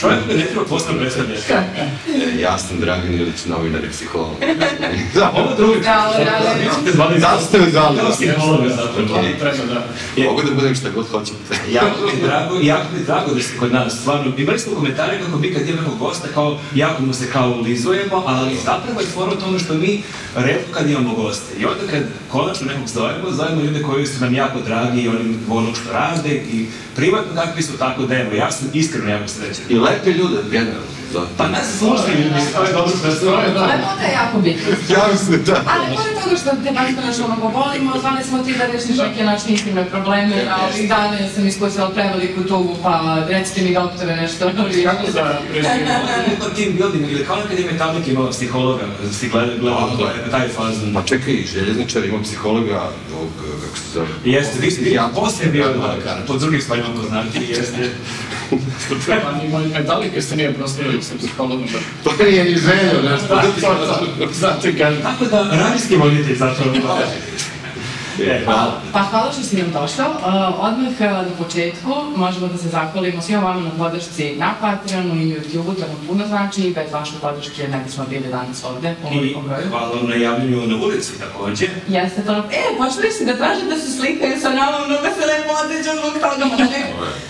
čovjek ne treba posebno predstavljati. E, ja sam Dragan Ilić, novinar i psiholog. Da, ovo drugi. Da, da, da. Vi ćete zvali Zato ste me zvali. Da. To treba da... Mogu da budem šta god hoćete. Jako mi je drago, jako mi je drago da ste kod nas, stvarno, imali smo komentare kako mi kad imamo gosta, kao, jako mu se kao ulizujemo, ali zapravo je fora tome što mi redko kad imamo goste. I onda kad konačno nekog zovemo, zovemo ljude koji su nam jako dragi i oni ono što rade i privatno kakvi su tako da evo, ja sam iskreno jako srećan. I lepe ljude, generalno. Zove. Pa nas slušaju ljudi, to je dobro što To je da. Lepota je jako bitna. Ja mislim da. Ali pored toga što te baš nešto mnogo volimo, zvali smo ti da rešiš neke naše intimne probleme, a ovih dana ja sam iskusila preveliku tugu, pa recite mi doktore nešto. Kako da preživimo? Ima team building ili kao nekad je Metallica imala psihologa, da si je. taj fazon. Pa čekaj, i željezničar ima psihologa, ovog, kako se zove? Jeste, vi ste Ja- poslije bio Da, da, da, po drugim stvarima poznati, jeste. Pa ni moj medalike se nije proslavio sa psihologom. To nije ni to, zato i kažem. Tako da, radijski voditelj zapravo. E, hvala. Pa hvala što si nam došao. Uh, odmah uh, na početku možemo da se zahvalimo svima vama na podršci na Patreonu i YouTube-u, to nam puno znači i bez vaše podrške ne bismo bili danas ovde I hvala vam na javljanju na ulici takođe. Jeste to, e, počeli si da traže da se slikaju sa nama, mnogo se lepo određa zbog toga, ma ne,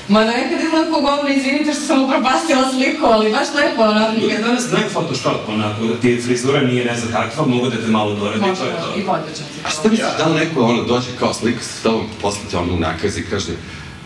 ma nekad ima neko govori, izvinite što sam upropastila sliku, ali baš lepo, ono, Ljudi danas znaju Photoshop, onako, ti frizura nije ne znam kakva, mogu da te malo doradi, to je Može, i to. podređam se. A šta misliš, da li neko ono dođe kao slika sa tobom, posle te ono nakazi i kaže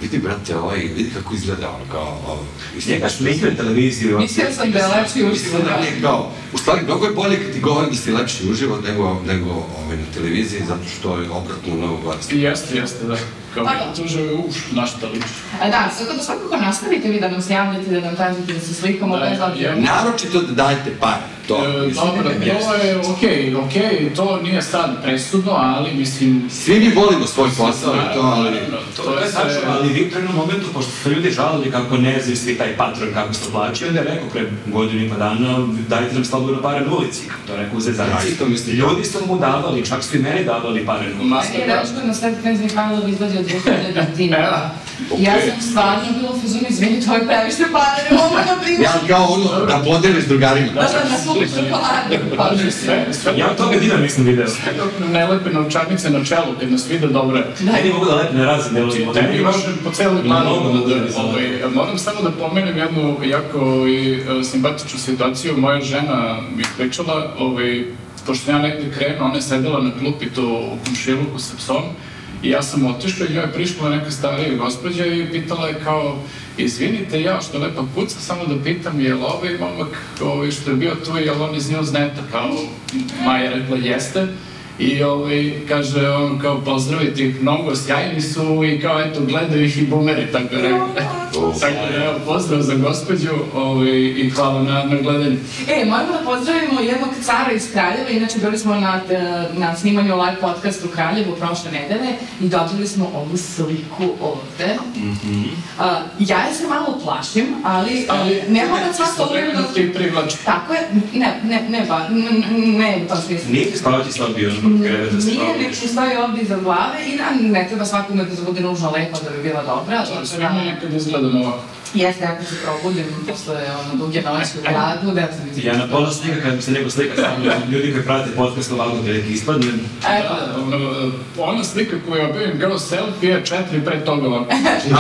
vidi brate, ovaj, vidi kako izgleda ono kao, ovo, mislim, Njega šminkaju televiziju. Mislila sam da je lepši uživo, da da. nije kao, u stvari mnogo je bolje kad ti govorim da si lepši uživo nego, nego ovaj, na televiziji, zato što je obratno mnogo gledati. Jeste, jeste, da. Kao Pa mi da. tuže, uš, na šta liči. A da, svakako da svakako nastavite vi da nam se javljate, da nam tražite da se slikamo, Da, bez obzira. ja- Naročito da dajete pare, to, E, mislim, Dobro, to je okej, okej, to nije sad presudno, ali mislim... Svi mi volimo svoj posao i to, ali... To, to je tačno, ali vi u jednom momentu, pošto su ljudi žalili kako ne znaju svi taj patron kako se plaća, onda je rekao pre godinu i pa dana, dajte nam slobodno pare na ulici, to je rekao uze za Ja isto mislim. Ljudi su mu davali, čak su i meni davali pare na ulici. Ma, je rečeno na Svet Knez Mihajlov izlazi od 2000 dinara. Okej. Ja sam stvarno bila u fazonu, izvini, to je previše para, ne mogu da primam. Ja kao ono, da podeliš drugarima. Da, da, da slupi čokolade. Paži, sve, sve Ja toga dina nisam video. dok ne lepe novčanice na čelu, kad nas vide, dobro je. Meni mogu da lepe na razne delove. Tebi može po celoj glavi Mnogo da da da, da ovaj, Moram samo da pomenem jednu jako i, e, simpatičnu situaciju. Moja žena mi pričala, ovaj, pošto ja negde krenuo, ona je sedela na klupi to u komšiluku sa psom i ja sam otišao i njoj je prišla neka starija gospođa i pitala je kao izvinite ja što lepa kuca, samo da pitam je li ovaj momak ovaj, što je bio tu, je li on iz Newsneta, kao Maja rekla jeste. I ovaj, kaže on kao pozdravite ih mnogo, sjajni su i kao eto gledaju ih i bumeri, tako je rekao. tako da evo pozdrav za gospođu ovaj, i hvala na, na gledanju. E, moramo da pozdravimo jednog cara iz Kraljeva, inače bili smo na, e, na snimanju live podcastu u Kraljevu prošle nedele i dobili smo ovu sliku ovde. A, ja je se malo plašim, ali, ali ne mogu da svako vreme da... ti privlači. Tako je, ne, ne, ne, ba, n- n- ne, u tom smislu. Nije ti spavati slabio ono kreveta se Nije, spavati. nek se stoji ovdje iza glave i da ne treba svakome da bude nužno lepo da bi bila dobra. To da- mi nekad izgleda ovako. Jeste, ako se probudim posle ono, duge noći u gradu, definitivno. Ja na pola slika, kad mi se neko slika sa mnom, ljudi koji prate podcast ovako veliki ispadnem, Eto, Da, ono, ona slika koju objavim kao selfie je četiri pre toga ovako. Da,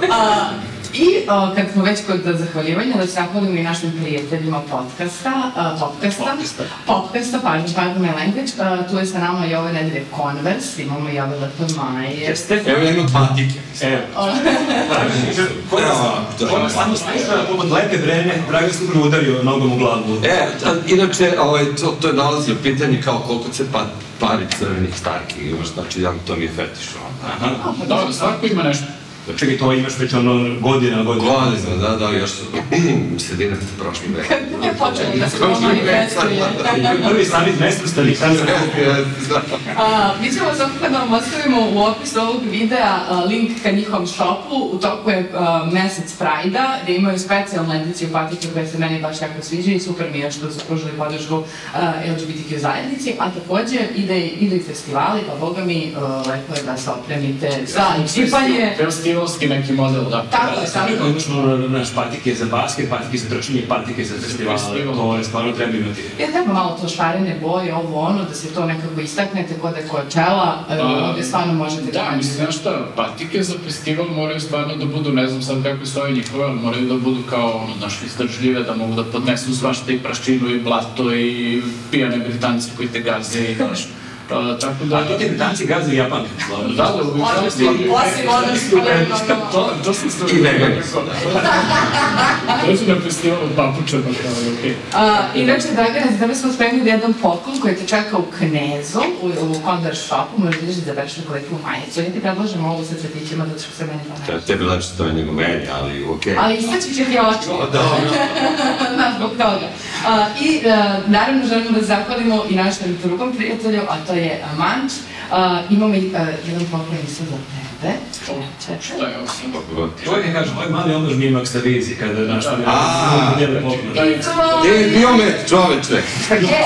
da, da. I o, kad smo već kod zahvaljivanja, da se zahvalimo i našim prijateljima podcasta, a, podcasta, Podcasta. podcasta, pardon, pardon my language, a, tu je sa nama i ove nedelje Converse, imamo i ove lepe maje. jeste? Evo jedno patike. Evo. Ona samo sluša poput lepe brene, Dragan mu udario nogom u glavu. E, a, inače, ovaj, to, to je nalazi u pitanje kao koliko se pa, pari crvenih starki imaš, znači ja, to mi je fetiš. Aha. Dobro, svako ima nešto. Čekaj, to imaš već ono godina, godina. Godina, da, da, još su sredina prošli vek. Kad je počelo da se to manifestuje. Prvi samit nesvrstanih sam se A, mi ćemo svakako da vam ostavimo u opisu ovog videa link ka njihovom shopu. U toku je mesec Prajda, gde imaju specijalnu ediciju patike koje se meni baš jako sviđa i super mi je što su pružili podršku LGBTQ zajednici, a takođe ide, ide i festivali, pa boga mi, lepo je da se opremite za čipanje. Festivalski neki model, da. Tako je, tako kao je. imaš ono, naš patike za basket, patike za trčanje, patike za festival, to je stvarno treba imati. Ja treba malo to šarene boje, ovo ono, da se to nekako istaknete kod je čela, Pa, ovdje stvarno možete Da, mislim, znaš šta, patike za festival moraju stvarno da budu, ne znam sad kako su ove njihove, ali moraju da budu kao, ono, znaš, izdržljive, da mogu da podnesu svašta i prašinu i blato i pijane Britanci koji te gaze i, znaš, a, tako da... A ti ti Britanci gaze Japanke, slavno. Da, da, što osim što To, to sam stvarno... I vegani. Dođu na festival od papučama, kao je okej. A, inače, Dragane, za tebe smo spremili jedan poklon koji te čeka u Knezu, u, u Kondor shopu, možeš da ideš da bereš nekoliku majicu. Ja ti predlažem ovo sa cvetićima, zato što se meni to ne Te- Tebi lepše to je nego meni, ali okej. Ali istaći će ti oči. Dobro. Znaš, zbog toga. A, I a, naravno želimo da zahvalimo i našem drugom prijatelju, a to je a, Manč. Imamo i jedan poklon isto za tebe. Čekaj. Šta je ovo. Čovjek je kaže, ovaj mali omnož mi imak stavizi, kada naš je poklon. Da, i- E, biomet, čoveče. Je,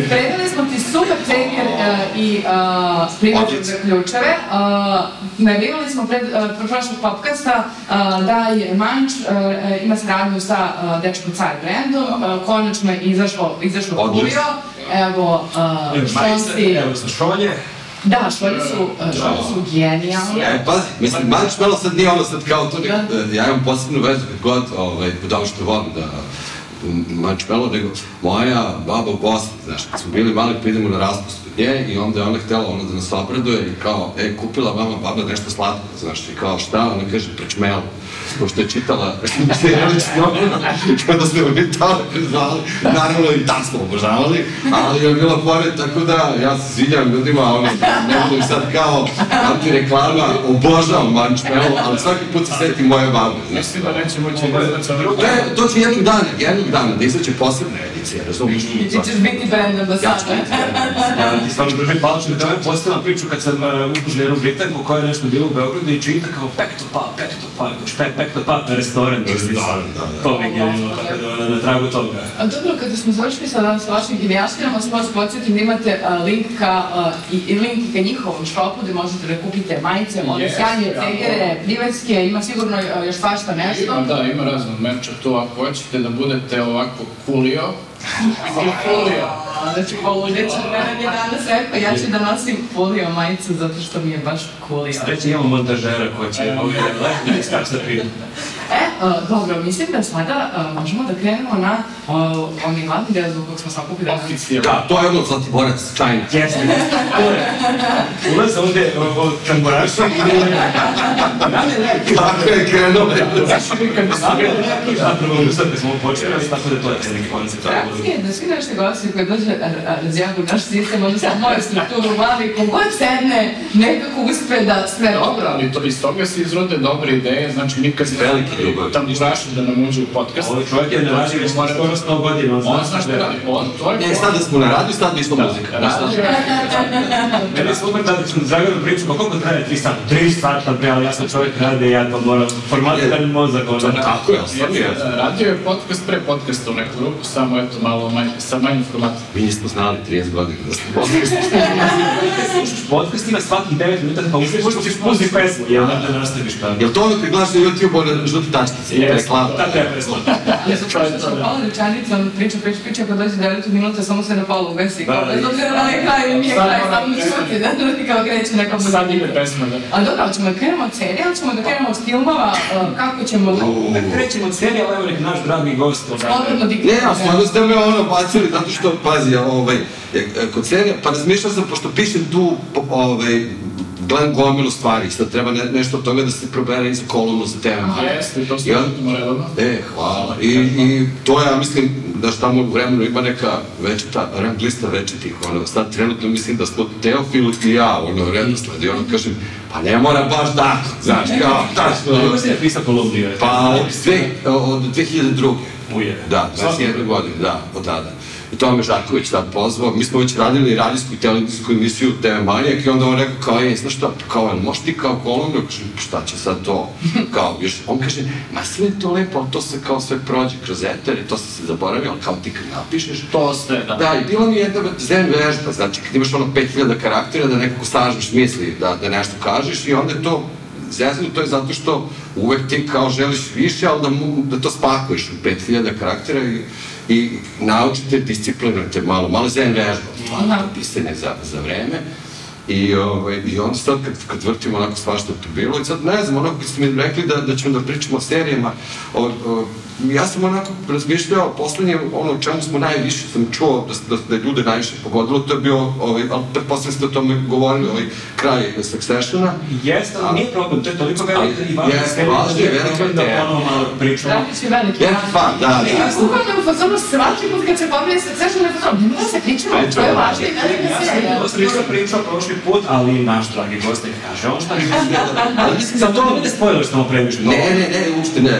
predali smo- ti super ceker e, i primjer Odlično. za ključeve. Uh, najavljivali smo pred prošlog popkasta da je Manč ima saradnju sa Dečko Car brandom. Uh, konačno je izašlo, izašlo. Evo, uh, Evo, šolje. Da, šolje su, uh, šolje su genijalne. E, pazi, mislim, marshmallow sad nije ono sad kao to, nek- ja imam posebnu vezu kad god, ovaj, da što volim da marshmallow, nego moja baba u Bosni, znaš, kad smo bili mali, pa idemo na raspust nje i onda je ona htjela ono da nas obraduje i kao, e, kupila mama baba nešto slatko, znaš, i kao šta, ona kaže, prečmelo, pošto je čitala Serelić novina, kada smo mi tamo znali, naravno i tad smo obožavali, ali je bila pored, tako da ja se sviđam ljudima, ono, ne budem sad kao antireklama, obožavam marshmallow, ali svaki put se setim moje babe, znaš. Mislim da neće moći da. E, to će jednog dana, jednog dana, da izaće posebna edicija, razumiješ? I ti ćeš biti brand Ja ću ambasador. biti brand. Ja ti stvarno držim palaču da tebe postavila priču kad sam uh, upoznao jednu Britanku koja je nešto bila u Beogradu i čita kao Pekto Pa, Pekto Pa, špe, Pekto Pa, restoran. Restoran, da, da. To mi je genijalno, tako da ona na tragu toga. A dobro, kada smo završili sa, sa vašim genijaštinama, samo vas podsjetim da imate a, link ka, a, i, link ka njihovom šopu gde možete da kupite majice, one Yes, sjajne ja, cegere, privatske, ima sigurno a, još svašta nešto. Ima, da, ima raznog merča to, ako hoćete da budete ovako kulio, A, Znači, poludeć, mene je danas rekao, ja ću da nosim folio majicu zato što mi je baš kulio. Sreće imamo montažera koji će ovdje lepo da istaksa priču. E, a, dobro, mislim da sada a, možemo da krenemo na a, onaj glavni deo zbog kog smo se okupili danas. Oficijalno. Da, to je ono Zlatiborac, China. Jeste, ulaz ovdje od tamburaša i Kako je krenuo? Znaš li kad su bili zapravo sad kad smo počeli, tako da to je neki koncept. Reakcije, da svi naši gosti koji dođe razjagu naš sistem, odnosno moju strukturu, mali, kogod sedne, nekako uspe da sve Dobro, ali to, iz toga se izrode dobre ideje, znači nikad ne Veliki. Tam buraši da nam uđe u podcast. Ovaj čovjek je na radiju već skoro 100 godina, on zna šta radi, on, to je... E, sad da smo na radiju, sad nismo muzika. znaš šta? Mene je super da sam Draganu pričao, pa koliko traje 3 sata? 3 sata, bre, ali ja sam čovjek rade, ja to moram, formatiran mozak, ono. Tako je, stvarno je. Radio je podcast pre podcasta u neku ruku, samo eto malo manje, sa manjim formatom. Mi nismo znali 30 godina da smo Slušaš podcast, ima svakih 9 minuta, pa uzmeš, pusti pesmu, onda da nastaviš tamo. Jel to ono kad gledaš na YouTube, one žute tačkice, Jeste, reklama? tako je pesma. Ja sam čuo pola rečanica, on priča, priča, priča, pa dođe 9 minuta, samo se na polu ugasi, kao Da, bez da. obzira da li je kraj ili nije Sad kraj, samo šuti, da da kao kreće neka Sad muzika. ide pesma, da. A dobro, ali ćemo da krenemo od serija, ćemo da krenemo od filmova, uh, kako ćemo da... Da krećemo od serije, ali evo nek naš dragi gost. Slobodno Ne, a stvarno ste me ono bacili, zato što, pazi, ovaj, e, e, kod serija, pa razmišljao sam, pošto pišem tu, ovaj, gledam gomilu stvari, sad treba ne, nešto od toga da se probere iz kolumnu za temama. Jeste, to radimo redovno. E, hvala. I, I to ja mislim da što tamo u vremenu ima neka večita, rang lista večitih, ono, sad trenutno mislim da smo Teofil i ja, ono, redosled, i ono kažem, pa ne mora baš tako, znaš, kao, tačno, Kako si napisao kolumniju? pa od, dve, od 2002. Uje. Da, 21 godine, da, od tada. I to me Žarković tad pozvao, mi smo već radili radijsku i televizijsku emisiju TV Manijak i onda on rekao kao, ej, znaš šta, kao, jel možeš ti kao kolumnu, kažem, šta će sad to, kao, još, on kaže, ma sve je to lepo, ali to se kao sve prođe kroz eter i to se se zaboravio, ali kao ti kad napišeš, To ste, da. Da, i bila mi jedna zen vežba, znači kad imaš ono 5000 karaktera da nekako sažmeš misli, da, da nešto kažeš i onda je to zezno, to je zato što uvek ti kao želiš više, ali da, mu, da to spakuješ u 5000 karaktera i, i naučite, disciplinujete malo, malo zen vežba, malo to pisanje za, za vreme. I, ovaj, I onda sad kad, kad vrtimo onako svašta to bilo. I sad ne znam, onako kad ste mi rekli da, da ćemo da pričamo o serijama, o, o, ja sam onako razmišljao, poslednje ono o čemu smo najviše sam čuo da, da, da je ljude najviše pogodilo, to je bio, ovaj, ali pretpostavljam ste o tome govorili, ovaj kraj Successiona. Jeste, ali nije problem, to je toliko velika i važna Jeste, serija, važna je, da velika da tema. ponovo malo pričamo. Radić je veliki. Jedan fan, da, da. Ja bukvalno u fazonu svaki put kad se ne fazonu, ne mora se pričamo, to je važno i velika Ja sam serija. pričao pričao prošli put, ali naš dragi goste kaže on šta misli. Ali mislim da to ne bude spoiler što mu previše. Ne, ne, ne, uopšte ne,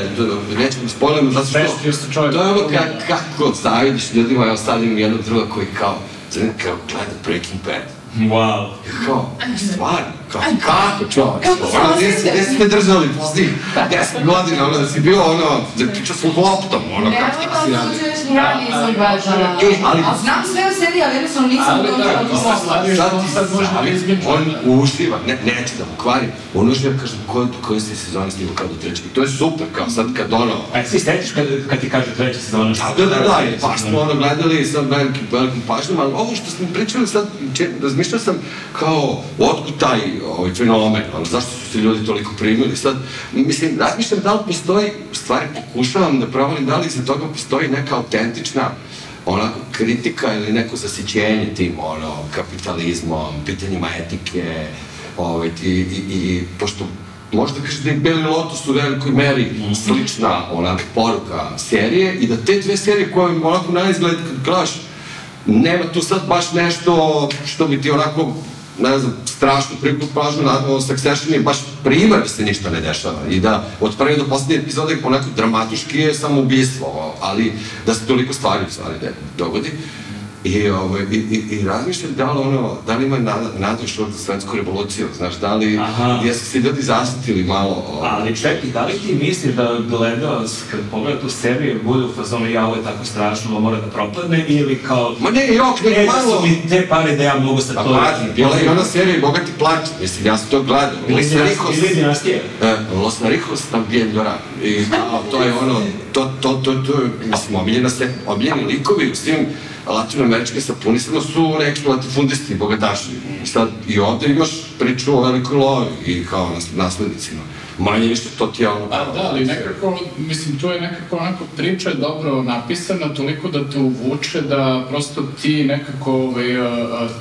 nećemo da spojlemo, zato što... Best isto čovjek. To je ono ka, kako zavidiš ljudima, sad imam jednog druga koji kao, znam, kao gleda Breaking Bad. Wow. Kao, stvarno, kako čovjek? Kako se Ono, gdje si- osjeća? gdje si me držali posljednjih deset godina, ono, da si bio, ono, da pričao s loptom, ono, Ne, kako šta si uđeš ni ja nisam gledala. E, ali- A znam sve o seriji, ali jednostavno nisam Ali to da, slavi. Sad ti sad može da zavi- izbjegne. On uživa, ne, neće da mu kvarim, on uživa, kažem, ko, do koje ste sezone snimao kao do treće. I to je super, kao sad kad ono, A si setiš kad, kad ti kaže treća sezona? Da, da, da, baš sezona? smo ono gledali sa velikim, velikim pažnjom, ali ovo što smo pričali sad, razmišljao sam kao, otkud taj ovaj, fenomen, ono, zašto su se ljudi toliko primili, sad, mislim, razmišljam da li postoji, u stvari pokušavam da provalim da li iza toga postoji neka autentična onako kritika ili neko zasićenje tim ono, kapitalizmom, pitanjima etike, ovaj, i, i, i, pošto možda kažeš da je Beli Lotus u velikoj meri slična onaka poruka serije i da te dve serije koje onako na izgled kad gledaš nema tu sad baš nešto što bi ti onako ne znam, strašno prikup pažnju na o, Succession je baš primer da se ništa ne dešava i da od prve do poslednje epizode onako dramatički je samo ubistvo, ali da se toliko stvari u stvari dogodi. I, ovaj, i, i, i razmišljam da li ono, da li ima još za svetsku revoluciju, znaš, da li, Aha. gdje su se ljudi zasitili malo, ovaj, Ali čekaj, da li ti misliš da gledalac kad pogleda tu seriju bude u fazonu ja ovo je tako strašno, ovo mora da propadne ili kao Ma ne, jok, nego e, da malo... su mi te pare da ja mogu sa Pa to... pazi, bila je ona serija i Bogati plaći, mislim, ja sam to gledao. Ili Los Naricos. Ili dinastije. e, Los Naricos también llora. I a, to je ono, to, to, to, to je, mislim, omiljena se, omiljeni likovi u svim latinoameričkim sapunisama su neki latifundisti, bogataši. I sad, i ovde imaš priču o velikoj lovi i kao nas, naslednicima. Manje više to ti je ono... Pa da, ali nekako, mislim, tu je nekako onako priča je dobro napisana, toliko da te uvuče da prosto ti nekako ovaj,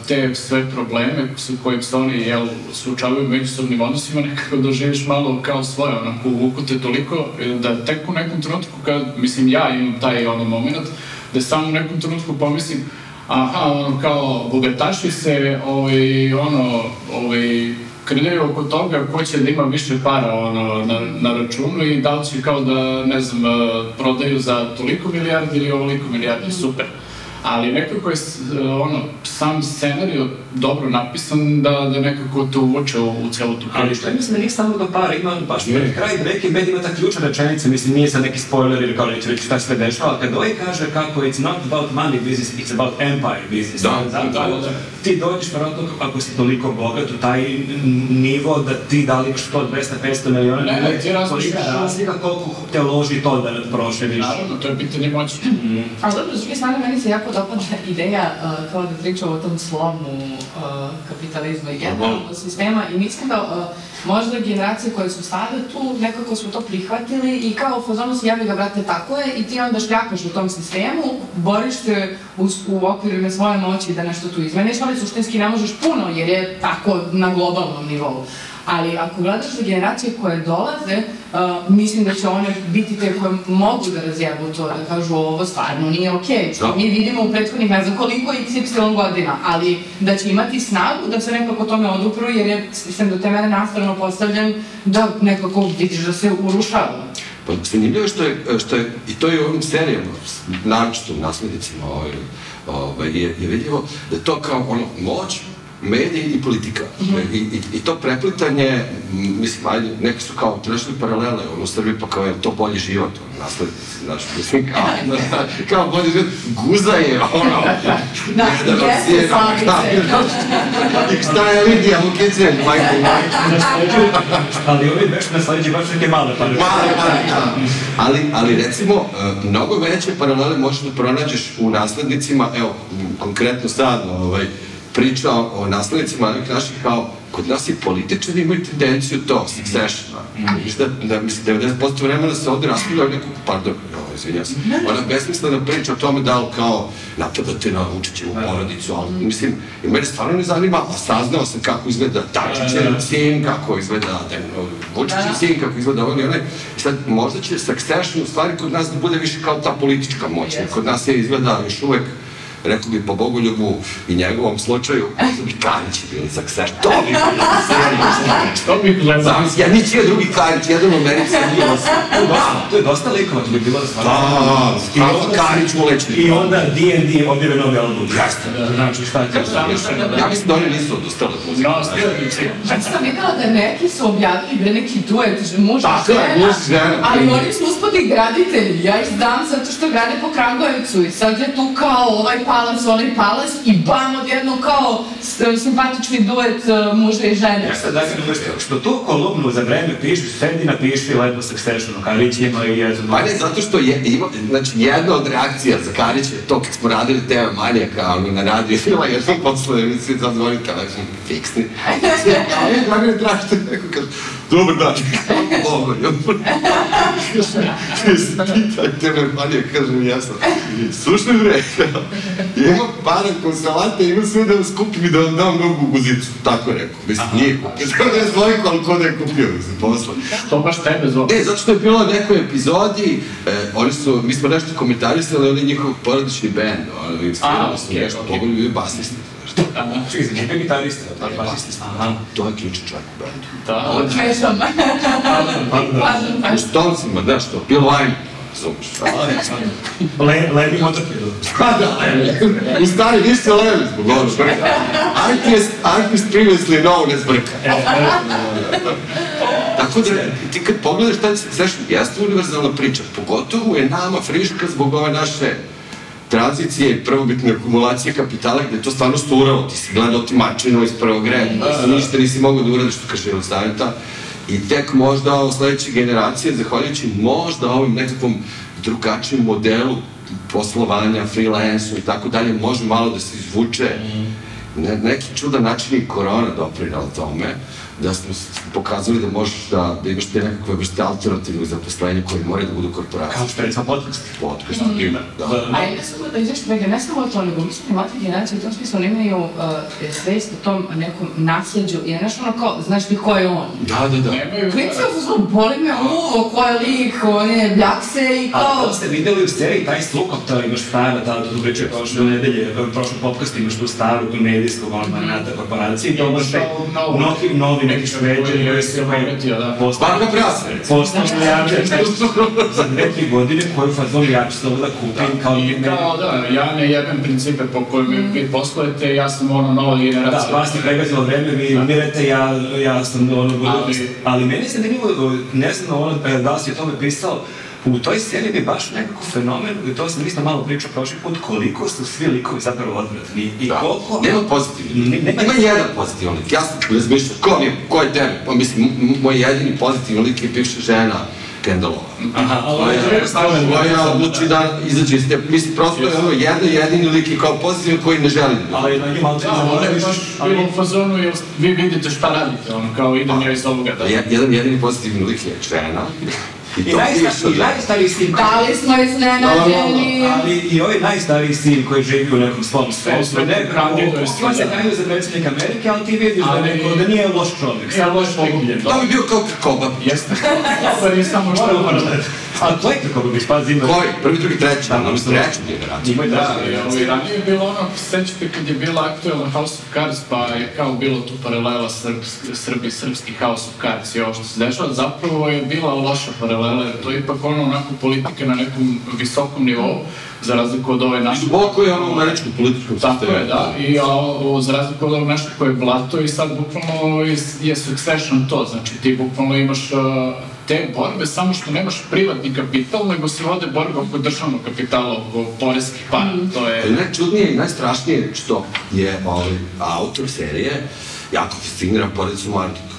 te sve probleme sa kojim se oni jel, suočavaju u međusobnim odnosima nekako doživiš malo kao svoje, onako uvuku te toliko da tek u nekom trenutku kad, mislim, ja imam taj ono moment, da samo u nekom trenutku pomislim aha, ono kao bogataši se, ovaj, ono, ovaj, krljaju oko toga ko će da ima više para ono, na, na računu i da li će kao da, ne znam, eh, prodaju za toliko milijardi ili ovoliko milijardi, super. Ali nekako je eh, ono, sam scenarij dobro napisan da, da nekako te uvuče u, u celu tu Ali priču. što mislim da nije samo do para, ima baš pred kraj Breaking Bad ima ta ključna rečenica, mislim nije sad neki spoiler ili kao neću reći šta se dešava, ali kad ovaj kaže kako it's not about money business, it's about empire business. Da, Zapravo, da, da. Ti dođeš vjerojatno ako si toliko bogat u taj nivo da ti da li imaš to 200-500 miliona, Ne, ne, ti razmišljaš razlika koliko te loži to da prošle više. Naravno, to je pitanje moći. Ali dobro, s druge strane, meni se jako dopada ideja uh, kao da pričamo o tom slovnu uh, kapitalizmu i generalno sistema i mislim da uh, možda generacije koje su sada tu, nekako smo to prihvatili i kao fazonu si javi ga, brate, tako je i ti onda šljakaš u tom sistemu, boriš se u, u okvirima svoje moći da nešto tu izmeniš, ali suštinski ne možeš puno jer je tako na globalnom nivou. Ali ako gledaš za generacije koje dolaze, uh, mislim da će one biti te koje mogu da razjebu to, da kažu ovo stvarno nije okej, Da. mi vidimo u prethodnih ne znam koliko XY godina, ali da će imati snagu da se nekako tome odupru, jer je sistem do te mere nastavno postavljen da nekako vidiš da se urušava. Pa zanimljivo je što je, što je, i to je u ovim serijama, naročito u naslednicima, ovaj, ovaj, je, je vidljivo da to kao ono, moć, mediji i politika. I, i, I to preplitanje, mislim, ajde, neki su kao tražili paralele, ono, u Srbiji pa kao je to bolji život, ono, naslednici, znaš, mislim, kao, kao bolji život, guza je, ono, Da, jeste sjena, slavice. kao, I šta je Lidija Lukićević, majko, majko. Ali ovi već na sledeći baš neke male pare. Mali, mali, da. Ali, ali recimo, e, mnogo veće paralele možeš da pronađeš u naslednicima, evo, konkretno sad, ovaj, priča o naslednicima ovih naših kao, kod nas i političari imaju tendenciju to, succession. Viš da, da, mislim, 90% vremena se ovde raspravlja o neku, pardon, jo, izvinjam se, ona besmislena priča o tome da li kao napadate na Vučićevu porodicu, ali mislim, i mene stvarno ne zanima, a saznao sam kako izgleda Dačićev sin, kako izgleda da, Vučićev sin, kako izgleda ovaj i onaj. I sad, možda će Succession u stvari kod nas da bude više kao ta politička moć. Jeste. Kod nas je izgleda još uvek rekao bi po Bogoljubu i njegovom slučaju, možda bi Karić bili Succession. To bi bilo. Što bih gledao? Zamisli, ja nići je drugi Karić, jedan u Americi nije vas. To je dosta, to je dosta likova, to bi bilo stvarno. Da, I onda- Karić mu leći. I onda D&D objave novi album. Jeste. Znači šta će? Ja mislim da oni nisu odustali od muzike. No, stilnici. Čak sam videla da neki su objavili bre neki duet, že muž i žena, ali oni su uspodi graditelji, ja ih znam zato što grade po Kragujevcu i sad je tu kao ovaj palas, onaj palas i bam, odjedno kao simpatični duet uh, muža i žene. Ja sad da mi umesto, što tu kolumnu za vreme pišeš, sedi napiši lepo Successionu, Karić ima i jedan. Pa ne, zato što je, ima, znači, jedna od reakcija za Karić je to kad smo radili tema manijaka, ono, na radio, bila jednom posle sad zvoni telefon, fiksni. A je, Dragane, tražite neko, kaže, dobar dan, Bogo, pitajte me manijak, kažem, jesam. Slušaj bre, ima para konsolante, ima sve da vas kupim i da vam dam novu guzicu. Tako je rekao, mislim, nije kupio. Znam da zvojko, ali ko da je kupio, mislim, posle. To baš tebe zove. E, zato što je bilo nekoj epizodi, e, oni su, mi smo nešto komentarisali, oni njihov porodični band, oni svirali su nešto, pogledali bili basisti. Čekaj, njega gitarista, da je basista. Aha. To je ključni čovjek u bandu. Da. Pardon, U pardon. stoncima, znaš to, Bill Wine, razumeš? Le, levi motorpedal. Pa da, u stari, nisi levi zbog ono brka. Artist, artist previously known as brka. Tako da, ti kad pogledaš taj Succession, jeste univerzalna priča, pogotovo je nama friška zbog ove naše tranzicije i prvobitne akumulacije kapitala, gde je to stvarno sturalo, ti si gledao ti mačinu iz prvog reda, ništa nisi mogao da uradiš, što kaže Jelosaveta, i tek možda sledeće generacije, zahvaljujući možda ovim nekakvom drugačijem modelu poslovanja, freelansu i tako dalje, može malo da se izvuče. Ne, neki čudan način i korona doprinala tome, da smo pokazali da možeš da, da imaš te nekakve vrste alternativnog zaposlenja koji moraju da budu korporacije. Kao što je recimo podcast. Podcast, na primer, da. A i ne samo da izaš vega, ne samo to, nego mislim da mlade generacije u tom smislu oni imaju uh, svest o tom nekom nasleđu i znaš ono kao, znaš ti ko je on? Da, da, da. Klinci u fuzonu, boli me uvo, ko je lik, on je bljakse i A kao... to ste videli u seriji, taj slukop, to imaš stara, ta tu pričaju prošle nedelje, prošle podcast imaš tu staru medijskog ono, manata korporacije, i te Novi neki šveđani, se Pometio, da. Barka prasa, recimo. postao milijarder za dve, tri godine koju fazon ja ću da kupim kao I kao, da, ja ne jebem principe po kojim vi poslujete, ja sam ono nova Da, generacija. vas je pregazilo vreme, vi umirete, ja, ja sam ono. Ali- Ali meni se zanimljivo, ne znam ono, da li si o tome pisao, u toj seriji bi baš nekako fenomen, i to sam isto malo pričao prošli put, koliko su svi likovi zapravo odvratni i Da. koliko... Nema pozitivni. Ne- nema- Ima jedan pozitivan lik. Ja sam razmišljao, ko mi je, ko je tebi? Pa mislim, moj jedini pozitivan lik je bivša žena Kendallova. Aha, ali ovo je druga strana. Koja odluči da izađe iz te, mislim, prosto je ono, jedan jedini lik je kao pozitivan koji ne želi da. Ali na njima ali Da, je baš bilo u fazonu, jer vi vidite šta radite, ono, kao idem ja iz ovoga, da. Je- Jedan jedini pozitivan lik je žena. I najsta, i najstariji sin, Da li smo iznenađeni? ali i ovaj najstariji sin koji živi u nekom svom svetu, ne, on se da. kandiduje za predsjednika Amerike, ali ti vidiš da, neko, da nije loš čovjek, Ja samo loš je pogubljen. To bi bio kao Koba. Jeste. Pa je samo što Moram ono. da- A to je kako bi spazi ima... Koji? Prvi, drugi, treći, Da, ono, odnosno- treću generaciju. Ima i Da, ovaj, ranije je bilo ono, sećate kad je bila aktuelna House of Cards, pa je kao bilo tu paralela Srbs, Srbi, srpski House of Cards i ovo što se dešava, zapravo je bila loša paralela, jer to je ipak ono onako politika na nekom visokom nivou, za razliku od ove naše. Duboko je ono u američkom političkom sistemu. Tako je, da. I a, o, za razliku od ovog nešto koje je blato i sad bukvalno je, je succession to, znači ti bukvalno imaš a, te borbe, samo što nemaš privatni kapital, nego se vode borbe oko državnog kapitala, oko poreskih para. To je... Najčudnije i najstrašnije što je ovaj, autor serije jako fasciniran porodicom Martika.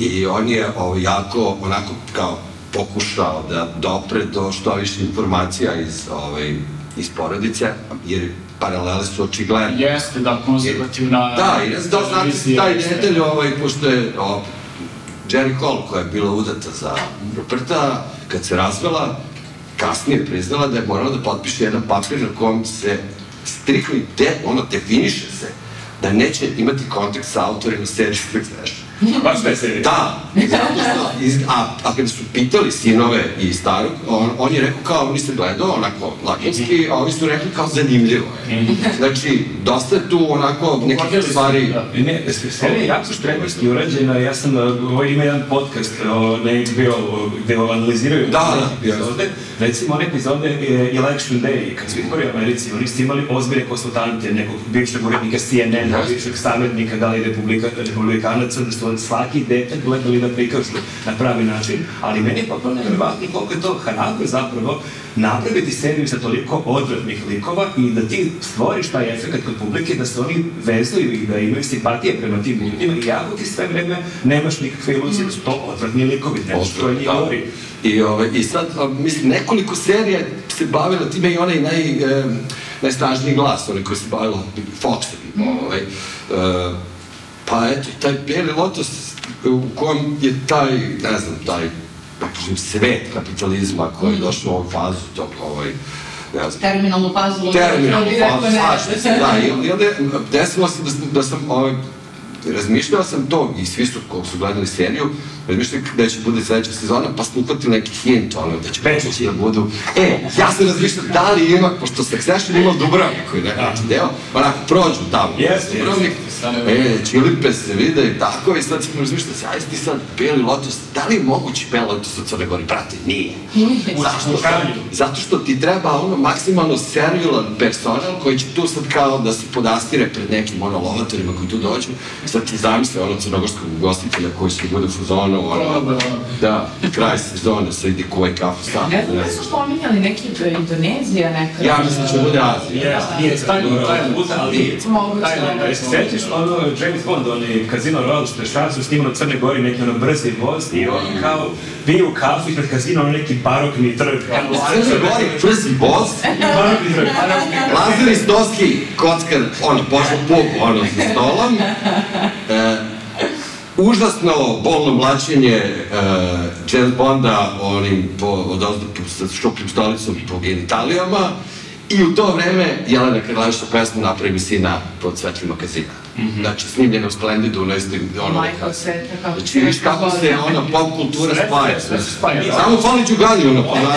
I on je ovaj, jako, onako, kao pokušao da dopre do što više informacija iz, ovaj, iz porodice, jer paralele su očigledne. Jeste, da, konzervativna... Da, i ne znam da znate taj nedelj, ovaj, pošto je Jerry Cole, koja je bila udata za Ruperta, kad se razvela, kasnije priznala da je morala da potpiše jedan papir na kom se striktno, de, ono, definiše se da neće imati kontakt sa autorima serije Succession. Baš ne se Da, zato što, iz, a, a kada su pitali sinove i starog, on, on je rekao kao, se gledao onako lakinski, a ovi su rekli kao zanimljivo je. Znači, dosta je tu onako nekih Uvodili su, stvari, da. Ne, serija je jako štremorski urađena, ja sam, uh, ovo ima jedan podcast o, na HBO gde ovo analiziraju Da, neke epizode, recimo one epizode e, Election Day, kad su izbori u Americi, oni su imali ozbiljne konsultante, nekog bivšeg urednika CNN-a, Jeste. bivšeg savjetnika, da li republika, republikanaca, da su svaki detalj gledali da prikažu na pravi način, ali meni je potpuno nevjerovatno koliko je to hrabro zapravo napraviti seriju sa toliko odvratnih likova i da ti stvoriš taj efekt kod publike, da se oni vezuju i da imaju simpatije prema tim ljudima i jako ti sve vreme nemaš nikakve iluzije da su to odvratni likovi, nešto što je njih Da. govori. I, ovaj, I sad, mislim, nekoliko serija se bavila time i onaj naj, e, najsnažniji glas, onaj koji se bavila Fox. Ovaj, e, pa eto, i taj Bijeli Lotus u kojem je taj, ne znam, taj, da kažem, svet kapitalizma koji je došao u ovu fazu tog, ovaj, ne znam, Terminalnu fazu. terminalnu fazu, slažem se, da, i, i onda desilo se da, da sam, ovaj, razmišljao sam to, i svi su, koliko su gledali seriju, razmišljali da će bude sledeća sezona, pa smo uhvatili neki hint, ono, da će Pečić. moći da budu. E, ja sam razmišljao da li ima, pošto Succession ima u Dubrovniku, ne, znači deo, onako, prođu tamo. Jeste, Dubrovnik, jeste. e, čilipe se vide i tako, i sad sam razmišljao, sjaj ti sad Beli Lotus, da li je mogući Beli Lotus u Crnoj Gori? Brate, nije. Zašto? Zato što ti treba ono maksimalno servilan personal koji će tu sad kao da se podastire pred nekim ono lovatorima koji tu dođu. Sad ti zamisli ono crnogorskog ugostitelja koji se bude u fuzonu, ono, Proba, ono. da, kraj sezone, sad idi kuvaj kafu sam. Ne znam da su spominjali neki Indonezija neka. Ja mislim da će bude Azija. Jeste, nije Tajland, Tajland. ali. Tajland, da. Se sećaš ono James Bond, onaj Casino Royale što je šansu snimano u Crne Gori, neki ono brzi voz i on kao piju kafu ispred kazina, ono neki barokni trg. U Crnoj Gori brzi voz, Barokni trg. Lazar Istovski, kockar, ono, pošao puk, ono, za stolom. E, užasno bolno mlačenje uh, James Bonda onim po, od ozdo po, sa šupljim stolicom po genitalijama i u to vreme Jelena Krlaviša pesmu napravi mi sina pod svetlima kazina. Znači, snimljena u Splendidu, ono, Majka od sveta, kako Znači, vidiš kako se ono pop kultura spaja. sve se spaja, da. Samo fali Đugali, ono, ponadno.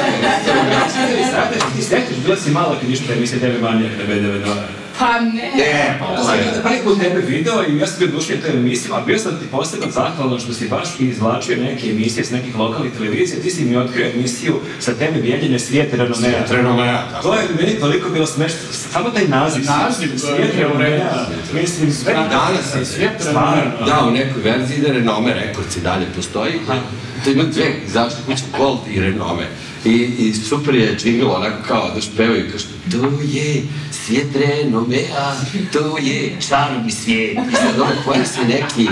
Ti sećaš, bila si mala kad išla emisija TV Manijak na B92. Pa ne. Ne, Ja sam kada prvi put tebe video i ja sam bio dušljen toj emisijama, a bio sam ti posebno zahvalan što si baš izvlačio neke emisije s nekih lokalnih televizija, ti si mi otkrio emisiju sa teme Bijeljenje svijete renomea. Renomea, tako. To je meni toliko bilo smešno, samo taj naziv. Naziv, Svijet redu. renomea. Mislim, sve Danas je Svijet renomea. Da, u nekoj verziji da Renome Records i dalje postoji. To ima dve, zašto kuću Gold i Renome. I, I super je jingle onako kao da špevaju, kaže, to je svijet renomea, to je čarobni svijet. I sad ono pojavi se neki,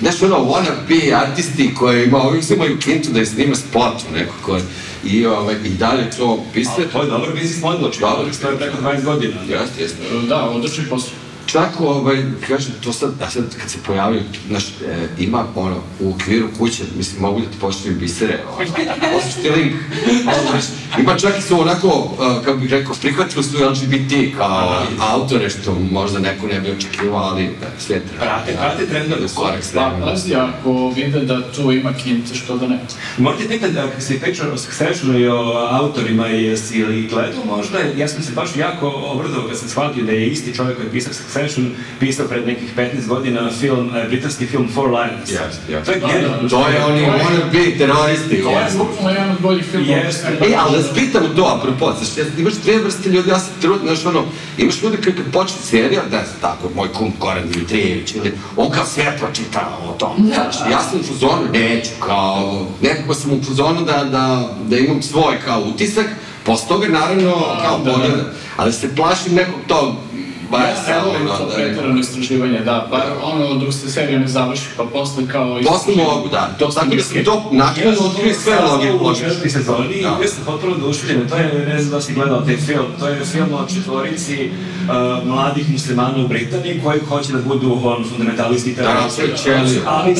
znaš ono, wannabe artisti koji ima, ovih se imaju kintu da je snima spot u nekako. I, ovaj, i dalje to piste. To je dobar biznis model, očito, to je preko 20 godina. Jeste, jeste. Da, odlični posao. Čak, ovaj, kažem, to sad, a sad kad se pojavio, znaš, e, ima ono, u okviru kuće, mislim, mogu da ti poštujem bisere, ovaj, ti link, ovaj, ima čak i su onako, uh, kako bih rekao, prihvatili su LGBT kao autore, što možda neko ne bi očekivao, ali da, sve treba. Prate, prate trendove. Korak Pa, stavimo. pazi, ako vide da tu ima kinte, što da ne. Morate pitati da se priča o Successionu i o autorima i jesi li gledao možda, ja sam se baš jako obradovao kad sam shvatio da je isti čovjek koji je pisao Succession pisao pred nekih 15 godina film, eh, britanski film Four Lions. Jeste, jeste. To je Da, da, genijalno. To je oni wanna be teroristi. To je bukvalno jedan od boljih filmova. Jeste. E, ali da se pitam to, apropo, znaš, ja- imaš dve vrste ljudi, ja sam trud, znaš, ono, imaš ljudi koji kad počne serija, ne znam, tako, moj kum Goran Dimitrijević, ili on kao sve pročita o tom, znaš, ja sam u fuzonu, neću, kao, nekako sam u fuzonu da, da, da imam svoj, kao, utisak, posle toga, naravno, kao, da, da. pogledam, ali se plašim nekog tog, ba, Ja ono, to da, istraživanje, da, bar ono dok se serija ne završi, pa posle kao... Posle mogu, da, to, tako da sam to nakon otkrio sve logike, u logično. četvrti sezoni i Da. ja sam potpuno oduševljen. To je, ne znam da si gledao taj film, to je film o četvorici uh, mladih muslimana u Britaniji koji hoće da budu on, fundamentalisti i teroristi. Da. Ali,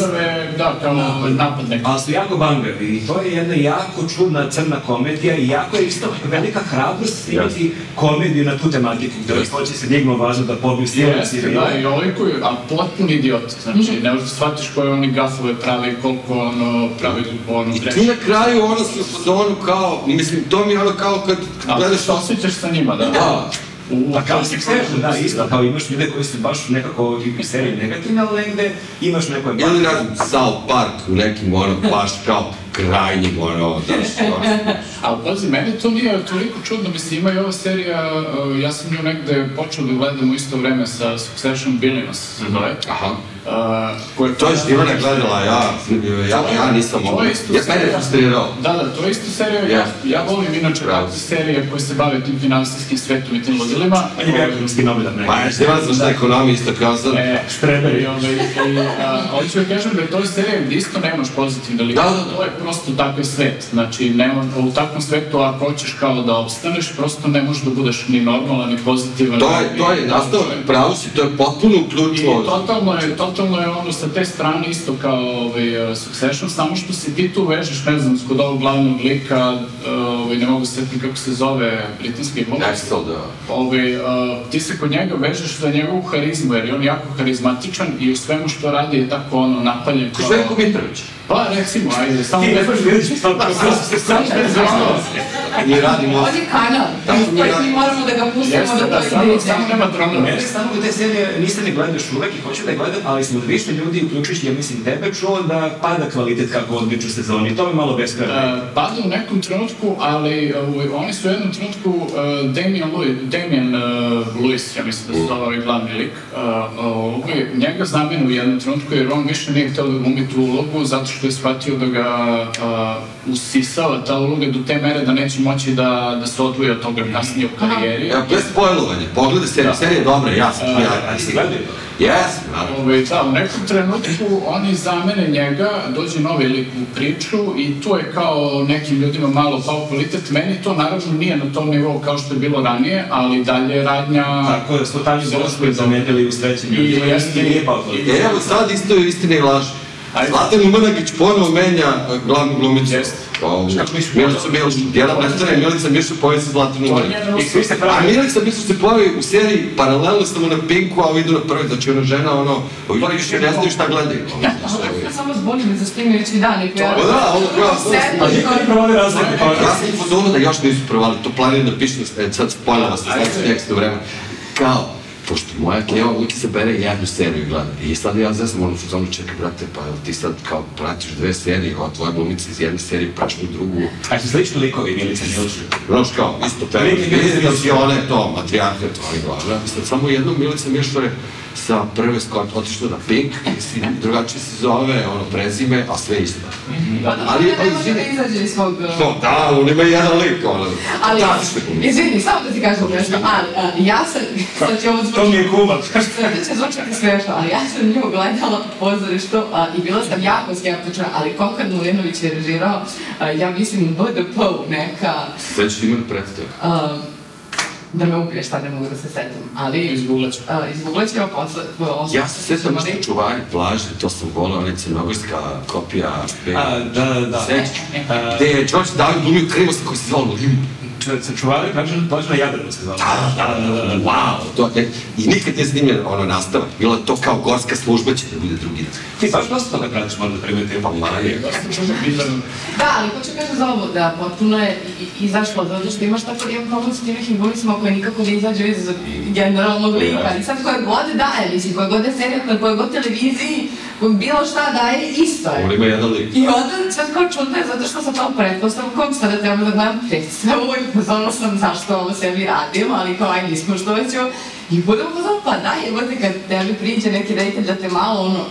da, kao napad neki. ali su jako bangavi i to je jedna jako čudna crna komedija i jako je isto velika hrabrost snimati komediju na tu tematiku gde yes. hoće se digmo važno da pobiju silom Jeste, da, i ovaj koji, a potpuni idiot, znači, ne možeš da shvatiš koje oni gafove pravi, koliko ono, pravi, ono, I ti na kraju ono si u fazonu kao, mislim, to mi je ono kao kad, gledaš se osjećaš sa njima, da. Da. Pa kao to se je Succession, da, da. isto, kao imaš ljude koji su baš nekako i seriji negativne, ali negde imaš neko Ili ne znam, South Park u nekim ono, baš kao krajnjim ono, znaš, ono, Ali pazi, meni to nije toliko čudno, mislim, ima i ova serija, uh, ja sam nju negde počeo da gledam u isto vreme sa Succession Billions, se zove. aha. Uh, koje To je Ivana gledala, ja, ja, ja nisam je isto Ja mene serija. frustrirao. Da, da, to je isto serija, ja, ja volim inače takve serije koje se bave tim finansijskim svetom i tim ludilima. On je ekonomski novinar neki. Pa ja što imam za ekonomiju isto kao sad. E, Štreberi. I, ovaj, i, hoću da kažem da je to serija gdje isto nemaš pozitivne like. Da, da, da. To je prosto takav svet. Znači, nema, u takvom svetu ako hoćeš kao da opstaneš, prosto ne možeš da budeš ni normalan, ni pozitivan. To je, to je, nastao, pravo si, to je potpuno I uključivo. totalno je, totalno je ono sa te strane isto kao ovaj, uh, Succession, samo što se ti tu vežeš, ne znam, kod ovog glavnog lika, uh, ovaj, ne mogu se setiti kako se zove britanski glumac. Axel, da. Ovaj, uh, ti se kod njega vežeš za njegovu harizmu, jer je on jako harizmatičan i u svemu što radi je tako ono napaljen Ko Željko Mitrović. Pa recimo, ajde, samo Ti ne što to samo bez ono, Mi radimo... On je kanal, Da, mi moramo da ga pustimo da da, to samo, ide. samo nema dronova. Mene stvarno te serije niste ne gledaš uvek i hoću da je gledam, ali sam od više ljudi, uključujući, ja mislim, tebe, čuo da pada kvalitet kako odmiču sezoni. To me malo beskrajno. Uh, pada u nekom trenutku, ali uh, oni su u jednom trenutku uh, Damian, Lewis, Damian uh, Lewis, ja mislim da se zove ovaj glavni lik, uh, ovaj, njega zamenu u jednom trenutku jer on više nije hteo da glumi tu ulogu zato što je shvatio da ga uh, usisava ta uloga do te mere da neće moći da, da se odvoji od toga kasnije u karijeri. Evo, bez spojlovanja, pogledaj seriju, Da. serija je dobra, ja sam, A, ja, A ti si gledao to? Jes, naravno. Ove, da, u nekom trenutku oni zamene njega, dođe novi lik u priču i tu je kao nekim ljudima malo pao kvalitet. Meni to naravno nije na tom nivou kao što je bilo ranije, ali dalje je radnja... Tako je, smo je dobro. zamenili u srećem I ljudima i jeste- nije pao kvalitet. E, evo sad isto je istina i laž. Ajde. Zlatan Umanagić ponovo menja eh, glavnu glumicu. Jeste. Misliš? Milica Milš, jedan nestane Milica Milša pojavi sa Zlatan je Umanagić. njena I svi se A. Milica Milša se pojavi u seriji paralelno samo na Pinku, a ovi idu na prvi, znači ona žena, ono, ovi ljudi više ne znaju šta gledaju. ja samo zbunjujem za snimajući dan i Pa da, ono kao A niko ne provode razlike. Ja sam fazonu da još nisu provali, to planiram da pišem, e, sad spojlava se, znači tekst u vremena. Kao, pošto moja keva uvijek se bere jednu seriju i gleda. I sad ja zezam ono u fazonu, čekaj brate, pa ti sad kao pratiš dve serije, ova tvoja glumica iz jedne serije prašnu u drugu. A su slični likovi, Milica Milša. Znaš kao, isto peva, Lik je bio inspiracione, to, matrijarhe, to oni glavna. Sad samo jednom Milica Mišore sa prve skot otišla na Pink, drugačije se zove, ono, prezime, a sve isto. Pa Ali- ali, može da izvini. izađe iz svog... uh, To, da, on ima jedan lik, ono, Ali, glumica. izvini, samo da ti kažem nešto, ali a, ja sam, sad će ovo To mi je kuma. sad će zvučati smešno, ali ja sam nju gledala u pozorištu a, i bila sam jako skeptična, ali Konkan Milinović je režirao, a, ja mislim, BDP neka, Sve ćeš imati predstavu. Da me ubije, šta ne mogu da se setim, ali... Izgooglat ću. Uh, izgooglat ću posle... Ja se svetam ali- što čuvari plaže, to sam volao, ona crnogorska kopija. A, da, da, da. Sećaš? A, Gde je George W. glumio krivost koji se zvao Limu. Č- se čuvali, kažem, plaža na Jadranu se zvala. Da, da, da, da, wow, to je, i nikad nije snimljen ono nastavak, bilo je to kao gorska služba će da bude drugi dan. Ti baš dosta toga pratiš, možda da primetim. Pa manje. Da, ali hoću kažem za ovo, da potpuno je izašlo, zato što imaš tako jedan problem sa tim nekim gulisima koji nikako ne izađu iz generalnog lika. I sad koje god daje, mislim, koje god je serija, na koje god televiziji, bilo šta daje, isto je. On ima jedan lik. I onda sve kao čudno je zato što sa tom pretpostavkom sada treba da gledam predstavu i pozorno sam zašto ovo sebi radim, ali kao aj nismo što ovo. I budem pozorno, pa da, jebote kad tebi priđe neki reditelj da te malo ono,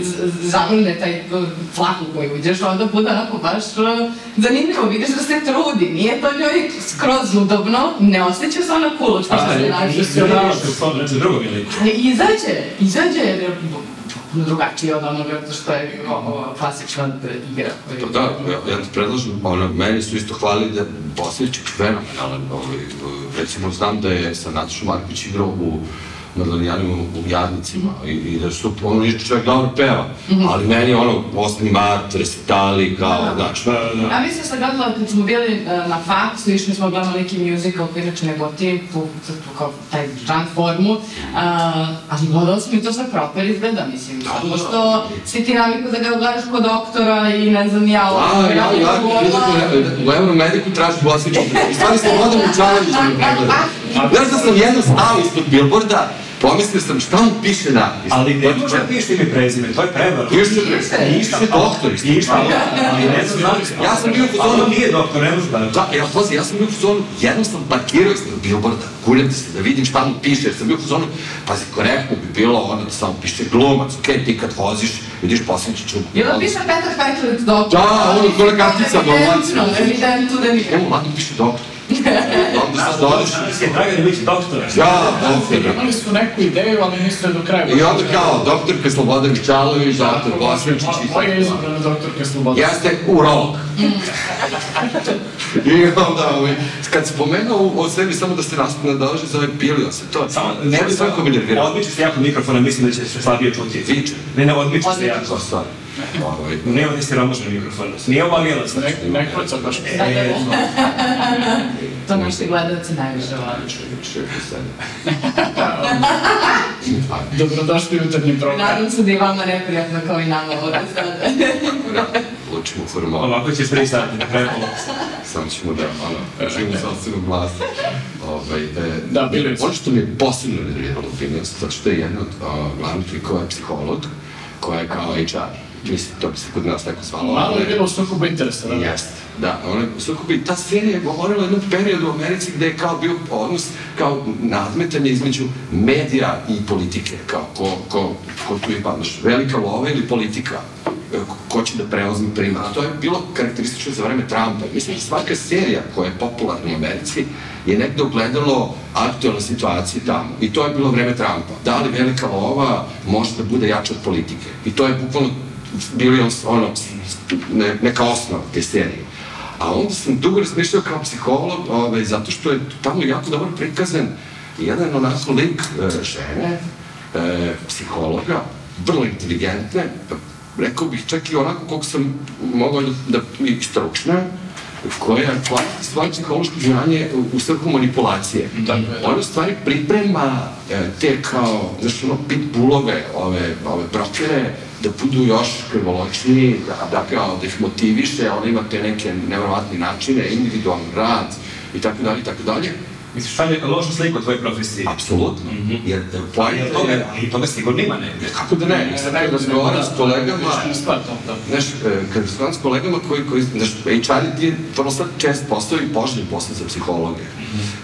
z- zavrne taj uh, flak u koji uđeš, onda bude onako baš uh, zanimljivo, vidiš da se trudi, nije to njoj skroz udobno, ne osjeća se ona kulo što A, se je, nađe. ti si ono što je drugo ili? Ali izađe, izađe je drugačiji od onoga što je klasična igra. To da, ja, ja ti predlažem, ono, meni su isto hvalili da je Bosnić fenomenalan, ovaj, recimo znam da je sa Natašom Marković igrao u Madalijanima u Jarnicima i, i da su, ono, i čovjek dobro peva, ali meni je ono, 8. mart, resitali, kao, znaš, Da, da. Ja mislim da sam gledala kad smo bili e, na faksu, išli smo gledali neki musical koji inače ne goti tu, tu, tu kao taj žan formu, a, ali gledala sam i to sve proper izgleda, mislim, zato što si ti naviku da ga gledaš kod doktora i ne znam ja, A, ja, ja, ja, u Euromediku traži Bosnić, i stvari sam vodim u da pregleda. Znaš da sam jednom stao ispod billboarda, pomislio sam šta mu piše napis. Ali ne može da pišeš ime prezime, to je prevara. Piše, Išta, piše doktor. Išta, ali ne znam, znam. Ja sam bio u on nije doktor, ne može da... Da, ja, pazi, ja sam bio u fazonu, jednom sam parkirao ispod billboarda, kuljam se da vidim šta mu piše, jer sam bio u fazonu, pazi, korektno bi bilo ono da samo piše glumac, okej, ti kad voziš, vidiš Bosnićiću. Jel da piše Petar Petrović doktor? Da, ono, ko na karticama, Evidentno, evidentno da nije. Evo, mladno piše doktor. Onda sad dođeš, Je Dragan Ilić doktor. ja, doktor. Imali su neku ideju, ali nisu je do kraja. I onda kao, doktorka Slobodan Mičalović, doktor Bosničić i Moja je tako. izabrana doktorka Sloboda. Jeste urolog. I onda, ovaj, kad se pomenuo o sebi, samo da se nadođe za ovaj pilio se, to, Samo, ne bi sve ko mi nervirao. Odmiče se jako mikrofona, mislim da će se slabije čuti. Viče. Ne, ne, odmiče se Odmiče jako. Ovaj, Nije on isti romožan mikrofon. Nije ovo agijelac, znači. Ne, ne kroca baš. E, To naši gledalci najviše vole. Dobrodošli u jutarnji program. Nadam se da i vama neprijatno kao i nama ovdje sada. Lučimo hormon. Ovako ćeš pristati na kraju. Samo ćemo da, ono, živimo sobstvenog glasa. Ovaj, e, Da, bili Ono što mi je posebno nerviralo u Phineas, zato što je jedna od a, glavnih likova je psiholog, koja je kao HR. Mislim, to bi se kod nas tako zvalo. Malo je bilo u sukobu interesa, da? Jeste, da. Ona, sukob i ta serija je govorila o jednom periodu u Americi gde je kao bio odnos, kao nadmetanje između medija i politike, kao ko, ko, ko tu je padnaš, velika lova ili politika, e, ko- će da preozme primat. To je bilo karakteristično za vreme Trumpa. Mislim svaka serija koja je popularna u Americi je negde ogledalo aktualne situacije tamo. I to je bilo vreme Trumpa. Da li velika lova može da bude jača od politike? I to je bukvalno bili on, ono, ne, neka osnova te serije. A onda sam dugo razmišljao kao psiholog, ovaj, zato što je tamo jako dobro prikazan jedan onako lik e, žene, e, psihologa, vrlo inteligentne, rekao bih čak i onako koliko sam mogao da, i stručna, koja koristi svoje psihološko znanje u, svrhu manipulacije. Je, da. Ona stvari priprema e, te kao, znaš, ono, pitbullove, ove, ove brokere, da budu još krvoločniji, da, da kao, da ih motiviše, ona ima te neke nevrovatne načine, individualni rad, i tako dalje, i tako dalje. Misliš, šalje lošu sliku o tvojoj profesiji. Apsolutno. Jer e, Ali pojenta toga, je, ali toga sigurno ima negde. kako da ne, sad kad razgovaram s kolegama, to, da. Znaš, e, kad razgovaram s kolegama koji, koji znaš, HR ti je vrlo sad čest posao i poželjen posao za psihologe.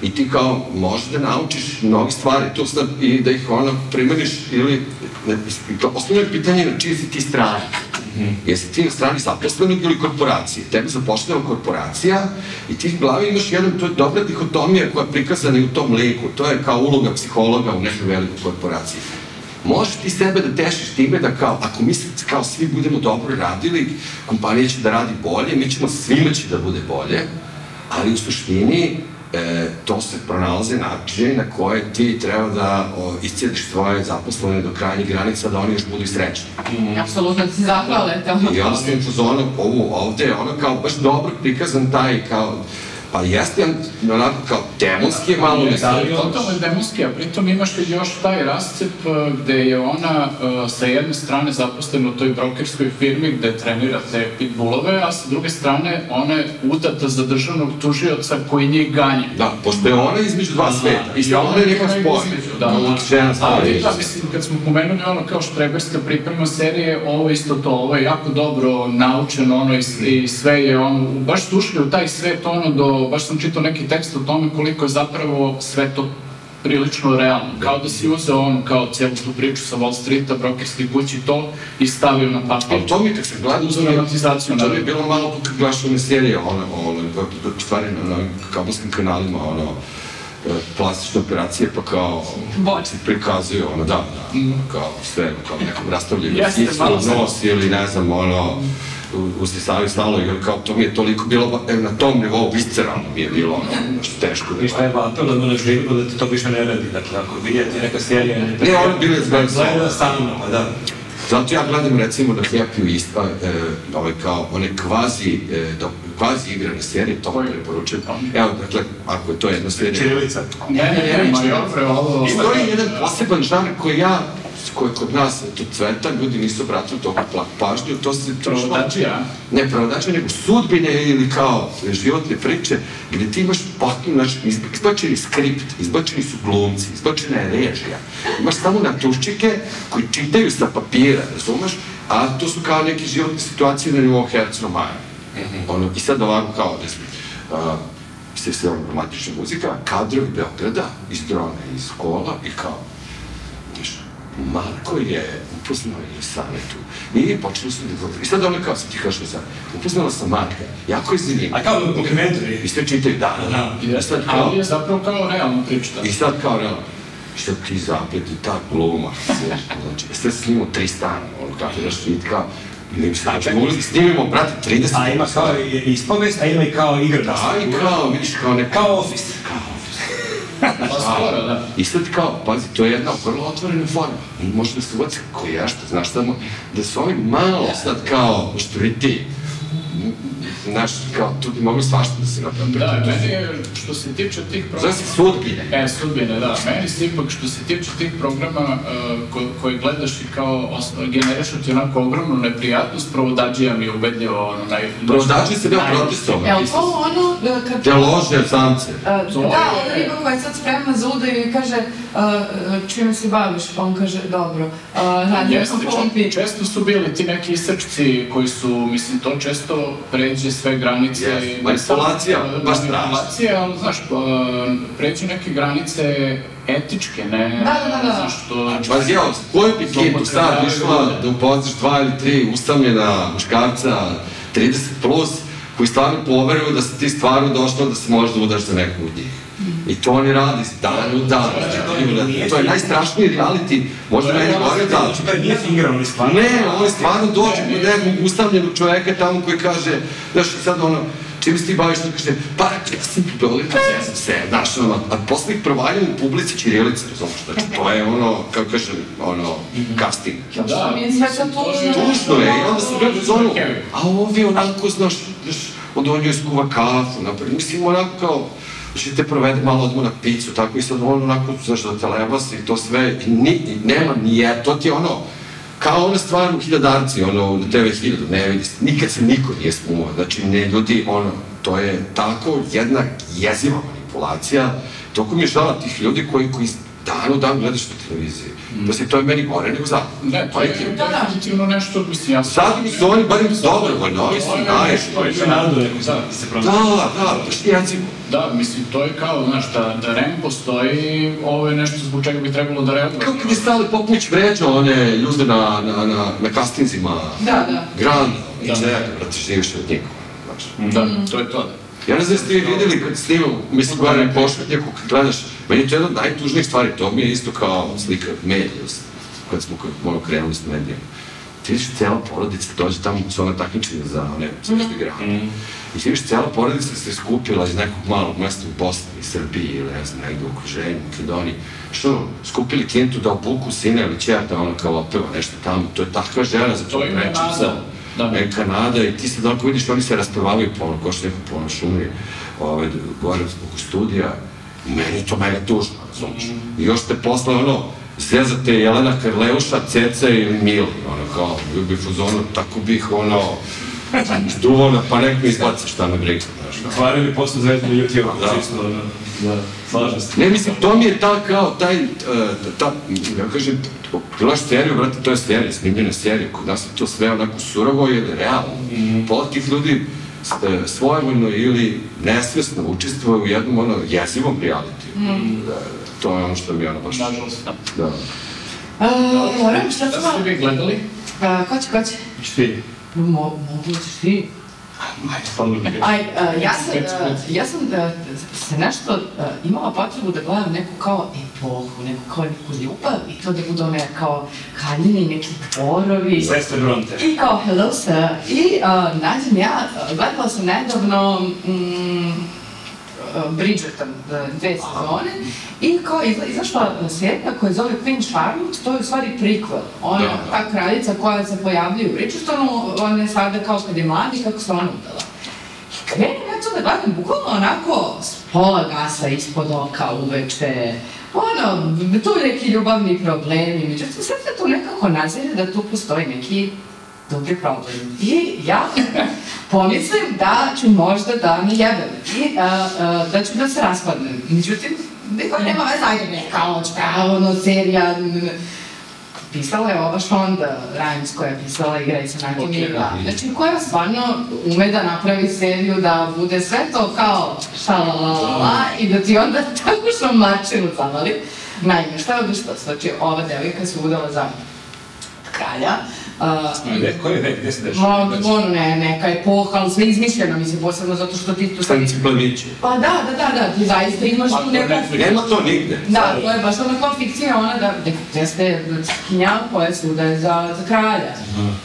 I ti kao možeš da naučiš mnogi stvari, tu sad i da ih ono primeniš ili, ne, to osnovno je pitanje na čiji si ti strani. Jesi ti na strani zaposlenog ili korporacije? Tebe zapošljava korporacija i ti u glavi imaš jedan, to je dobra dihotomija koja je prikazana i u tom liku. To je kao uloga psihologa u nekoj velikoj korporaciji. Možeš ti sebe da tešiš time da kao, ako mi kao svi budemo dobro radili, kompanija će da radi bolje, mi ćemo svima će da bude bolje, ali u suštini e, to se pronalaze načine na koje ti treba da o, iscijediš svoje zaposlene do krajnjih granica da oni još budu i srećni. Apsolutno ti zahvale tamo. I onda sam u fazonu, ovo ovde je ono kao baš dobro prikazan taj kao, pa jeste on onako kao demonski je malo Da, ne da, Ali totalno je demonski, a pritom imaš još taj rascep uh, gde je ona uh, sa jedne strane zaposlena u toj brokerskoj firmi gde trenira te pitbullove, a sa druge strane ona je udata za državnog tužioca koji njih ganje. Da, pošto je ona između dva sveta. I I ona je spoj. između, da. Ali, spoj. da, mislim, kad smo pomenuli ono kao štreberska priprema serije, ovo isto to, ovo je jako dobro naučeno, ono, i, i sve je, ono, baš ušli u taj svet, ono, do, baš sam čitao neki tekst o tome koliko je zapravo sve to prilično realno. Kao da si uzeo ono, kao cijelu tu priču sa Wall Streeta, brokerske kući, to i stavio na papir. Ali to mi kad sam gledao, Uz to mi je- dramatizaciju, to je bilo malo kako gledaš one serije, ono, ono, stvari na ovim kabelskim kanalima, ono, e, plastične operacije, pa kao Boč. se prikazuju, ono, da, da, kao sve, kao nekom rastavljaju Jeste, isto se- nos ili ne znam, ono, u- usisavaju stalo, jer kao to mi je toliko bilo, e, na tom nivou, visceralno mi je bilo, ono, što teško da I šta je apelujemo na življenju da te to više ne radi. Dakle, ako vidite neka serija... Ne, ono bile zbog Gleda stalno, pa da. Zato ja gledam recimo na Happy Ispa, e, ovaj kao one kvazi, e, do, kvazi igrane serije, to vam preporučujem. Evo, dakle, ako je to jedna serija. Čirilica. Ne, ne, ne, ma dobro, ovo... Postoji jedan poseban žanr koji ja koji kod nas to cveta, ljudi nisu obratili toliko pažnju, to se... Provodačija? Ne provodačija, nego sudbine ili kao životne priče, gde ti imaš potpuno, znači, izb- izbačeni skript, izbačeni su glumci, izbačena je režija. Imaš samo natuščike koji čitaju sa papira, razumeš? A to su kao neke životne situacije na nivou Hercno Maja. Ono, I sad ovako kao, ne znam, a, se romantična muzika, kadrovi Beograda, iz drona, iz kola i kao, Marko je upoznao Elisavetu i počeli su da govori. I sad ono kao sam ti kažeš sad, upoznala sam Marka, jako je zanimljivo. A kao dokumentari. I sve čitaju, da, da, da. I sad kao, Ali je zapravo kao realna priča. i sad kao, realno, i sad ti zapleti ta gluma, znaš, znači, sve se snimamo tri stana, ono, kao, i mi se, znači, mogli snimimo, brate, 30 A ima kao i ispovest, a ima i kao igra. Da, i kao, vidiš, kao neka, Kao office. Pa skoro, da. I sad kao, pazi, to je jedna vrlo otvorena forma. I može da se uvaci ko ja što, znaš samo, da su ovi malo sad kao štriti, znaš, kao, tu bi mogli svašta da se napravi. Da, meni je, što se tiče tih Zove programa... se sudbine. E, sudbine, da. Meni se ipak, što se tiče tih programa uh, ko, koje gledaš i kao generišu ti onako ogromnu neprijatnost, provodađija mi je ubedljivo ono naj... Provodači se deo protestovao. Jel to ono da kad... Te lože samce. Uh, da, je- ona riba koja je sad spremna za udaju i kaže uh, čime se baviš, pa on kaže dobro. Uh, radim pompi. često su bili ti neki isrčci koji su, mislim, to često pređe sve granice. Jeste, i ne samo- manipulacija, baš strašno. Manipulacija, ali, znaš, pa, pređu neke granice etičke, ne... Da, da, da, da. Znaš, to... Pazi, evo, koju bi kitu sad išla da upoznaš dva ili tri usamljena muškarca, 30 plus, koji stvarno poveruju da si ti stvarno došla da se možda udaš za neku od njih. I to oni radi iz dana u dan. To je najstrašniji reality, možda meni gore da. Znači, to nije fingirano, ali stvarno. Ne, oni stvarno dođu kod nekog ustavljenog čoveka tamo koji kaže, znaš, sad ono, čim se ti baviš, on kaže, pa, ja sam u Beogradu, ja sam se, znaš, ono, a posle ih provaljaju u publici Čirilice, razumiješ, znači, to je ono, kako kažem, ono, casting. Da, Mi je sve to tužno. Tužno je, i onda sam gledao zonu, a ovi onako, znaš, znaš, onda on joj skuva kafu, napred, mislim, onako kao, Znači, te provede malo odmo na picu, tako i sad on onako, znaš, da te lebasi i to sve, i, ni, i nema, nije, to ti je ono, kao ona stvar u hiljadarci, ono, na TV 1000, ne vidi se, nikad se niko nije spumao, znači, ne, ljudi, ono, to je tako jedna jeziva manipulacija, toliko mi je žala tih ljudi koji, koji dan u dan gledaš na televiziji. Mm. to je meni gore nego zapad. Ne, to je Da, da. definitivno nešto, mislim, ja sam... Sad mi su oni barem dobrovoljno, ovi su najviše. To je To je narodu neko Da. se Da, pronaći. da, baš ti jezimo. Da, mislim, to je kao, znaš, da, da REM postoji, ovo je nešto zbog čega bi trebalo da reaguje. Kad je Stali Popović vređao one ljude na, na, na, na kastinzima, Da, da. Granda, i Da. čega, brate, živiš od njega. Da, to je to, da. Ja ne znam da ste vi vidjeli kad snimam, mislim, gledam pošvetnjaku, kad gledaš, meni je to jedna od najtužnijih stvari, to mi je isto kao slika medija, kad smo kad, ono, krenuli s medijama. Ti vidiš cijela porodica, dođe tamo su ona takmičenja za one, sve što igra. I ti viš, cijela porodica se skupila iz nekog malog mesta u Bosni, iz Srbiji ili ne znam, negde u okruženju, Makedoniji. Što, skupili kintu da obuku sine ili čer da ono kao opeva nešto tamo. To je takva žena za to je preču Kanada. selo. Da. E, Kanada i ti sad onako vidiš, oni se raspevavaju po ono, ko što neko po ono šumi, ovaj, gore oko studija. I meni to mega tužno, razumiješ. I još te posle ono, zezate Jelena Karleuša, Ceca ili Mili, ono kao, bio bi fuzonu, tako bih ono, duvao na pa nek mi izbaci šta me briga, znaš. kao. Otvaraju mi posto zvezdu na YouTube, Da. da. čisto, ono, da, slažem se. Ne, mislim, to mi je ta, kao, taj, uh, ta, ja kažem, gledaš seriju, brate, to je serija, snimljena serija, kod nas je to sve onako surovo ili realno. Mm. Pola tih ljudi e, svojevoljno ili nesvesno učestvuju u jednom ono jezivom realitiju. Mm. Da, to je ono što mi ono baš... Nažalost, da. Da. A, moram, šta Da smo... ste vi gledali? A, ko će, ko će? Ti? Mo, mogu ćeš ti? Aj, a, ja sam, a, ja sam a, se nešto a, imala potrebu da gledam neku kao epohu, neku kao neku ljubav i to da bude one kao haljine i neki Bronte. I kao hello sir. I a, nađem ja, gledala sam nedavno mm, Bridgerton, a, dve sezone, i kao izla, izašla serija koja se zove Queen Charlotte, to je u stvari prikvel. Ona, Da, da. ta kraljica koja se pojavljuje u Bridgertonu, ona je sada kao kad je mladi, kako se ona udala. I krenem ja to da gledam, bukvalno onako s pola gasa ispod oka uveče, ono, tu neki ljubavni problemi, međutim sad se tu nekako nazire da tu postoji neki dublji problem. I ja pomislim da ću možda da me jebem i a, a, da ću da se raspadnem. Međutim, niko nema veze, ajde neka očka, ono, serija, n- n- Pisala je ova Shonda Rhimes koja je pisala Grey's Anatomy. Ok, da. Znači, koja stvarno ume da napravi seriju da bude sve to kao šalalalala i da ti onda tako što mačinu zavali. Naime, šta je što? Znači, ova devojka se udala za kralja. Uh, Gde, koji je vek, gde se dešava? No, ono, ne, neka epoha, ali sve izmišljeno, mislim, posebno zato što ti tu sad... Stanci plemići. Pa da, da, da, da, ti zaista imaš Pa, tu neku... Nema to nigde. Da, to je baš ona kao fikcija, ona da, da jeste skinja koja se udaje za, za kralja.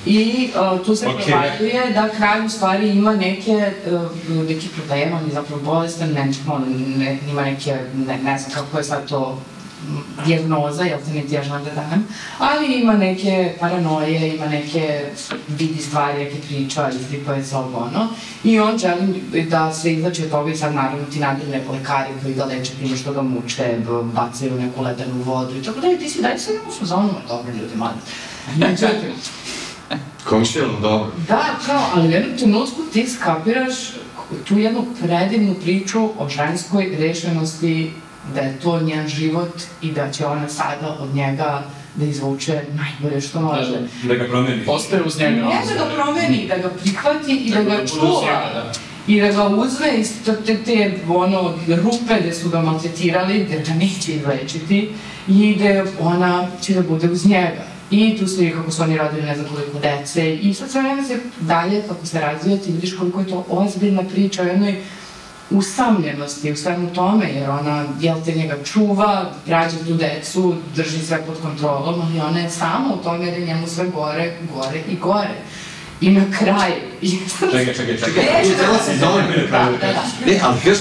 I uh, tu se Ok. provajuje da kralj u stvari ima neke, uh, neki problema, on je zapravo bolestan, ne, on ne, ima neke, ne, ne znam kako je sad to dijagnoza, jel te ja želim da dajem, ali ima neke paranoje, ima neke vidi stvari, neke priča, izripuje se ovo ono, i on želi da se izlači od toga i sad naravno ti nadirne lekari koji ga leče time što ga muče, bacaju u neku ledenu vodu i tako da i ti si daj sve u fazonu, ma dobro ljudi, mladi. Međutim, dobro. da, kao, ali u jednom trenutku ti skapiraš tu jednu predivnu priču o ženskoj rešenosti, da je to njen život i da će ona sada od njega da izvuče najbolje što može. Da, Da ga promeni. Ostaje uz njega. Ne da ga promeni, da ga prihvati i da ga bude uz čuva. njega, da. I da ga uzme iz te, te, ono, rupe gde su ga maltretirali, gde ga neće izlečiti i gde ona će da bude uz njega. I tu stoji kako su oni rodili ne znam koliko dece i sad sve vreme se dalje, kako se razvija, ti vidiš koliko je to ozbiljna priča o jednoj usamljenosti u svemu tome, jer ona, jel te njega čuva, rađa tu decu, drži sve pod kontrolom, ali ona je sama u tome jer je njemu sve gore, gore i gore. I na kraju... Čekaj, čekaj, čekaj. Neću Tu cela sezona. Da, da, da. Ne, ali kažeš,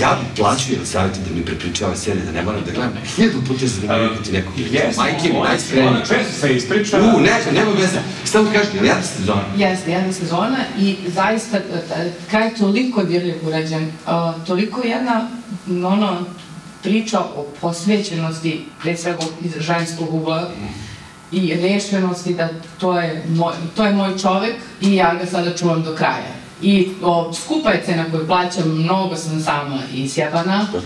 ja bi plaćao ili savjeti da mi prepriča ove serije, da ne moram da gledam. Hiljadu puta je zanimljivo kad ti neko Jes, Majke mi, najspremnije. Ona često se ispriča. U, neka, nema veze. Samo kažeš, ili jedna sezona? Jeste, jedna sezona i zaista e, e, kraj je toliko dirljiv urađen, uh, toliko jedna, ono, priča o posvećenosti, pre svega iz ženskog ugla, i rešenosti da to je, moj, to je moj čovek i ja ga sada čuvam do kraja. I o, skupa je cena koju plaćam, mnogo sam sama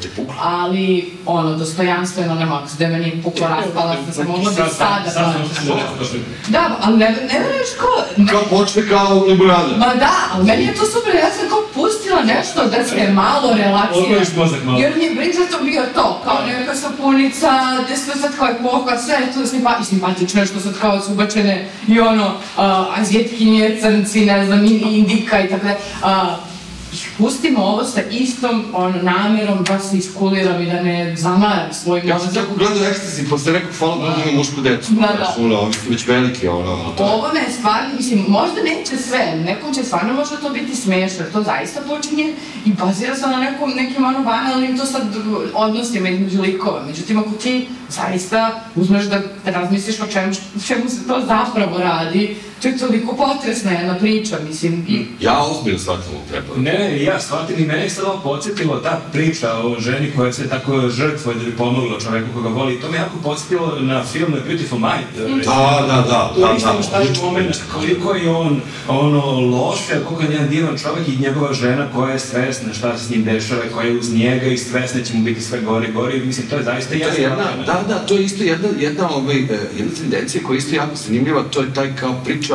te puklo. ali ono, dostojanstveno na maks, da me nije puklo raspala, sam se mogla bi Sad, sada sad, sad smo plaćam. se došli. Da, ali ne, ne veruješ ko, Kao počne kao limonada. Ma da, ali meni je to super, ja sam kao pustila nešto da se malo relaksira. Odvojiš mozak malo. Jer mi je Bridgerton bio to, kao neka sapunica, gde sve sad kao epoha, sve je to simpa, i simpatično je što sad kao su ubačene i ono, uh, azjetkinje, crnci, ne znam, indika i tako da. Uh, pustimo ovo sa istom on, namerom da se iskuliram i da ne zamaram svoj Ja sam mozak. tako gledao ekstasi, posle rekao, hvala Bogu ima mušku decu. Da, da. Ono, ovi su već veliki, ono, to. Ovo me stvarno, mislim, možda neće sve, nekom će stvarno možda to biti smešno, to zaista počinje i bazira se na nekom, nekim ono banalnim to sad odnosima između likova. Međutim, ako ti zaista uzmeš da, da razmisliš o čemu, čemu se to zapravo radi, to je toliko potresna jedna priča, mislim, i Ja ozbiljno shvatam ovu preporuku. Ne, ne, ja shvatim i mene je sad ovo podsjetilo ta priča o ženi koja se tako žrtvuje da bi pomogla čoveku koga voli. To me jako podsjetilo na film Beautiful Mind. Da, da, da, Tu da, nisam da. šta je moment, koliko je on ono, loš, a koliko je jedan divan čovek i njegova žena koja je svesna šta se s njim dešava, koja je uz njega i svesna će mu biti sve gore i gore. Mislim, to je zaista To je jasno. jedna, da, da, to je isto jedna, jedna, ovaj, e, jedna tendencija koja je isto jako zanimljiva, to je taj kao priča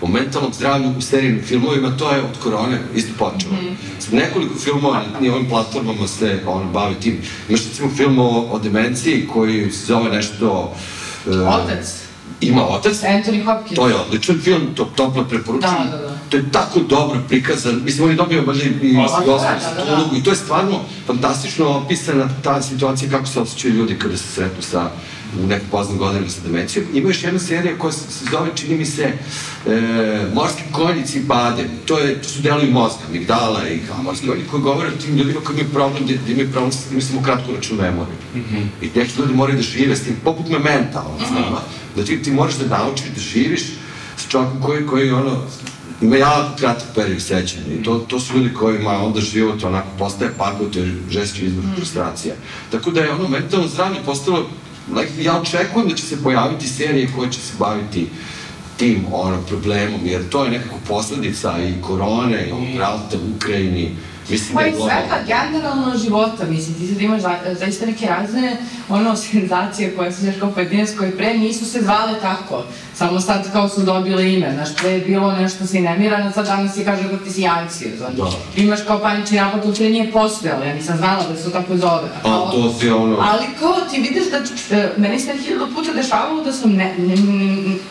o mentalnom zdravlju u serijnim filmovima, to je od korone isto počelo. Mm. Nekoliko filmova na ovim platformama se on, bavi tim. Imaš recimo film o, o demenciji koji se zove nešto... e, otac, Ima otac, Anthony Hopkins. To je odličan film, to toplo preporučujem. Da, da, da. To je tako dobro prikazan. Mislim, on je dobio možda i Oscar, i Oscar da, za da, tu da. ulogu i to je stvarno fantastično opisana ta situacija kako se osjećaju ljudi kada se sretnu sa u nekim poznim godinama sa demencijom. Ima još jedna serija koja se, zove, čini mi se, e, Morski konjici i bade. To, je, to su delovi mozga, migdala i kao morski konji koji govore o tim ljudima koji imaju problem, da, da imaju problem, sa- imaju samo kratkoročnu memoriju. I neki ljudi moraju da žive s tim, poput mementa, ono, znamo, da ti, ti moraš da naučiš da živiš s čovjekom koji, koji ono, ima jako kratak period sećanja i to, to su ljudi kojima onda život onako postaje pakao, to je žeski izvor frustracija. Tako da je ono mentalno zdravlje postalo, ja očekujem da će se pojaviti serije koje će se baviti tim ono, problemom, jer to je nekako posledica i korone, i ovog rata u Ukrajini, mislim Pa da i je globalno. svega, generalno života, mislim, ti sad imaš za, zaista neke razne, ono, senzacije koje se kao pojedinac, koje pre nisu se zvale tako, samo sad kao su dobile ime, znaš, pre je bilo nešto si nemiran, a sad danas si kaže da ti si anksiozan. Da. Imaš kao panični napad, to pre nije postojalo, ja nisam znala da se to tako zove. A to si ono... Ali kao ti vidiš da, e, meni se hiljadu puta dešavalo da sam ne, ne,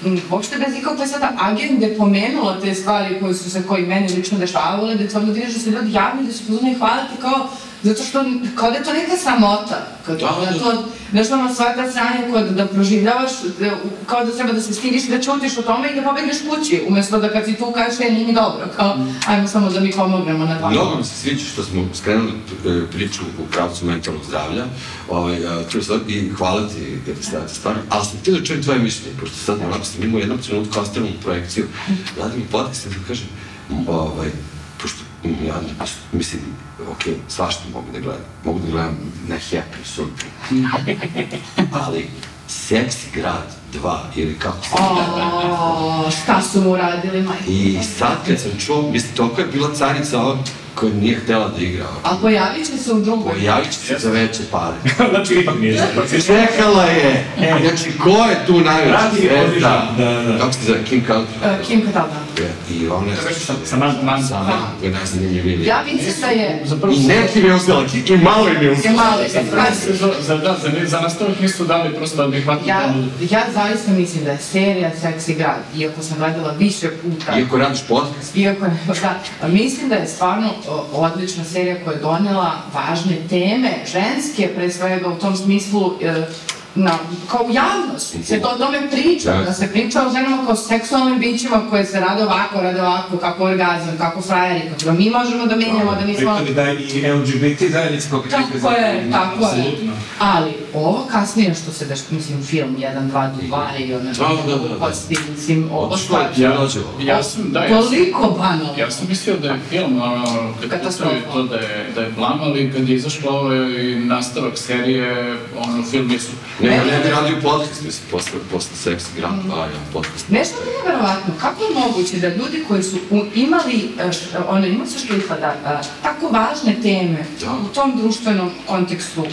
ne, uopšte bez ikakve sada agende pomenula te stvari koje su se, koji meni lično dešavale, da stvarno vidiš da se ljudi javni, da se pozvane hvaliti kao, zato što, kao da je to neka samota, kao da, Da, da, da. to, znaš ono sva ta stranja koja da, da proživljavaš, da, kao da treba da se stidiš i da čutiš o tome i da pobegneš kući, umesto da kad si tu kažeš, e, nije mi dobro, kao, ajmo samo da mi pomognemo na tamo. Mnogo mi se sviđa što smo skrenuli e, priču u pravcu mentalnog zdravlja. Ovaj, a, čuo sam i hvala ti, jer ste stvarno, ali sam htio da čujem tvoje mišljenje, pošto sad onako sam imao jednom trenutku ostavljenu projekciju, radim podcast i da kažem, ovaj, ja mislim, ok, svašta mogu da gledam, mogu da gledam na Happy sutra, ali Seksi grad 2 ili kako se O, šta su mu uradili, majke? I sad kad sam čuo, mislim, toliko je bila carica ova koja nije htela da igra. A pojavit će se u drugoj. Pojavit će se za veće pare. znači, ipak nije Čekala je! Znači, ko je tu mi zvezda? podižan, da, da. Kako se zove, Kim Kardashian? Uh, Kim Kardashian. I ona je... Sa man, man, Sama je najzanimljiviji. Ja mislim da je... Za I neki mi je uspjela, i malo im je Je uspjela. malo Za za, da, za, za nastavak nisu dali prosto adekvatno Ja, ja zaista mislim da je serija Seksi grad, iako sam gledala više puta, Iako radiš podcast, iako da, mislim da je stvarno odlična serija koja je donela važne teme, ženske pre svega u tom smislu, e, na, kao u javnosti, se to o tome priča, Da. da se priča o ženama kao seksualnim bićima koje se rade ovako, rade ovako, kako orgazam, kako frajeri, kako da mi možemo da menjamo, da nismo... Pritom da i LGBT zajednica kako Tako je, tako je. Apsolutno. Ali, ovo kasnije što se deš, mislim, film 1, 2, 2 i ono... Da, da, da, da. posti, mislim, ovo je, stvar. ja. Ja sam, da, ja sam, Toliko banalno. ja sam mislio da je film, ono, kad Katastrofa. pucaju to da je, da je blam, ali kad je izašlo ovaj nastavak serije, ono, film je super. Ne, ja ne bi radio podcast, mislim, posle, posle Seksi grad, a ja podcast. Nešto mi je verovatno, kako je moguće da ljudi koji su u, imali, e, ono, ima se šlifa da a, tako važne teme Da. u tom društvenom kontekstu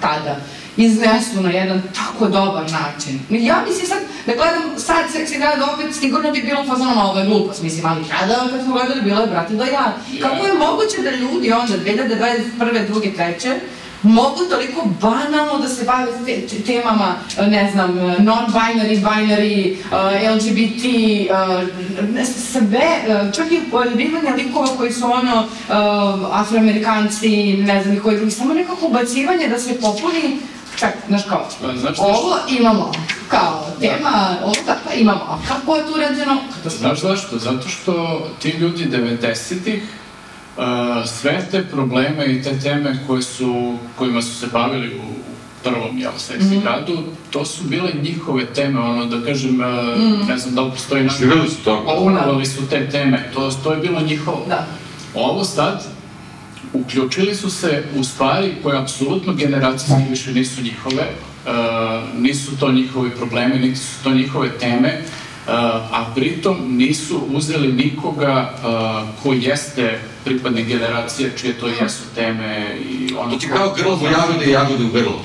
tada iznesu na jedan tako dobar način. Ja mislim sad, da gledam sad seksi grad opet, sigurno bi bilo fazonom, ovo je glupost, mislim, ali tada kad smo gledali, bilo je, brate, da ja. Kako je moguće da ljudi onda, 2021. druge, treće, mogu toliko banalno da se bave te, te- temama, e, ne znam, non-binary, binary, uh, LGBT, sve, čak i pojavljivanje likova koji su ono afroamerikanci, ne znam, i koji drugi, samo nekako ubacivanje da se popuni Čak, znaš kao, znaš ovo imamo, kao tema, ovo takva imamo, a kako je to urađeno? Znaš zašto? Zato što ti ljudi 90-ih uh, sve te probleme i te teme koje su, kojima su se bavili u prvom, jel, seksi gradu, to su bile njihove teme, ono, da kažem, uh, ne znam da li postoji naš... Živjeli su to. Ownovali su te teme, to, to je bilo njihovo. Da. Ovo sad, uključili su se u stvari koje apsolutno generacijski više nisu njihove, uh, nisu to njihovi problemi, niti su to njihove teme, uh, a pritom nisu uzeli nikoga uh, ko jeste pripadnik generacije čije to jesu teme i ono... To ti kao grlo u jagode i jagode u grlo.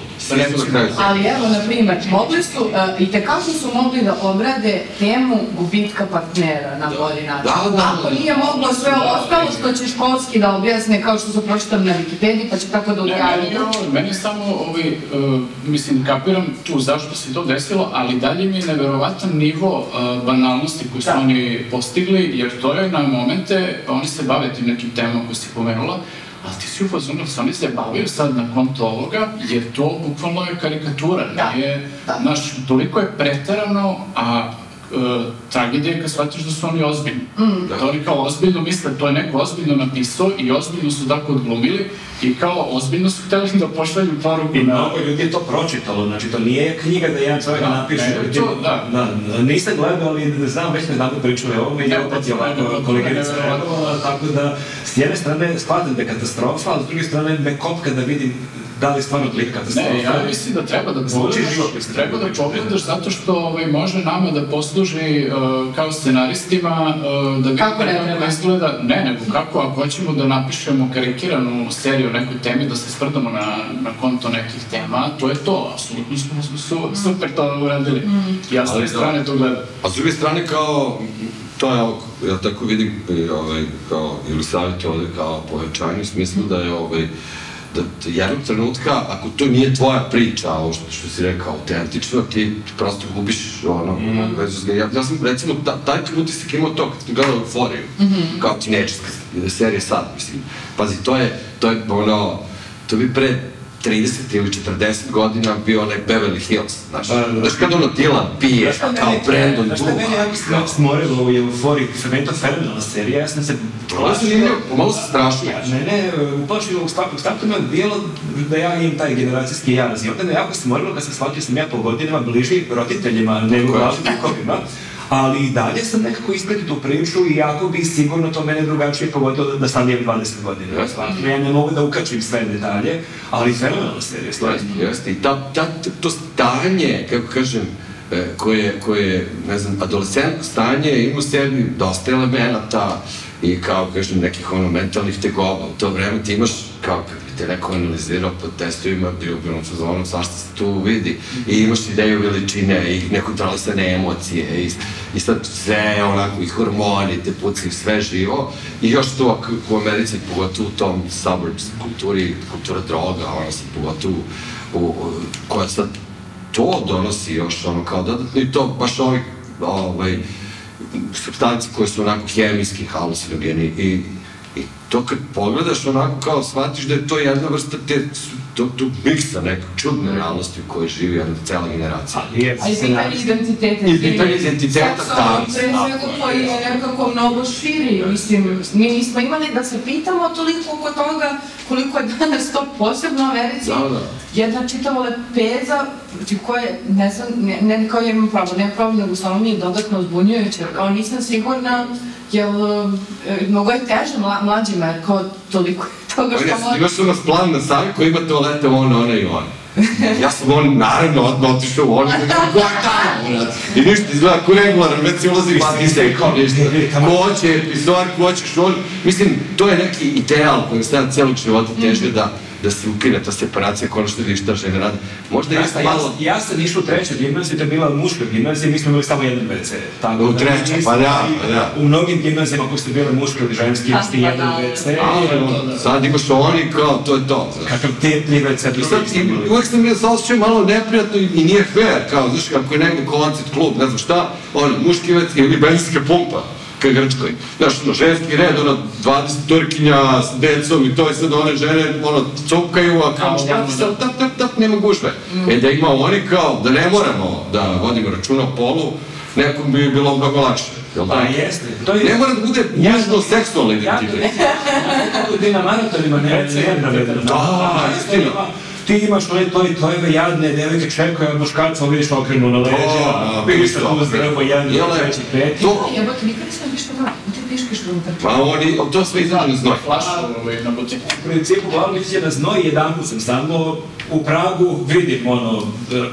Ali evo, na primer, mogli su, uh, i tekako su mogli da obrade temu gubitka partnera na bolji način. Da, da, da. Ako nije moglo sve ostalo što će školski da objasne, kao što su pročitali na Wikipediji, pa će tako da Ne, meni, samo, ovaj, uh, mislim, kapiram tu zašto se to desilo, ali dalje mi je neverovatan nivo uh, banalnosti koji su Da. oni postigli, jer to je na momente, oni se bave tim nekim temama koje si pomenula, ali ti si u fazonu, se oni se bavaju sad na konto ovoga, jer to bukvalno je karikatura, Da. nije, Da. znaš, toliko je preterano, a tragedija je kad shvatiš da su oni ozbiljni. Mm. Da. oni kao ozbiljno misle, to je neko ozbiljno napisao i ozbiljno su tako odglumili i kao ozbiljno su hteli da pošalju poruku I na... mnogo ljudi je to pročitalo, znači to nije knjiga da jedan čovjek Da, napiše. ne, to, da. da. Nisam gledao, ali znam, već me znam da pričaju o ovome i Ne, opet je ne, ne, ovako ne, koleginica ne, ne, ne. reagovala, tako da s jedne strane shvatam da je katastrofa, a s druge strane me kopka da vidim da li stvarno klika katastrofa. Ne, ja mislim da treba da pogledaš, treba da pogledaš zato što ovaj, može nama da posluži uh, kao scenaristima uh, da vidimo Kako ne treba? izgleda, ne, nego kako ako hoćemo da napišemo karikiranu seriju o nekoj temi, da se sprdamo na, na konto nekih tema, to je to, apsolutno smo su, su, super to uradili. Mm. Ja s Ali te strane to gledam. A s druge strane, kao, to je, ovo, ja tako vidim, ovaj, kao, ili savjet ovde kao povećanje, u smislu da je, ovaj, da da jednog trenutka, ako to nije tvoja priča, ovo što, što si rekao, autentično, ti prosto gubiš ono, mm. vezu s ja, ja sam recimo ta, taj utisak imao to kad sam gledao Euforiju, mm -hmm. kao tineđerska serija sad, mislim. Pazi, to je, to je ono, to bi pre 30 ili 40 godina bio onaj Beverly Hills, znaš, Da, da. znaš kad ono Dylan pije, kao meni- Brandon Znaš šta meni jako kao- smo- smorilo u euforiji, meni je to fenomenalna serija, ja sam se zanimljivo, pomalo se strašno. Ne, ne, u počinu u startu, startu me bilo da ja imam taj generacijski jaz i onda me jako smorilo kad sam shvatio da sam ja po godinama bliži roditeljima nego Tako je. Ali i dalje sam nekako ispratio tu priču i jako bi sigurno to mene drugačije pogodilo da sad imam 20 godina. Stvarno, ja ne mogu da ukačim sve detalje, ali fenomenalna serija, stvarno. Jeste, jeste. I ta, ta, to stanje, kako kažem, e, koje, koje, ne znam, adolescentno stanje ima u sebi dosta elemenata i kao, kažem, nekih ono mentalnih tegoba. U to vreme ti imaš, kao te neko analizirao po testovima, bio bi ono fazonu, svašta se tu vidi. I imaš ideju veličine i nekontrolisane emocije i, i sad sve onako, i hormoni te pucaju, sve živo. I još to u Americi, pogotovo u tom suburbs kulturi, kultura droga, ono sad pogotovo u, u, koja sad to donosi još ono kao dodatno i to baš ovi ovaj, substanci koje su onako hemijski, halucinogeni i, i to kad pogledaš onako kao shvatiš da je to jedna vrsta te, to, to miksa neke čudne realnosti u kojoj živi jedna cela generacija. Ali je A i pitanje identiteta. I pitanje identiteta, da. pre svega koji je nekako mnogo širi. Mislim, mi nismo imali da se pitamo toliko oko toga koliko je danas to posebno u Americi. Da, da. Jedna čitava lepeza, znači koje, ne znam, ne, ne kao ja imam pravo, nemam pravo, nego samo mi je dodatno uzbunjujuće, kao nisam sigurna, jer e, mnogo je teže mla, mlađima, jer kao toliko je toga što mlađi. imaš u nas plan na sami koji ima toalete ono, ona i ona. Ja sam on, naravno, odmah otišao u ono, ko je tamo? I ništa, izgleda ko regularan, već si ulazi i se, kao ništa. Ko će, pisoar, ko će šol. Mislim, to je neki ideal koji sam celog života težio da, da se ukine ta separacija, konačno vidi šta žene rade. Možda Ja, jeste ja, malo... ja sam išao u treću gimnaziju, to je bila muška gimnazija, mi smo imali samo jedan WC. Tako U da trećoj, pa da, pa da. U mnogim gimnazijama koji su bile muške ili ženske, imaš ti Pa jedan da. WC. A, sad imaš oni kao, to je to, znaš. Kakav te tri WC I sad, i, uvek sam ja se osjećao malo neprijatno i, i nije fair, kao, znaš, kako je negde koncert, klub, ne znam šta, ono, muški vec ili benzinska pumpa ka Grčkoj. Znaš, ono, ženski red, ono, 20 turkinja s decom i to je sad one žene, ono, cupkaju, a kao, šta ti sad, tap, tap, tap, nema gužve. E, da ima oni kao, da ne moramo da vodimo računa o polu, nekom bi bilo mnogo lakše. Jel Pa da? jeste. To je... Ne mora da bude nužno seksualni Ja identitet. Kako ti na maratonima ne ne. Da, istina. Ti imaš one tvoje tojeve jadne, devojke čekaju od muškarca, vidiš okrenu na leđa, da, vidiš isto. tu zdravo, jedan, Jel, treći, peti. To, Jebote, nikad nisam ništa vrlo. Ti piški što unutar. pa oni, to sve izađe na znoj. Flašu ovaj, na butiku. U principu, Vladović je na znoj, jedan put sam samo u Pragu, vidim ono,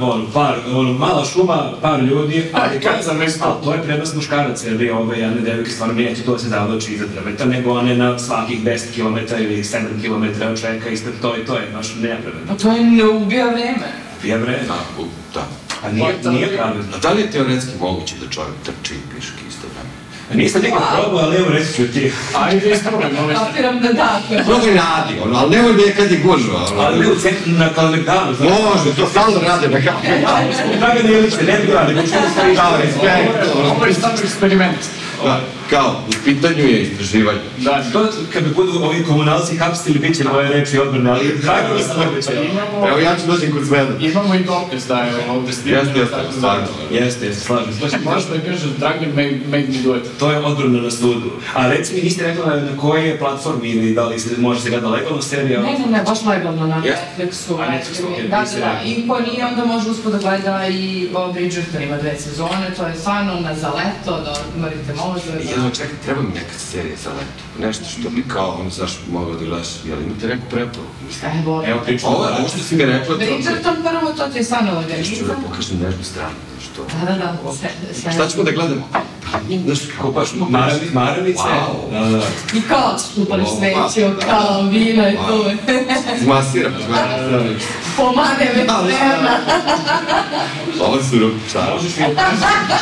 ono, par, ono, mala šuma, par ljudi, ali kad sam isto. ali to je prednost muškaraca, jer vi ove jedne devojke stvarno neće to da se zavlači iza drveta, nego one na svakih 10 km ili 7 km čeka ispred to i to je baš nepravedno. Pa to je ne ubija vreme. Pije vreme. Da, da. A nije, nije pravedno. A da li je teoretski moguće da čovjek trči i vreme? Nisam nikad probao, ali evo reći ću ti. Ajde, isprobaj, molim te. Kapiram da da. Probaj radi, ono, ali nemoj nekad i gužva. ono. Ali ne u centru na kalemegdaru, znaš. Može, to stalno rade na kao. Dragan Ilić, ne bi rade, nego što stvari Da, respekt. Ovo je samo eksperiment. Da, Kao, u pitanju je istraživanje. Da, To, kad bi budu ovi komunalci hapstili, bit će moje reči odbrane, ali drago mi se obećao. imamo, Evo ja ću dođem kod Sveda. imamo i dokaz da je ovde snimljeno. Jeste, jeste, tako da- stvarno. Jeste, jeste, slažem se. Znači, možeš da kažeš, Dragan made, made me do it. To je odbrana na sudu. A reci mi, niste rekla na kojoj platformi ili da li se može se gleda legalno serija? Ne, ne, ne, baš legalno na. Netflixu. A, Netflixu, Da, da, da. rekla. I ko nije, onda može uspod da gleda i Bridgerton ima dve sezone, to je stvarno na za leto, da odmorite mozak. Jedno, čekaj, treba mi neka serija za leto. Nešto što bi kao, ono, znaš, mogao da gledaš. Jel imate neku preporuku? Evo, Evo pričam. Ovo, ovo što si mi rekla, to... Bridgerton prvo, to ti je stvarno Ću da organizam. pokažem nežnu stranu, znaš to. Da, da, da. sve- Šta ćemo da gledamo? Znaš, kao baš Maravi, Maravice. Wow. Da, da. I kao upališ Ovo, sveću, da. kao vino i tu. Zmasiram, zmasiram. Pomade već spremna. Ovo su ruke, šta? Možeš i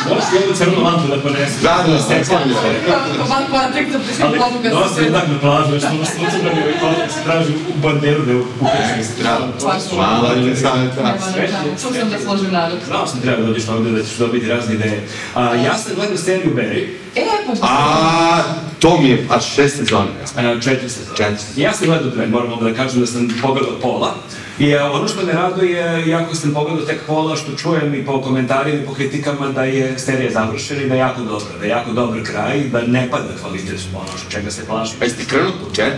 možeš ovu crnu lampu da poneseš. Da, da, seksualno. Kako van Patrik za je tak na plažu, što možeš ucrnani ovaj kontakt se traži u banderu da ukažeš. Hvala, ili savjeta. Nema na čemu, tu sam da složim narod. Znao sam treba da dođeš ovde da ćeš dobiti razne ideje. A, ja sam gledao Barry, E, pa A, to mi je, a šest sezona. četiri sezone. Četiri sezone. Ja sam gledao dve, moram da kažem da sam pogledao pola. I a, ono što me raduje, iako sam pogledao tek pola, što čujem i po komentarima i po kritikama da je serija završena i da je jako dobra, da je jako dobar kraj, da ne pada kvalitet ono što čega se plaši. Pa jeste krenuo od početka?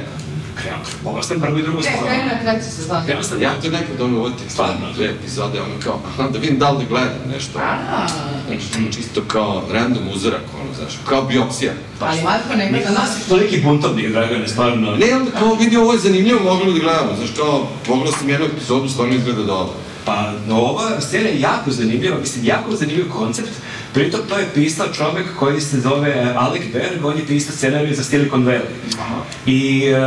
Pogledao sam prvu i drugu Ne, sezonu. krenu na kraju se znam. Krenuo sam, Ja to nekad ono uvatim stvarno dve epizode, ono kao, aha, da vidim da li da gledam nešto. A, Čisto kao random uzorak, ono, znaš, kao biopsija. ali Marko ne gleda nas. nisi toliki buntovnik, Dragane, stvarno. Ne, onda kao vidi ovo je zanimljivo, mogli da gledamo, znaš, kao, pogledao sam jednu epizodu, stvarno izgleda dobro. Pa, ova serija je jako zanimljiva, mislim, jako zanimljiv koncept. Pritom to je pisao čovek koji se zove Alec Berg, on je pisao scenariju za Silicon Valley. I uh,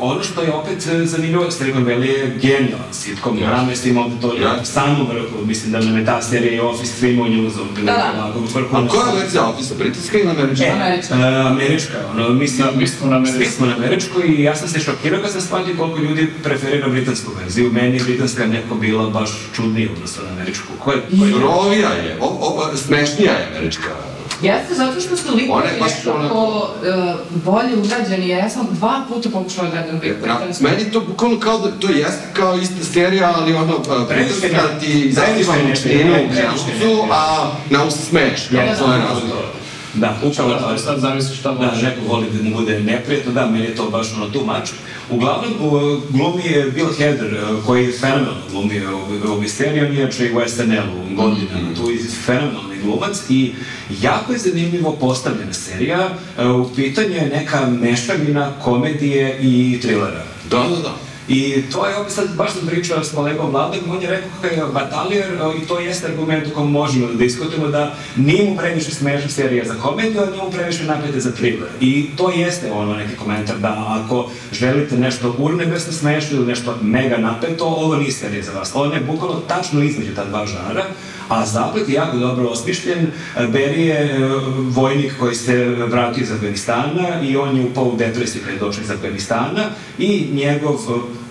ono što je opet eh, zanimljivo, Silicon Valley je genijalan sitcom, Jasno. rame s tim ovde to Jasno. samo vrhu, mislim da nam je ta serija i Office svima u nju zove. Da, da. A koja je verzija Office-a, britanska ili američka? E, Američka. e, američka, ono, mislim, Da, mi smo na američku. Svi smo na američku i ja sam se šokirao kad sam shvatio koliko ljudi preferira britansku verziju. Meni je britanska neko bila baš čudnija odnosno na američku. Ko je, ko je Rovija je, o, o, smešnija je američka. Jeste, zato što su likovi je baš nekako e, bolje urađeni. Ja sam dva puta pokušala da gledam Ja, Britansku. meni to bukvalno kao da to jeste kao ista serija, ali ono, pa, Previše britanska ne- ti previše ne- džauzu, a na us smeš, kao to je razlog. Da, upravo to. Ali sad zavisi šta Da, voliš. neko voli da mu bude neprijetno, da, meni je to baš ono tu mač. Uglavnom, glumi je Bill Hader, e, koji je fenomenalno glumio u ovoj seriji, on je inače i u SNL-u godinama, tu je fenomenalni glumac i jako je zanimljivo postavljena serija, E, u pitanju je neka mešavina komedije i trilera. Da, da, da. I to je opet sad, baš sam pričao s kolegom Vladom, on je rekao kako je batalijer i to jeste argument u kom možemo da diskutujemo da nije mu previše smešna serija za komediju, a nije mu previše napete za thriller. I to jeste ono neki komentar da ako želite nešto urnebesno smešno ili nešto mega napeto, ovo nije serija za vas. Ovo je bukvalno tačno između ta dva žanra, a zaplet je jako dobro osmišljen. Beri je e, vojnik koji se vratio iz Afganistana i on je upao u depresiju kada je došao iz Afganistana i njegov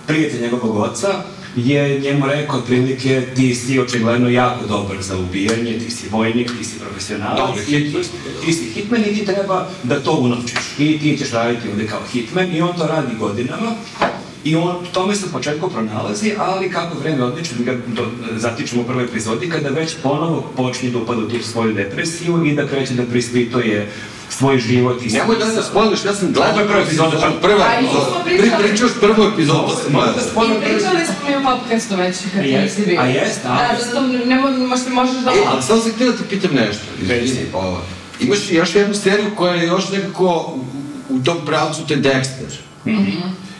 prijatelj njegovog oca je njemu rekao otprilike ti si očigledno jako dobar za ubijanje, ti si vojnik, ti si profesionalac, Dobar hitman. ti si hitman i ti treba da to unovčiš. I ti ćeš raditi ovde kao hitman i on to radi godinama. I on tome se u početku pronalazi, ali kako vreme odliče, mi ga do, zatičemo u prvoj epizodi, kada već ponovo počne da upada u tu svoju depresiju i da kreće da prispituje svoj život i Nemoj da se spoiliš, ja sam gledao prva epizoda, čak. Prva i nismo Pri, pričaš prvu epizodu. Možda gledao. spomenem I pričali smo mi u podcastu već kad A nisi bio. a jeste, a? Da, zato ne možeš da... E, ali samo sam htio da te pitam nešto. Izvini, ovo, imaš još jednu seriju koja je još nekako u, tom pravcu, to je Dexter.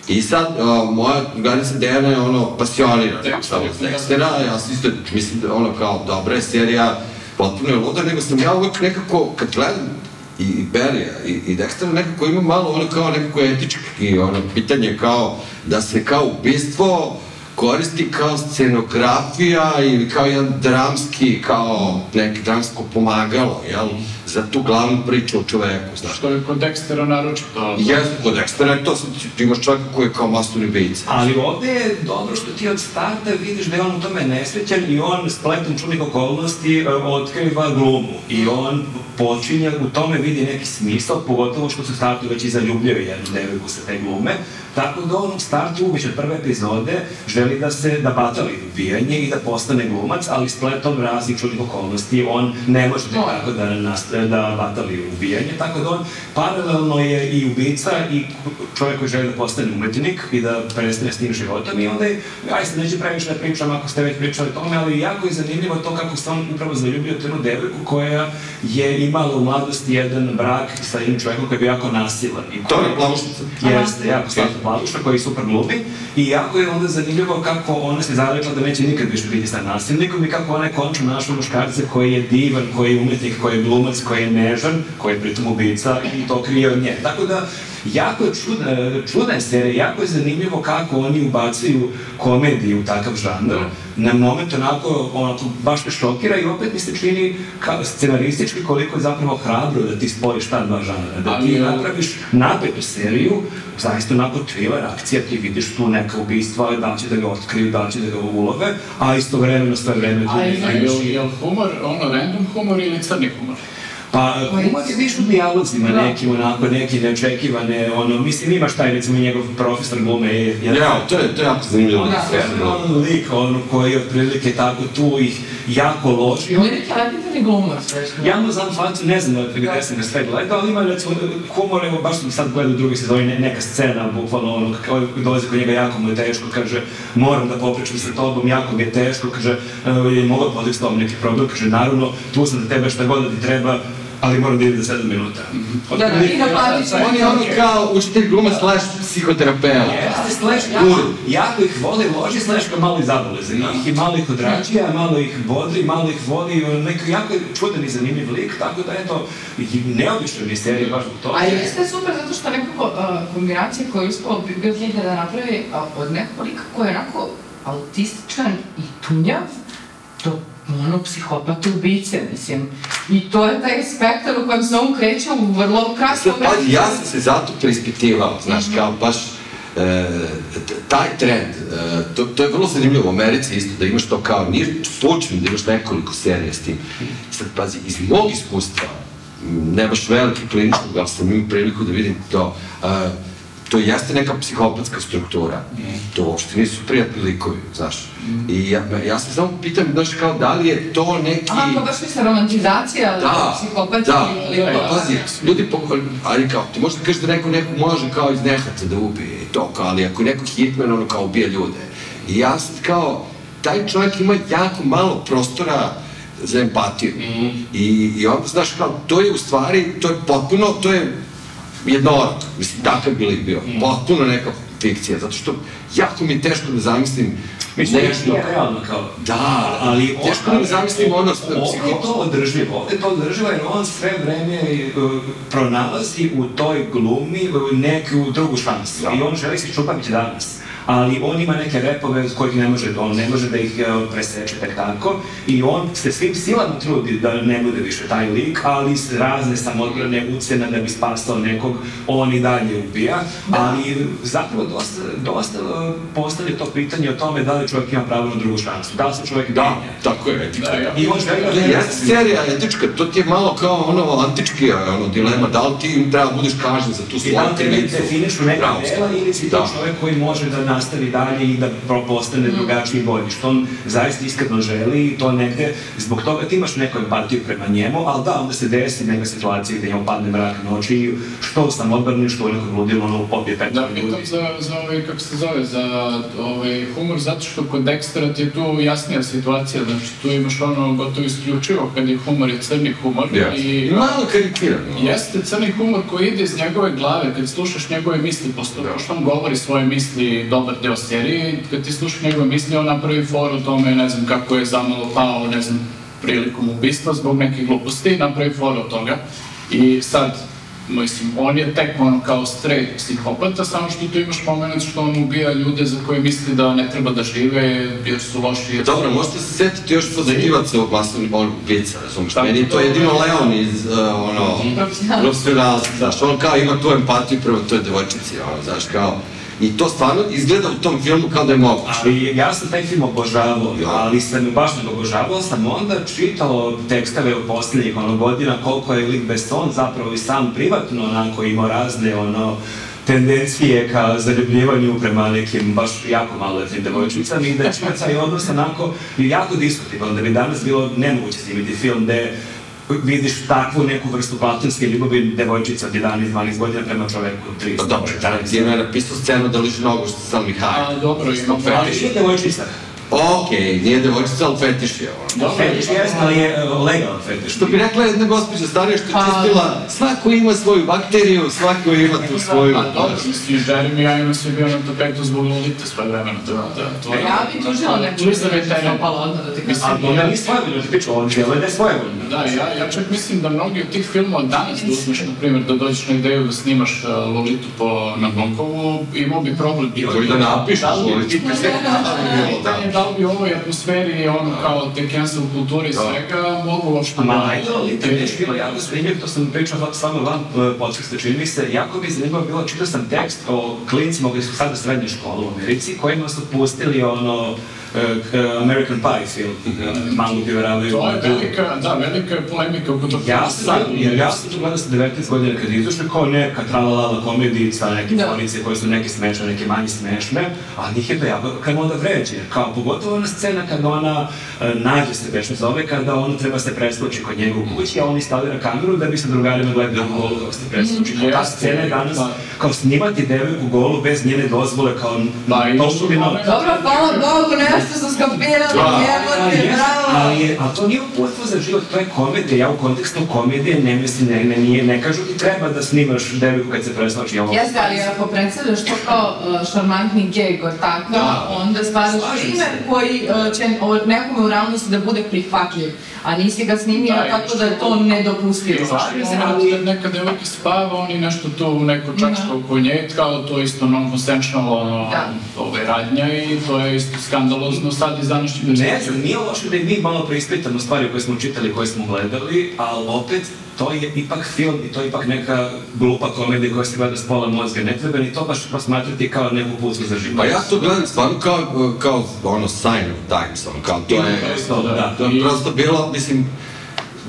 I sad, uh, moja druganica Dejana je ono pasionirana samo od Dextera, ja sam isto, mislim da ono kao dobra je serija, potpuno je luda, nego sam ja uvek nekako, kad gledam i, i Berija i, i Dextera, nekako ima malo ono kao nekako etički, ono pitanje kao da se kao ubistvo koristi kao scenografija ili kao jedan dramski, kao neki dramsko pomagalo, jel? Za tu glavnu priču o čoveku, znaš. Što je kod Dextera naročito. Jeste, kod Dextera je to, ti- imaš čovjeka koji je kao masovni ubica. Ali ovde je dobro što ti od starta vidiš da je on u tome nesrećan i on spletom čudnih okolnosti e, otkriva glumu. I on počinje, u tome vidi neki smisao, pogotovo što su startu već i zaljubljaju jednu devojku sa te glume. Tako da on u startu, već od prve epizode, želi da se, da batali ubijanje i da postane glumac, ali spletom raznih čudnih okolnosti on ne može tek tako da, nastave, da batali ubijanje, tako da on paralelno je i ubica i čovjek koji želi da postane umetnik i da prestane s tim životom i onda je, aj sad neću previše da pričam ako ste već pričali o tome, ali jako je zanimljivo to kako se on upravo zaljubio tu jednu devojku koja je imala u mladosti jedan brak sa jednim čovjekom koji je bio jako nasilan. I To je plavušnica. Jeste, jako slatko plavuša koji super glumi i jako je onda zanimljivo kako ona se zarekla da neće nikad više biti sa nasilnikom i kako ona je končno našla muškarca koji je divan, koji je umetnik, koji je glumac, koji je nežan, koji je pritom ubica i to krije od nje. Tako da, jako je čudna, čudna je serija, jako je zanimljivo kako oni ubacuju komediju u takav žanr. Na moment onako, onako, baš me šokira i opet mi se čini ka, scenaristički koliko je zapravo hrabro da ti spojiš ta dva žanra. Da ti napraviš napetu seriju, zaista onako thriller akcija, ti vidiš tu neka ubistva, da će da ga otkriju, da će da ga ulove, a istovremeno sve vreme tu A ne je li humor, ono, random humor ili crni humor? Pa, humor je više u dijalozima Da. nekim, onako, neki neočekivane, ono, mislim, imaš taj, recimo, njegov profesor glume je... Ja, to je, to je jako zanimljivo. On je fenomenalan lik, ono, koji je otprilike tako tu ih jako loži. On je neki legendarni glumac. Ja mu znam facu, ne znam da gde sam ga sve gledao, ali ima recimo humor, evo baš sam sad gledao u drugoj sezoni, ne, neka scena, bukvalno ono, kako dolazi kod njega, jako mu je teško, kaže, moram da popričam sa tobom, jako mi je teško, kaže, "E, je mogao podati s tobom neki problem, kaže, naravno, tu sam za tebe šta god da ti treba, ali moram da idem za 7 minuta. Da, da, i naplatit ćemo. On je ono kao učitelj glume slash psihoterapeut. Jeste, slash, jako, Guru. jako ih voli, loži, slash ga malo i zaboleze. Ih, I malo ih odrađuje, malo ih bodri, malo ih voli, neko jako je čudan i zanimljiv lik, tako da eto, neobično mi je serija baš zbog toga. A jeste super zato što nekako uh, kombinacija koju je uspao Bill Hader da napravi uh, od nekog lika koji je onako autističan i tunjav do ono psihopata ubice, mislim. I to je taj spektar u kojem se on kreće u vrlo kratkom Sad, pazi, ja sam se zato preispitivao, znaš, kao baš e, taj trend, e, to, to je vrlo zanimljivo u Americi isto, da imaš to kao, nije slučajno da imaš nekoliko serija s tim. Sad, pazi, iz mog iskustva, m, ne baš veliki kliničkog, ali sam imao priliku da vidim to, e, to jeste neka psihopatska struktura. To uopšte nisu prijatni likovi, znaš. I ja, ja se samo pitam, znaš, kao, da li je to neki... A, to baš misle romantizacija, Da, psihopatski da, likova. pa pazi, ljudi, po, ali kao, ti možda kažeš da neko, neko može kao iz nehaca da ubije i to, kao, ali ako je neko hitman, ono kao ubija ljude. I ja sad kao, taj čovjek ima jako malo prostora za empatiju. I, I onda, znaš, kao, to je u stvari, to je potpuno, to je jednorod, mislim, takav bi lik bio, potpuno neka fikcija, zato što jako mi je teško da zamislim Mislim, nešto... nije realno kao... Da, ali on, teško da mi zamislim ono što Ovdje je to održivo, ovdje je to održivo jer on sve vreme uh, pronalazi u toj glumi uh, neku drugu šansu Da. i on želi se čupati danas. Ali on ima neke repove s kojih ne može, on ne može da ih uh, preseče tek tako i on se svim silama trudi da ne bude više taj lik, ali s razne samodbrane ucjene da bi spasao nekog, on i dalje ubija, ali zapravo dosta, dosta uh, postavlja to pitanje o tome da li čovjek ima pravo na drugu šansu, da li se čovjek Da, menja. tako je, etika. Da, ja. I on želi da To je jeste serija etička, to ti je malo kao ono antički ono, dilema, da li ti treba budeš kažnjen za tu I svoju da li te krivicu? definišu neka Bravo. dela ili si to Da. čovjek koji može da nastavi dalje i da postane drugačiji i bolji, što on zaista iskreno želi i to negde, zbog toga ti imaš neku empatiju prema njemu, ali da, onda se desi neka situacija gde njemu padne mrak na oči i što sam odbrani, što u nekom ludilu, ono popije pet Da, ljudi. pitam za, za ovaj, kako se zove, za ovaj humor, zato što kod Dextera ti je tu jasnija situacija, znači tu imaš ono gotovo isključivo kad je humor je crni humor Yes. i I malo karikirano. Jeste crni humor koji ide iz njegove glave, kad slušaš njegove misli, posto, Da. pošto on govori svoje misli dobar deo serije, kad ti slušaš njegove misli, on napravi foru o tome, ne znam, kako je zamalo pao, ne znam, prilikom ubistva zbog nekih gluposti, napravi foru od toga. I sad, mislim, on je tek ono kao straight psihopata, samo što tu imaš moment što on ubija ljude za koje misli da ne treba da žive, jer su loši. Jer Dobro, možete se setiti još pozitivaca ovog masovnih bolnih ubica, razumiješ? Da. Meni je to jedino Leon iz, uh, ono, profesionalstva, znaš, on kao ima tu empatiju prema toj devojčici, ono, znaš, kao, i to stvarno izgleda u tom filmu kao da je moguće. Ali ja sam taj film obožavao, Ja. ali sam baš ne obožavao, sam onda čitao tekstove od posljednjih ono, godina koliko je Luc Besson zapravo i sam privatno onako imao razne ono tendencije ka zaljubljivanju prema nekim baš jako maloletnim devojčicama i da će taj odnos onako jako diskutivan, da bi danas bilo nemoguće snimiti film gde vidiš takvu neku vrstu platonske ljubavi devojčice od 11-12 godina prema čoveku od 30. Pa dobro, Tarantino je napisao scenu da liži nogu što Salmi A, Hayek. dobro, imamo Ali nije devojčica. Okej, nije devojčica, ali fetiš je, ono. Dobro, Fetiš jeste, ali je e, legalan fetiš. Što bi rekla jedna gospođa starija što je Pa- čistila, svako ima svoju bakteriju, svako ima tu svoju... A dobro, mislim, Jeremy Irons je bio na tapetu zbog Lolite svoje vremena, da, da, to je... Ja bi tužila neku Čista da se veterina. opala odmah da ti Mislim, kažem. A ona nije svoje voljno, ti priča, on djeluje da je svoje voljno. Da, ja, ja čak mislim da mnogi od tih filmova danas da uzmeš, na primjer, da dođeš na ideju da snimaš uh, Lolitu po Nabokovu, imao bi problem. I to i da napišeš, Da li- Lolitu, i- sve Pitanje je da bi u ovoj atmosferi, ono, kao te cancel kulture i Da. svega, mogu uopšte Ma, ajde, Lolita je već bilo jako zanimljivo, to sam pričao s vama van e, podcasta, čini mi se, jako bi zanimljivo bilo, čitao sam tekst o klincima koji su sada srednje škole u Americi, kojima su pustili ono American Pie film, e, malo ti veravaju. To je velika, da, velika je polemika oko tog Ja sam, jer ja sam to gledao sa 19 godina kad je izašla kao neka tralalala komedijica, neke Da. fonice koje su neke smešne, neke manje smešne, a njih je to jako kad onda vređe, kao pogotovo ona scena kad ona e, nađe se već zove, kada ona treba se preskoči kod njega u kući, a on instalira kameru da bi sa drugarima gledali u golu dok se preskoči. Kao ta Jeste, scena je danas, da. kao snimati devojku golu bez njene dozvole, kao Da, to su Dobro, hvala Bogu, nešto sam skapirala, Da. Ali jebote, je- bravo. Ali je, to nije uputstvo za život, to je komedija. Ja u kontekstu komedije ne mislim, ne, ne, nije, ne kažu ti treba da snimaš devojku kad se preslači ovo. Jeste, ali ako predstavljaš to kao uh, šarmantni geg od tako, Da. onda stvaraš primer koji uh, će nekome u realnosti da bude prihvatljiv, a nisi ga snimio Da, i tako da je to nedopustivo. Ali- kad neka devojka spava, oni nešto tu neko čačka oko nje, kao to isto non-consensual ono, Da. ove radnja i to je isto skandalozno sad iz današnjeg Ne znam, nije loše da i mi malo preispitamo stvari koje smo čitali, koje smo gledali, ali opet to je ipak film i to je ipak neka glupa komedija koja se gleda s pola mozga. Ne treba ni to baš posmatrati kao neku putku za život. Pa ja to gledam stvarno kao, kao ono sign of times, ono, kao to je, To, da. to je prosto bilo, mislim,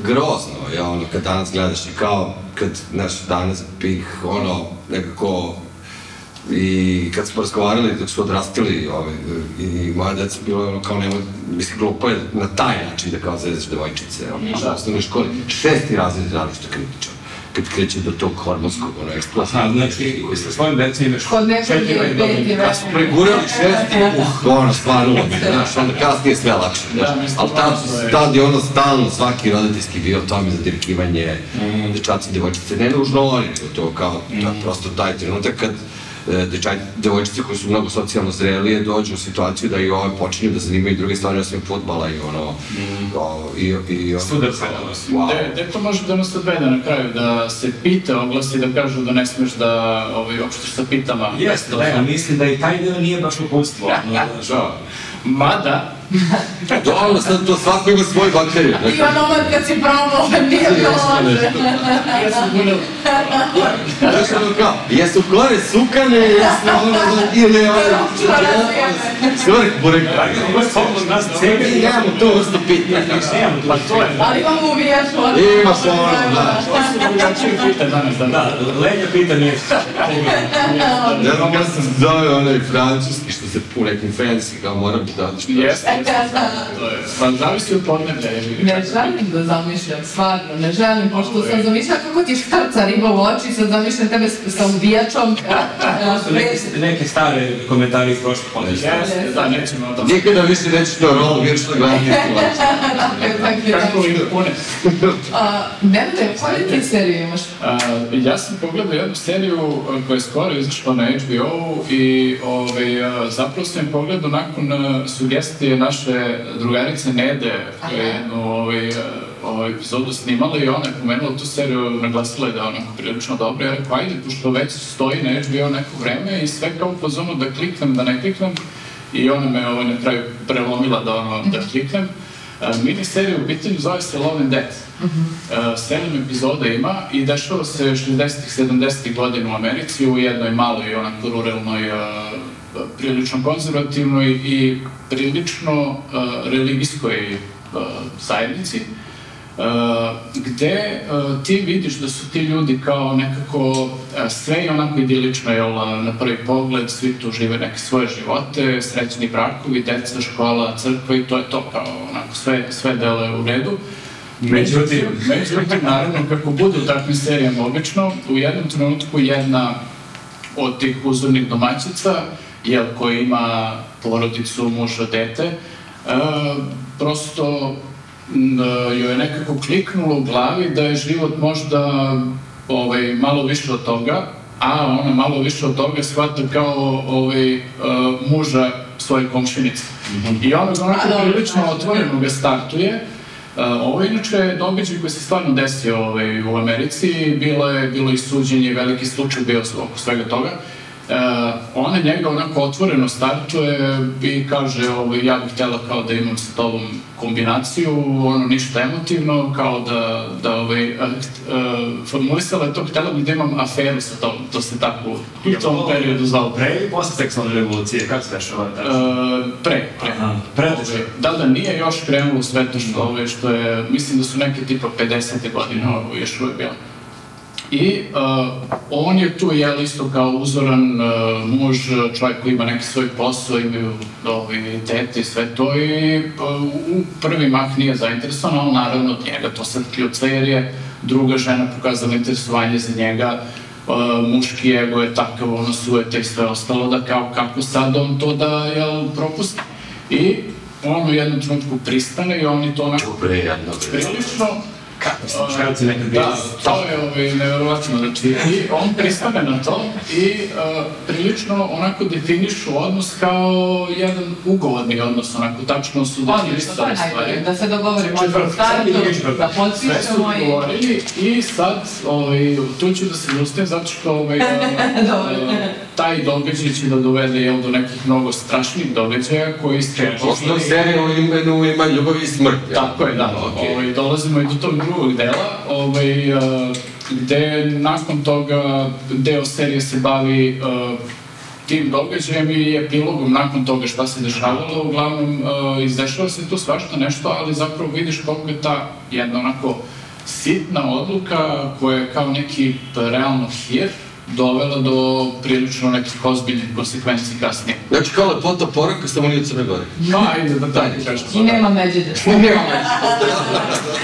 grozno je ono kad danas gledaš i kao kad, znaš, danas bih ono nekako i kad smo razgovarali dok su odrastili ove, i moja deca bilo ono kao nemoj, mislim glupo je na taj način da kao zezeš devojčice, ono, Da. u osnovnoj školi, šesti razred radiš što kritičan, kad kreće do tog hormonskog, ono. Aha, znači, sa svojim decom imaš Kod nekog četiri je godine. peti Kad smo pregurali šesti, uh, ono, stvarno, znaš, onda kasnije sve lakše, znaš. Da, mislim, Ali tad, tad je ono stalno, svaki roditeljski bio tome za dirkivanje, Mhm. dečaci, djevojčice, ne nužno oni, to kao, to je prosto taj trenutak kad dečaj, devojčice koje su mnogo socijalno zrelije dođu u situaciju da i ove počinju da zanimaju druge stvari osim futbala i ono, o, i, i ono, Studarska wow. Gde, gde to može da nas odvede na kraju? Da se pita, oglasi da kažu da ne smeš da ovaj, opštiš sa pitama. Jeste, da, ja mislim da i taj deo nije baš Da. Mada, Dobro, sad to svako ima svoju bakteriju. I ono moment kad si probao, nije bilo loše. ja sam bunil, Znaš ono kao, jesu kore sukane, jesu ono, ili ono, svrh burek. Ajde, ovo je slobodno nas Mi ceni. nemamo tu vrstu pitanja. Pa to je, Ali imamo uvijaču. Imaš ono, da. to su drugačije pita danas, da. Da, Lenja pita znam kada se zove onaj francuski što se u nekim kao moram da odeš. Jeste, jeste. To je, pa zavisi od podneblja. je. Ne želim da zamišljam, stvarno, ne želim, pošto sam zamišljala kako ti štrca riba u oči, sad zamišljam tebe s- sa ubijačom. To su neke, neke stare komentari iz podcasta. Jeste, da, nećemo o tom. Nikada više nećeš to rolu viršno gledati istu Kako ide pune. Nenade, koje ti serije imaš? A, ja sam pogledao jednu seriju koja je skoro izašla na HBO i ovaj, a, zapravo sam je pogledao nakon sugestije naše drugarice Nede koja je jednu ovaj, ovaj, epizodu snimala i ona je pomenula tu seriju, naglasila je da je onako prilično dobro. Ja rekao, ajde, pošto već stoji na HBO neko vreme i sve kao po zonu da kliknem, da ne kliknem i ona me ovaj, na kraju prelomila da, ono, da kliknem. Uh, miniserija u pitanju zove se Love and Death. Uh, sedam epizoda ima i dešava se 60-ih, 70-ih godina u Americi u jednoj maloj, onako ruralnoj, uh, prilično konzervativnoj i prilično uh, religijskoj uh, zajednici. Uh, gde uh, ti vidiš da su ti ljudi kao nekako uh, sve je onako idilično, jel, uh, na prvi pogled, svi tu žive neke svoje živote, srećni brakovi, deca, škola, crkva i to je to kao onako sve, sve dele u redu. Međutim. Međutim, naravno, kako bude u takvim serijama obično, u jednom trenutku jedna od tih uzornih domaćica, jel, koja ima porodicu, muža, dete, e, prosto joj je nekako kliknulo u glavi da je život možda ovaj, malo više od toga, a ona malo više od toga shvata kao ovaj, uh, muža svoje komšinice. I ona ga onako prilično otvoreno ga startuje. Uh, ovo je inače događaj koji se stvarno desio ovaj, u Americi, bilo je, bilo i suđenje, veliki slučaj bio oko svega toga. Uh, ona njega onako otvoreno startuje i kaže ovaj, ja bih htjela kao da imam sa tobom kombinaciju, ono ništa emotivno, kao da, da ovaj, uh, uh, formulisala je to, htjela bih da imam aferu sa tobom, to se tako u tom periodu zvalo. Pre ili posle seksualne revolucije, kako se dešava? Uh, pre, pre. Aha, pre Ovaj, Da, da, nije još krenulo sve to što, ovaj, što je, mislim da su neke tipa 50. godine ovo još uvijek bilo. I uh, on je tu, jel, isto kao uzoran uh, muž, čovjek koji ima neki svoj posao, imaju ovaj, dete i sve to i uh, u prvi mah nije zainteresovan, ali naravno od njega to sad kljuca jer je druga žena pokazala interesovanje za njega, uh, muški ego je takav, ono sujeta i sve ostalo, da kao kako sad on to da, jel, propusti. I on u jednom trenutku pristane i oni to onako prilično Kako se muškarci nekad bili? Da, to je ovaj, nevjerovatno, znači, i on pristane na to i uh, prilično onako definišu odnos kao jedan ugovorni odnos, onako tačno su definisali stvari. ajde, da se dogovorimo od Četvrtak, startu, sad ili četvrtak? da Sve su potpišemo i... ugovorili i sad ovaj, tu ću da se zustavim zato što ovaj, Dobro. Eh, taj događaj će da dovede jel, do nekih mnogo strašnih događaja koji ste Osnovna serija u imenu ima ljubav i smrt. jel? Tako je, da. Okej. Ovaj, dolazimo i do tog drugog dela, ovaj, uh, gde nakon toga deo serije se bavi uh, tim događajem i epilogom nakon toga šta se dešavalo. Uglavnom, uh, izdešava se tu svašta nešto, ali zapravo vidiš koliko je ta jedna onako sitna odluka koja je kao neki realno hir dovela do prilično nekih ozbiljnih konsekvenci kasnije. Znači kao lepota poruka, samo nije u Crnoj Gori. No, ajde da tako kažem. I nema međede.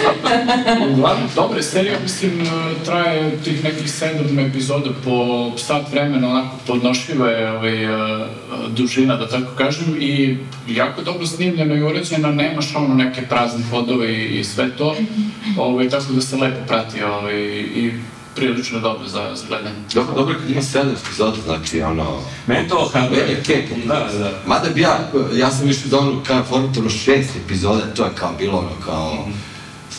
Uglavnom, dobre serije, mislim, traje tih nekih sedam epizoda po sat vremena, onako podnošljiva je ovaj, e, dužina, da tako kažem, i jako dobro snimljena i uređena, nemaš ono neke prazne hodove i, i sve to, ovaj, tako da se lepo prati ovaj, i prilično dobro za, za gledanje. Dobro, dobro kad ima sedam epizoda, znači ono... Meni to hrabro. Meni je okej. kad- Da, da. Mada bi ja, ja sam išao za ono kao formatorno šest epizoda, to je kao bilo ono kao...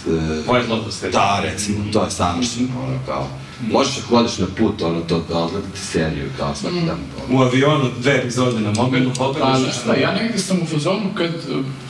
e, Poet Lotus. Da, recimo, to je savršeno, ono kao... Možeš ako odeš na put, ono, to, da odgledate seriju, kao svaki dan. ono. U avionu dve epizode na mobilnu Pa, šta, ja negdje sam u fazonu kad,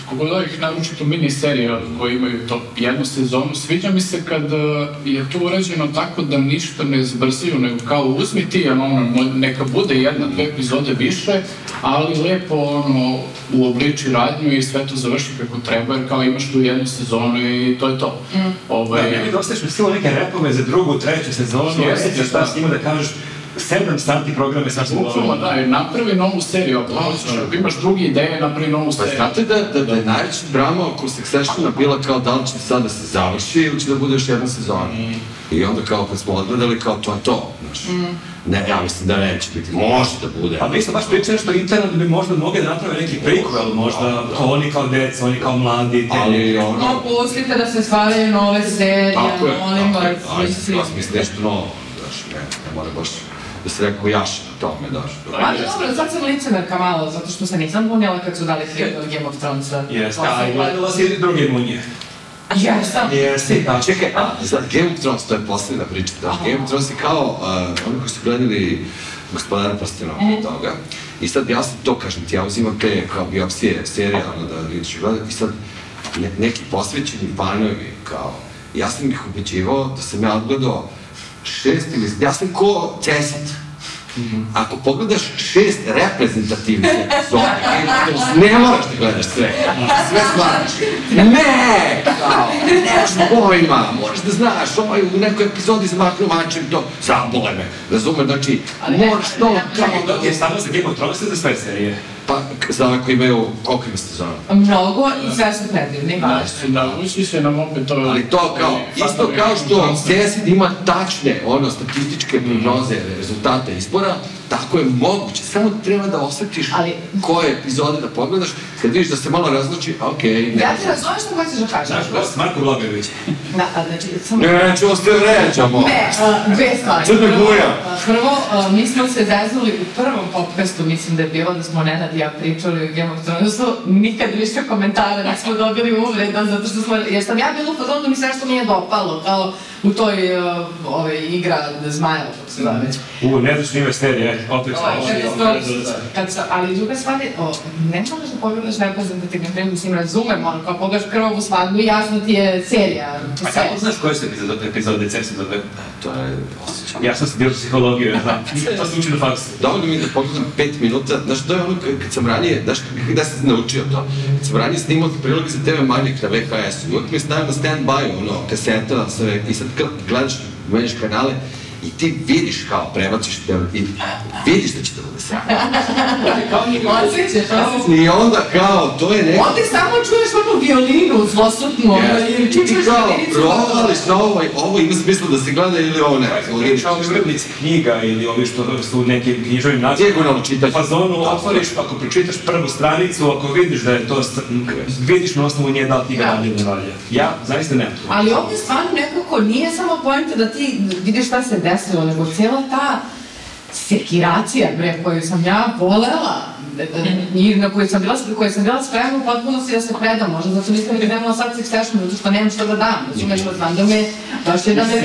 eh, kogod ovih naročito mini serija koji imaju to jednu sezonu, sviđa mi se kad eh, je to urađeno tako da ništa ne zbrzaju, nego kao uzmi ti, ono, neka bude jedna, dve epizode više, ali lepo ono, uobliči radnju i sve to završi kako treba, jer kao imaš tu jednu sezonu i to je to. Da, Ovaj, meni dostaš mi silo neke repove za drugu, treću sezonu, Jeste, šta da. s njima da kažeš, sedam sati programe sad smo Bukvalno da, jer napravi novu seriju, ako hoćeš, ako imaš druge ideje, napravi novu Pa seriju. znate da, da, da je najveća drama oko Successiona bila kao da li će sad da se završi ili će da bude još jedna sezona. I onda kao kad smo odgledali kao to je to, znaš. Ne, ja mislim da neće biti, može da bude. Pa mi smo baš pričali što internet bi možda mogli da naprave neki prequel, možda kao oni kao deca, oni kao mladi, te Ali ono... No, pustite da se stvaraju nove serije, Tako je, molim tako je. vas, mislim. ja mislim nešto novo, znaš, ne, ne mora baš da se rekao jaša na tome, daš. Ma dobro, sad sam licemerka malo, zato što se nisam bunjala kad su dali film od Game of Thronesa. Jeste, Pa a sam i gledala si druge munje. Jesam. Jeste, da. Čekaj, a za Game of Thrones, to je posljedna priča, da Game of Thrones je kao, uh, oni koji su gledali gospodara prstenova mm. toga, i sad ja sam to, kažem ti, ja uzimam te kao biopsije serija, ono da vidiš i gledam, i sad ne, neki posvećeni fanovi, kao, ja sam ih ubeđivao da sam ja odgledao šest ili, ja sam ko cesit. Ako pogledaš šest reprezentativnih epizoda, ne moraš da gledaš sve. Sve shvatiš. Ne! Kao, nemaš pojma, moraš da znaš, ovaj u nekoj epizodi zamahnu mačem to, zabole me, razumeš, znači, ne, moraš to, ne, dok je samo za Game of Thrones ili za sve serije? Ove koji imaju, koliko ima sezona? Mnogo i sve su predivni, Da, baš. da, uči se nam opet to... Ali to kao, isto kao što CSID ima tačne, ono, statističke prognoze, rezultate izbora, tako je moguće, samo treba da osjetiš Ali- koje epizode da pogledaš, kad vidiš da se malo razluči, okej, ne. Ja ti razumem što hoćeš da kažeš. Znaš, gost Marko Blagojević. Da, znači, samo... Ne, nećemo se ređamo. Ne, a, dve stvari. Crna Guja. Prvo, a, mi smo se zeznuli u prvom podcastu, mislim da je bilo da smo Nenad i ja pričali o Game of Thronesu, nikad više komentara nismo dobili uvreda, zato što smo, jer sam ja bila u fazonu da mi se nešto nije dopalo, kao u toj uh, ove, igra zmaja, kako se zove. U, ne znaš ime serije, opet O, znaš. kad sam, ali druga stvar je, o, ne moraš da pogledaš reprezentativni film, mislim, razumem, ono, kao pogledaš krvavu svadbu i jasno ti je serija. A kako znaš koje su epizode, epizode CSID-ove? To je osjećaj. Ja sam studirao psihologiju, ja znam. To sam učio na faksu. Dovoljno mi je da pogledam pet minuta, znaš, to je ono kad sam ranije, znaš, kada sam se naučio to, kad sam ranije snimao priloge za TV Manjak na VHS-u, uvijek mi je stavio na stand-by, ono, kaseta, sve, i sad kad gledaš, menjaš kanale, i ti vidiš kao prebaciš te, i vidiš da će to bude sve. Osjećaš, osjećaš. I onda kao, to je neko... Ovdje samo čuješ onu violinu zlosutnu, Yes. ili I ti čuješ kao, provališ na ovaj, ovo ima smisla da se gleda ili ovo ne. Priča ovi urednici knjiga ili ovi što su neki književni način. Dijagonalno čitanje. U fazonu otvoriš, ako pročitaš prvu stranicu, ako vidiš da je to, vidiš na osnovu nje da li ti ga Da. ili ne valja. Ja zaista nemam to. Ali ovdje stvarno nekako nije samo pojenta da ti vidiš šta se desilo, nego cijela ta sekiracija, bre, koju sam ja volela, i na koju sam bila, koju sam bila spremna u potpunosti da se predam, možda zato nisam ni krenula sad Succession, zato što nemam što da dam, razumeš, da znam da me, baš je da me...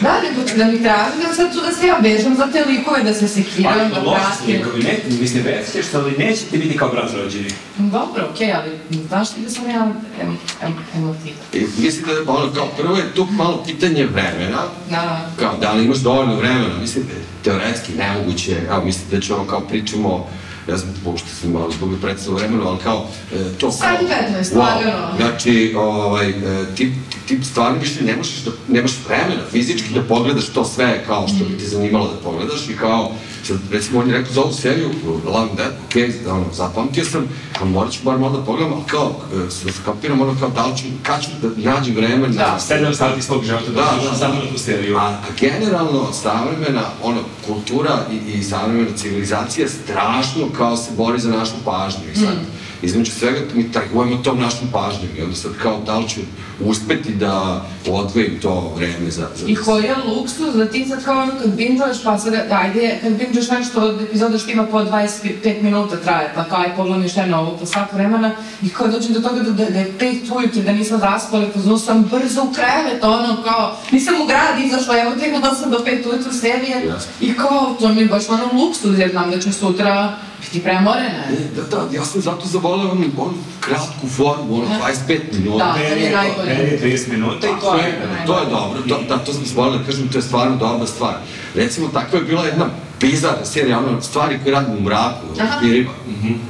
Da, nego da mi traži da sad tu da se ja vežem za te likove, da se sekiram, Ali da loši su pratim. likovi, ne, mislim, ćeš, ali neće ti biti kao brat rođeni. Dobro, okej, ali znaš ti da sam ja em, em, emotivna. Mislim da je ono, kao prvo je tu malo pitanje vremena, Da, kao da li imaš dovoljno vremena, mislim, teoretski nemoguće, evo mislim da ćemo kao pričamo, ja znam, pošto sam malo zbog predstavu vremenu, ali kao, e, to kao... Sad i 15, wow, lagano. Znači, ovaj, e, ti, ti, ti stvarno više ne možeš da, nemaš vremena fizički da pogledaš to sve kao što bi ti zanimalo da pogledaš i kao, sad, recimo on je rekao za ovu seriju, Love and Dead, okej, okay, ono, zapamtio sam, a morat ću bar malo da pogledam, ali kao, e, da se kapiram ono kao da li ću, kad ću da nađem vremena, Da, Sedam sati svog života da, Da, da, da. samo na tu seriju. A generalno savremena ono, kultura i, i savremena civilizacija strašno kao se bori za našu pažnju i sad između svega mi trgujemo tom našom pažnjom i onda sad kao da li ću uspeti da odvojim to vreme za... za I koji je luksuz da ti sad kao ono kad binžuješ, pa sad, ajde, kad binžuješ nešto od epizoda što ima po 25 minuta traje, pa kao aj pogledam još jedno ovo po sat vremena i kao dođem do toga da, da, da je pet ujutru, da nisam zaspala, pa sam brzo u krevet, ono kao, nisam u grad izašla, evo te imala sam do pet ujutru serije Jasno. i kao, to mi je baš ono luksuz, jer znam da ću sutra biti premorena. E, Da, da, ja sam zato zavoleo onu, onu kratku formu, ono 25 minuta. Da. Meni je najbolje. to, meni je 30 minuta i to To je... je, to je dobro, to, da, to sam zvolio da kažem, to je stvarno dobra stvar. Recimo, takva je bila jedna bizarna serija, ono, stvari koje radim u mraku, u pirima.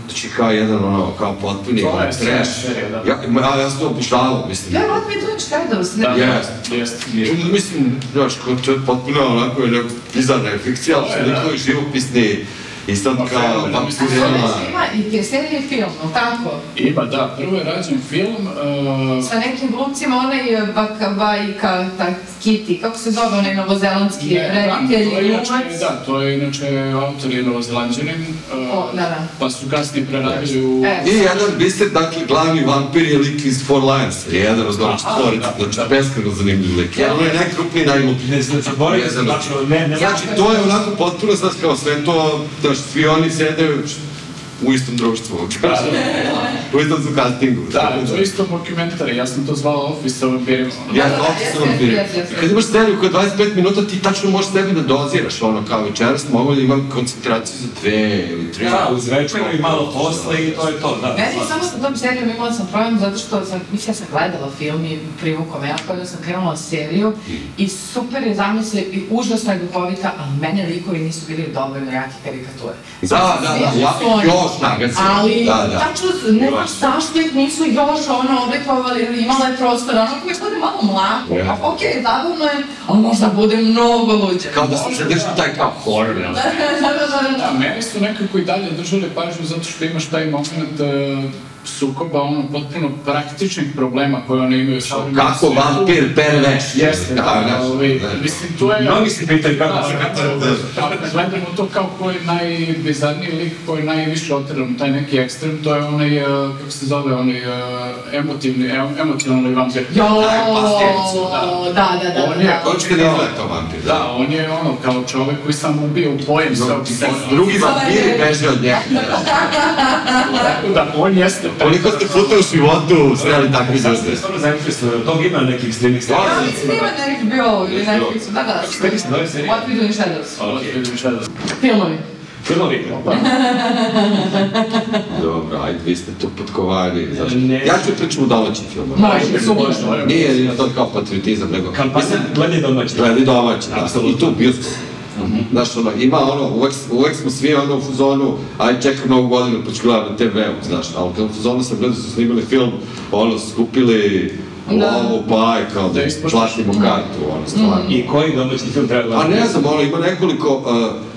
Znači, kao jedan, ono, kao potpuni, To ono, je trash. da. Ja, ja, ja sam to opuštavao, mislim. Ja, what we doing shadows? Ne, Da, Jest. jest. I, Mislim, znaš, kao, to je potpuno onako jedna bizarna fikcija, ali To su je, da. likovi živopisni i sad Ma, kao fenomenalno. A vampirima. sve ima i serije i film, no tako? Ima, da, prvo je rađen film, uh, Sa nekim glumcima, onaj Bakabajka, tak, Kitty, kako se zove onaj novozelandski Ne, da, to je reditelj, inače, glumac? da, to je inače autor je novozelanđanin, uh, O, da, da. pa su kasnije preradili u... E. I jedan biser, dakle, glavni vampir je lik iz Four Lions, je jedan od četvorica, da, znači da. beskreno zanimljiv lik. Jedan je najkrupniji, najgluplji. Ne tačno, ne, ne Znači, to je onako potpuno, znaš, kao sve to, da svi oni sede u istom društvu, kažem, u istom su castingu. Da, tako to je isto dokumentari, ja sam to zvao Office sa vampirima. Ja Da, da, vampir. jeste, jeste. Kad imaš seriju koja je 25 minuta, ti tačno možeš sebi da doziraš, ono, kao večeras mogu da imam koncentraciju za dve ili tri. Da, uz večeru i malo posle i to je to, da. Meni samo sa tom serijom imala sam problem zato što sam, mislim, ja sam gledala film i privukao me, ja kada sam krenula seriju i super je zamisli i užasno je duhovita, ali mene likovi nisu bili dovoljno jake karikature. Da, da, da, ja, još nagaci. Ali, Da, da. tačno, ne baš zašto ih nisu još ono oblikovali ili imala je prostor, ono koji bude malo mlako, Ja. pa okej, zabavno je, ali možda bude mnogo luđe. Kao da se zadrži taj kao horror, jel? Da, da, da, da. Da, meni su nekako i dalje držali pažnju zato što imaš taj moment uh, sukoba, ono, potpuno praktičnih problema koje one imaju sa ovim Kako vampir perveš. Jeste, da, znaš, ovaj, da. mislim, to je... Mnogi se pitaju kako Da, se da, da, da, gledamo to kao ko je najbizarniji lik, ko je najviše oteran, taj neki ekstrem, to je onaj, uh, kako se zove, onaj uh, emotivni, em- emotivni vampir. Jo, da, da, da. On je- da. Ko će da izgleda to vampir? Da, on je ono, kao čovek koji samo ubije u pojem sebe. Drugi vampiri beže od njega. Tako da, on jeste... Koliko ste puta u životu sreli takvi Sad ste ljudi? stvarno zainteresovani, tog ima nekih streaming Ja serija. mislim da ima na HBO ili Netflixu, da, da. Kako se zove serija? What We Do in Shadows. Okej. Vidim šta da... Filmovi. Filmovi. Dobro, ajde, vi ste tu potkovani. Zašto? Ne. Ja ću pričam u domaćim filmama. Može, super. Nije nije to kao patriotizam, nego... Kampanja gledaj domaći. Gledaj domaći, da. Apsolutno. I tu bioskop. Znaš, ono, ima ono, uvek, uvek smo svi ono u fuzonu, aj čekam novu godinu pa ću gledati na TV-u, znaš, ali kad u fuzonu sam gledao su snimali film, ono, skupili Da. lovu, pa aj, kao da Da ispoštuješ. platimo kartu, ono, stvarno. I koji domaći film treba Pa gledati? ne znam, ono, ima nekoliko, uh,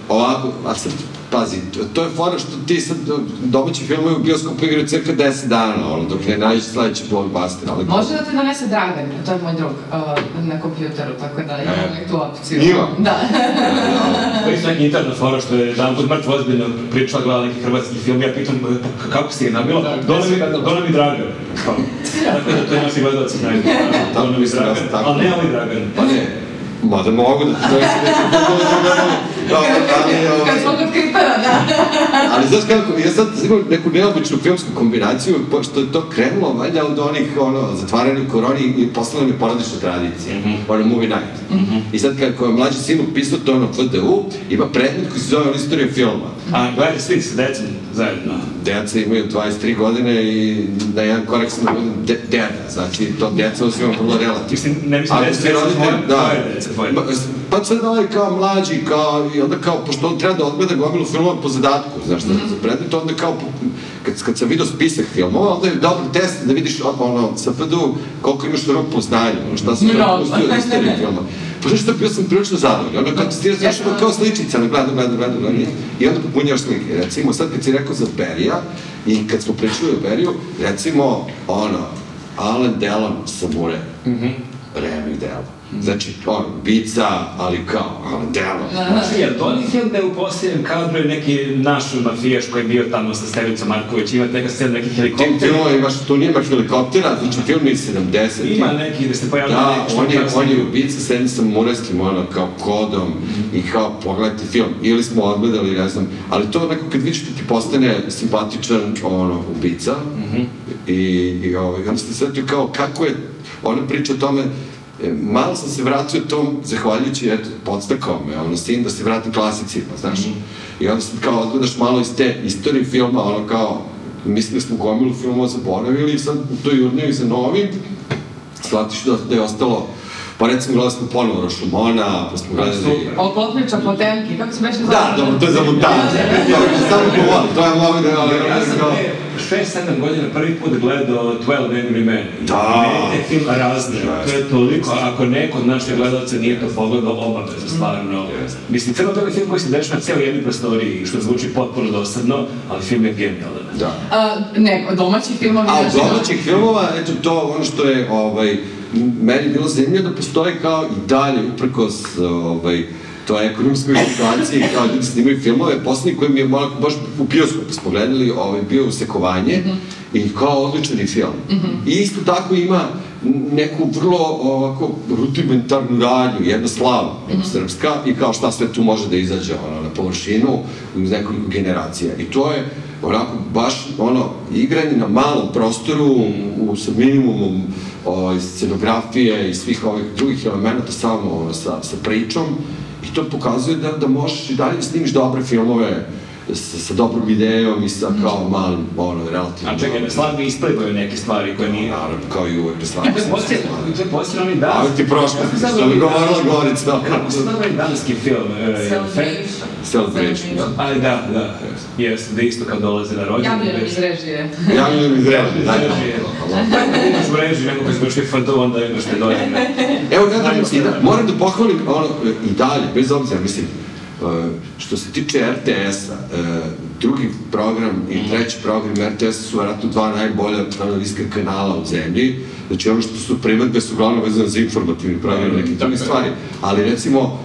ovako, a sad, pazi, to, to je fora što ti sad domaći filmovi u bioskopu igraju cirka 10 dana, ono, dok ne nađeš sledeći blockbuster, ali... Može da te donese Dragan, to je moj drug, uh, na kompjuteru, tako da imam uvijek tu opciju. Ima? Da. To je isto interna fora što je jedan put mrtvo ozbiljno pričala gleda neki hrvatski film, ja pitam "Pa kako si je nabila, Da, Dona mi, si Dona mi Dragan. Tako da to je naši gledalci. Dona mi mislim da Dragan, sam tako. ali ne ovaj Dragan. Pa ne, mada mogu da ti donesu neki Dobro, ali, Kad smo kod Kripera, da. ali znaš kako, ja sad imam neku neobičnu filmsku kombinaciju, pošto je to krenulo valjda od onih, ono, zatvaranja u koroni i postala mi porodična tradicija, ono, movie night. I sad kako je mlađi sin upisao to na FDU, ima predmet koji se zove ono istorija filma. A gledaj svi sa decom zajedno. Deca imaju 23 godine i na jedan korak sam da budem de, deda, znači to deca uzimam vrlo relativno. Mislim, ne mislim Ako deca, deca tvoje, da. deca, tvoje. Pa, Pa sad ovaj kao mlađi, kao, i onda kao, pošto on treba da odgleda gomilu filmova po zadatku, znaš, mm za predmet, onda kao, kad, kad sam vidio spisak filmova, onda je dobar test da vidiš, ono, sa FDU, koliko imaš rupu u znanju, šta si Mnogo. propustio od istorije filma. Pa znaš što, bio sam prilično ono, kad ti ti znaš, ono, kao sličica, ono, gledam, gledam, gledam, gledam, i onda popunjavaš slike. Recimo, sad kad si rekao za Berija, i kad smo pričali o Beriju, recimo, ono, Alan Delon, Samure. Remek dela. Znači, ono, bica, ali kao, ono, delo. Znači, jel to onaj film da je u posljednjem kadru je neki naš mafijaš koji je bio tamo sa Stevicom Marković, ima neka scena neki Tim helikopter. filmova imaš, tu nema helikoptera, znači film iz 70. Ima neki da se pojavlja Da, neki što on je, on je ubica sedi sa Murajskim, ono, kao kodom i kao pogledajte film. Ili smo odgledali, ne znam, ali to neko kad vidiš da ti postane simpatičan, ono, ubica. I, i ovaj, onda ste setio kao kako je, ona priča o tome, e, malo sam se vratio tom, zahvaljujući, eto, podstakao me, ono, sin da se vratim klasicima, znaš. I onda sad kao odgledaš malo iz te istorije filma, ono kao, mislim da smo gomilu filmova zaboravili i sad u toj urnjevi za novim, shvatiš da, da je ostalo, pa recimo gledali smo ponovo Rošumona, pa smo gledali... Super. Oklopniča Potemki, kako se beše zove? Da, dobro, to je za montažu. Samo govor, to je mogu da... Ja sam pre 6-7 godina prvi put gledao 12 Angry Men. Da. Te film razne. To je toliko, ako neko od naših gledalca nije to pogledao, obavezno, stvarno. Mislim, crno-beli film koji se dešava na cijeloj jednoj prostoriji, što zvuči potpuno dosadno, ali film je genijalan. Da. A, ne, domaći filmovi... A domaćih filmova, eto to, ono što je, ovaj, meni bilo zanimljivo da postoji kao i dalje, uprkos, ovaj, to ekonomskoj situaciji, kao ljudi snimaju filmove, poslednji koji mi je malo, baš u bioskopu smo gledali, ovaj, bio Usekovanje, i kao odličan je film. I isto tako ima neku vrlo ovako rudimentarnu radnju, jedna slava srpska i kao šta sve tu može da izađe ono, na površinu uz nekoliko generacija. I to je onako baš ono igranje na malom prostoru u, sa minimumom o, scenografije i svih ovih drugih elemenata samo ono, sa, sa pričom. I to pokazuje da, da možeš i dalje da snimiš dobre filmove sa, sa dobrom idejom i sa kao malim, ono, relativno... A čekaj, ne slagni isplivaju neke stvari koje nije... Naravno, kao i uvek, da stvarno je posljedno, to je posljedno onaj dan. A ti prošlo, što bi govorila Gorica. Kako se zove onaj danski film? Celebration. Celebration, da. Ali da, da, jeste, da isto kad dolaze na rođendan. Javljeno iz režije. Ja mi ne izrežim, znači. Imaš u režiji neko koji zvuči fantom, onda imaš te dođene. Evo, da, da, moram da pohvalim ono, i dalje, bez obzira, mislim, što se tiče RTS-a, uh, drugi program i treći program RTS-a su vjerojatno dva najbolja analiska kanala u zemlji. Znači, ono što su primetbe su uglavnom vezane za informativni program i neke druge stvari. Ali, recimo,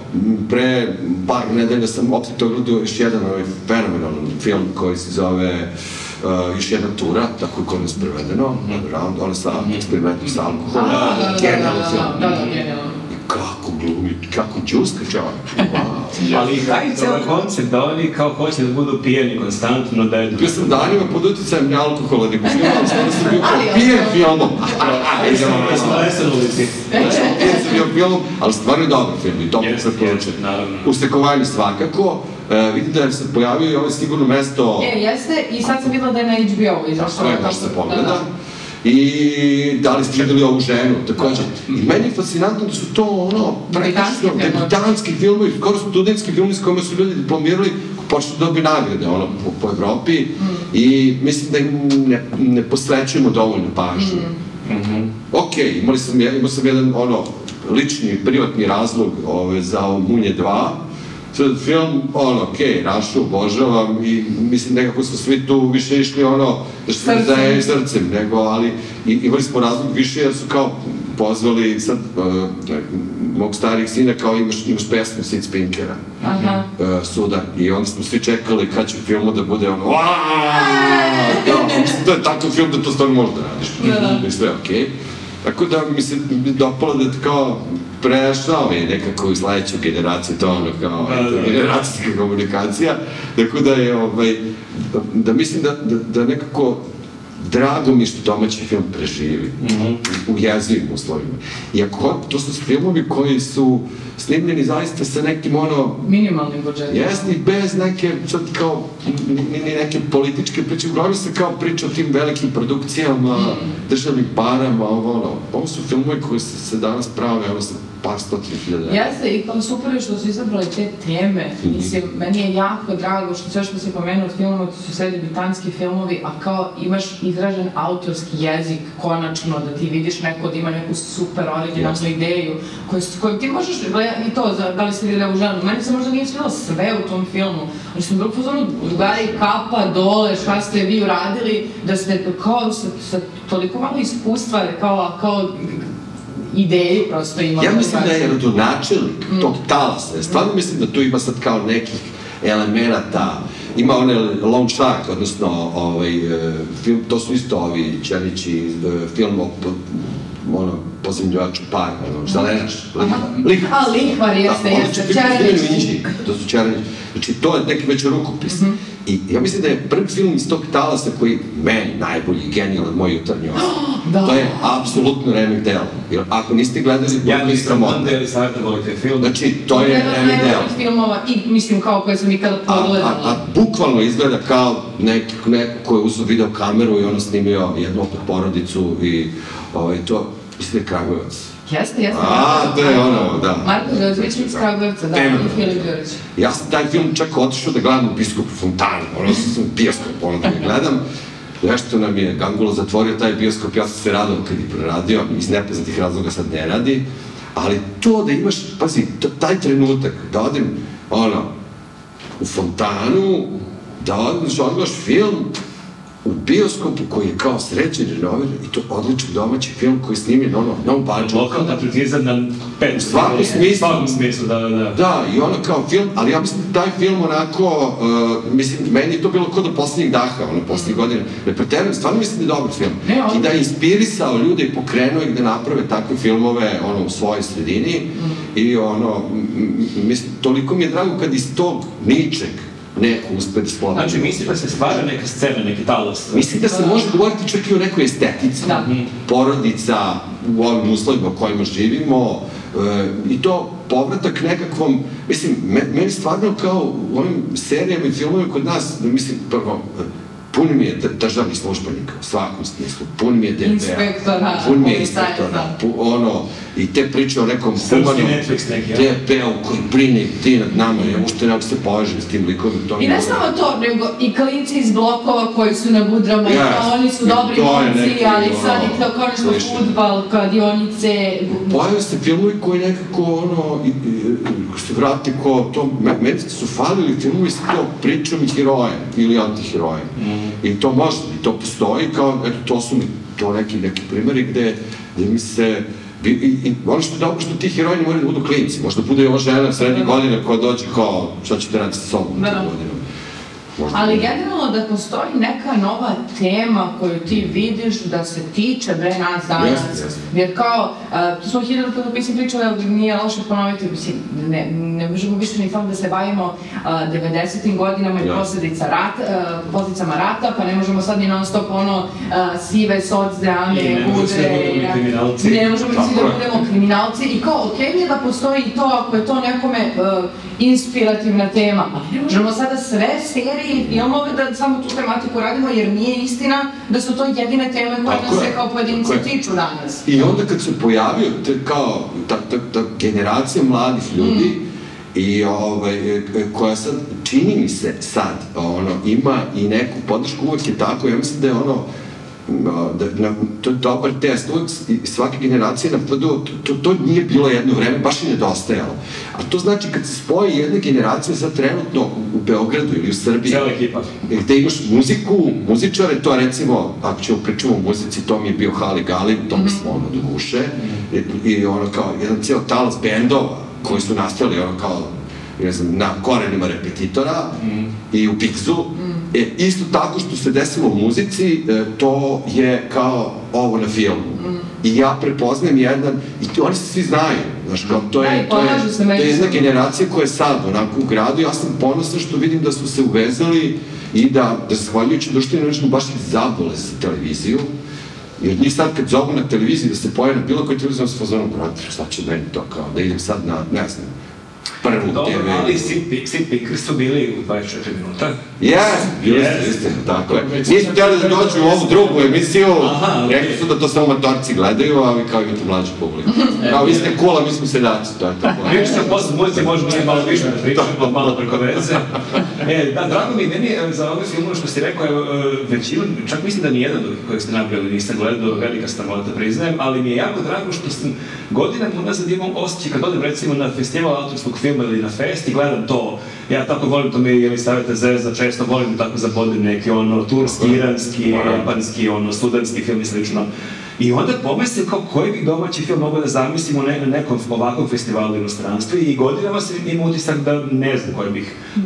pre par nedelja sam opet gledao još jedan ovaj fenomenalan film koji se zove uh, još jedna tura, tako je kod nas prevedeno, round, ono sa eksperimentom sa alkoholom. Da, da, da, Genijalan da, film. da, da, genijalno. Kako glumi, kako džuska čovjek. Wow. Ali i taj ceo koncept da oni kao hoće da budu pijeni konstantno, da je... Bio sam danima pod utjecajem alkohola, nego filma, ali stvarno sam bio kao pijen filmom. Smo lesali ulici. Pijen sam bio filmom, ali stvarno je dobar film i to Jeste, preporučujem. jeste, naravno. Ustekovanje svakako. E, vidim da je se pojavio i ovo je sigurno mesto... E, jeste, i sad sam videla da je na HBO izašao. Tako je, može se pogleda. I da li ste videli ovu ženu, takođe. I meni je fascinantno da su to ono, praktično, filmovi. debitanski filmovi, skoro studentski filmovi s kojima su ljudi diplomirali, počnu da dobiju nagrade, ono, po, po Evropi. I mislim da im ne, ne posvećujemo dovoljno pažnju. Ok, imali sam, imao sam jedan, ono, lični, privatni razlog ove, za Munje 2, Sad film, ono, okej, okay, Rašu obožavam i mislim nekako smo svi tu više išli ono, da što Srcem. da je srcem, nego, ali i, imali smo razlog više jer su kao pozvali sad uh, mog starih sina kao imaš, imaš pesmu Sid Spinkera, Aha. uh, Sudan, i onda smo svi čekali kad će u filmu da bude ono, mislim, to je takav film da to stvarno možeš da radiš, Da, da. i sve okej. Okay. Tako da mi se dopalo da kao prešao je nekako u sledeću generaciju, to ono kao Da, da, da. generacijska komunikacija, tako da je ovaj, da, da mislim da, da, da nekako drago mi što domaći film preživi u jezivim uslovima. Iako to su filmovi koji su snimljeni zaista sa nekim ono Minimalnim budžetom. Jesni, bez neke, sad kao, ni, neke političke priče, uglavnom se kao priča o tim velikim produkcijama, državnim parama, ovo ono. Ovo su filmovi koji se, se danas prave, evo sa par stotina hiljada. Jeste, i kao super je što su izabrali te teme. Mislim, meni je jako drago što sve što si pomenuo od filmova, to su sve debitanski filmovi, a kao imaš izražen autorski jezik, konačno, da ti vidiš neko da ima neku super originalnu ideju, koju, koju ti možeš, i to, za, da li ste vidjeli ovu ženu, meni se možda nije svilo sve u tom filmu, ali sam bilo pozorno, drugari, kapa, dole, šta ste vi uradili, da ste kao sa, sa toliko malo iskustva, kao, kao ideju prosto ima. Ja mislim da je rodonačelnik Mm. tog talasa. Stvarno mislim da tu ima sad kao nekih elemenata. Ima onaj Lone Shark, odnosno ovaj, e, film, to su isto ovi Černići, e, film o ono, pozemljivaču para, ono, zelenaš, lihvar. A, lihvar jeste, Da, jeste, Černić. Vinđi, to su Černići. Znači, to je neki već rukopis. I ja mislim da je prvi film iz tog talasa koji meni najbolji, genijalan, moj jutarnji osam. Da. To je apsolutno remek delo. Jer ako niste gledali, Ja Bog je nisam sramota. onda ili savjeta volite film. Znači, to je Jedan od remek delo. najboljih filmova i mislim kao koje sam ikada A, a, pogledala. a bukvalno izgleda kao neki, neko ko je uzeo video kameru i ono snimio jednu opet porodicu i ovaj, to, mislim da je Kragujevac. Jeste, jeste. A, to je ono, da. Marko Đorđević iz Kragujevca, da, Tema. i Filip Đurić. Ja sam taj film čak otišao da gledam u Biskupu Fontanu, ono sam u bioskop, ono da ga gledam. Nešto nam je Gangulo zatvorio taj bioskop, ja sam se radao kad je preradio, iz nepoznatih razloga sad ne radi, ali to da imaš, pazi, taj trenutak, da odem, ono, u fontanu, da odeš, odgledaš film u bioskopu koji je kao srećen renoviran i to odličan domaći film koji je snimljen ono, na ovom budžetu. Lokalni patriotizam na pet. U svakom smislu. U svakom smislu, da, da, da. Da, i ono kao film, ali ja mislim da taj film onako, uh, mislim, meni je to bilo kod do poslednjih daha, ono, poslednjih godina. Ne preterujem, stvarno mislim da je dobar film. Ne, on- I da je inspirisao ljude i pokrenuo ih da naprave takve filmove, ono, u svojoj sredini. I ono, mislim, toliko mi je drago kad iz tog ničeg neko uspe da slovi. Znači, misliš da se stvara neka scena, neki talas? Mislim da se može govoriti čak i o nekoj estetici. Da. Porodica u ovim uslovima u kojima živimo e, i to povratak nekakvom, mislim, me, meni stvarno kao u ovim serijama i filmovima kod nas, mislim, prvo, pun mi je d- državnih službenika u svakom smislu, pun mi je DPA, Inspektora, pun mi je inspektora, pu, ono, i te priče o nekom humanom a? DPA-u koji brine ti nad nama, ja ušte nekako se povežem s tim likovima, to I ne samo to, nego i klinci iz blokova koji su na budrama, Yes. kao oni su dobri momci, neki, ali ono, sad i to kliše. futbal, kladionice, Pojave se filmovi koji nekako, ono, i, i, se vrati ko to, me, meni su falili filmovi sa to pričom i herojem ili antiherojem. I to može, i to postoji kao, eto, to su mi to neki, neki primjeri gde, gde mi se, i, i, i ono što je dobro što ti heroji moraju da budu klinci, možda bude i ova žena srednje godine koja dođe kao, šta ćete raditi sa sobom Da, da. Da. Možda Ali generalno da postoji neka nova tema koju ti vidiš da se tiče bre nas danas. Jeste, jeste. Jer kao, uh, tu smo hiljadu puta mislim pričali, ali nije loše ponoviti, mislim, ne, ne možemo više ni samo da se bavimo uh, 90. godinama i Ja. posledica rat, uh, posledicama rata, pa ne možemo sad ni non stop ono uh, sive soc drame, I ne možemo svi da budemo kriminalci. ne možemo svi da budemo kriminalci i kao, okej mi je da postoji i to ako je to nekome uh, inspirativna tema, ali ne možemo sada sve serije i filmove da samo tu tematiku radimo, jer nije istina da su to jedine teme koje nas se kao pojedinci tiču danas. I onda kad se pojavio te, kao ta, ta, ta generacija mladih ljudi i ovaj, e, koja sad, čini mi se sad, ono, ima i neku podršku, uvek je tako, ja mislim da je ono, da, na, to je dobar test, uvek svake generacije na PDU, to, to, to nije bilo jedno vreme, baš i nedostajalo. A to znači kad se spoji jedna generacija sad trenutno u, Beogradu ili u Srbiji, Cijela ekipa. gde imaš muziku, muzičare, to recimo, ako ćemo pričamo o muzici, to mi je bio Hali Galib, to mi smo ono do duše, i, i ono kao jedan cijel talas bendova koji su nastali ono kao ne znam, na korenima repetitora i u Bigzu. E, isto tako što se desilo u muzici, e, to je kao ovo na filmu. I ja prepoznajem jedan, i to, oni se svi znaju, znaš, kao, to Da, je, i to je, pomažu se to je jedna generacija koja je sad onako u gradu, ja sam ponosan što vidim da su se uvezali i da, da zahvaljujući društvenim mrežama baš ih zabole za televiziju, jer njih sad kad zovu na televiziji da se pojave na bilo koji televiziji, sa fazonom, brate, šta će meni to kao, da idem sad na, ne znam, prvu Dobro, TV. ali Sid Sid Pickers su bili u 24 minuta. Yes, bili ste, istina, tako je. Nisu htjeli da dođu u ovu drugu emisiju, Aha, rekli su da to samo matorci gledaju, a vi kao imate mlađu publiku. Kao, vi ste cool, a mi smo seljaci, to je tako. Više sam posle muzici možemo i malo više da pričamo, malo preko veze. E, da, drago mi, meni je za ove filmove što si rekao, e, većinu, čak mislim da nijedan od kojeg ste nabrali nisam gledao, velika sramota priznajem, ali mi je jako drago što sam godinama unazad imam osjećaj kad odem recimo na festival autorskog filma ili na fest i gledam to, ja tako volim, to mi je savjeta Zvezda, često volim da tako zabodim neki ono turski, iranski, japanski, ono, studentski film i slično. I onda pomislim kao koji bi domaći film mogao da zamislimo ne, na nekom ovakvom festivalu u inostranstvu i godinama sam imao utisak da ne znam koji bih uh,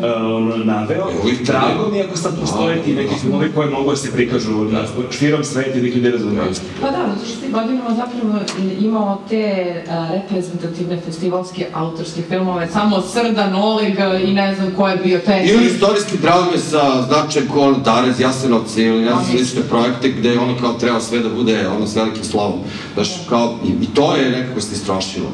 naveo. Uvijek Drago mi je ako sad postoje ti neki filmovi koji mogu da se prikažu na širom sveta i da ih ljudi razumeju. Pa da, zato što ti godinama zapravo imao te a, reprezentativne festivalske autorske filmove, samo Srdan, Oleg i ne znam ko je bio taj. Imali istorijske drame sa značajem ko ono Darez, Jasenovci ili ne znam slične projekte gde ono kao treba sve da bude ono s velikim slovom. Znaš, kao, i, i to je nekako se istrošilo.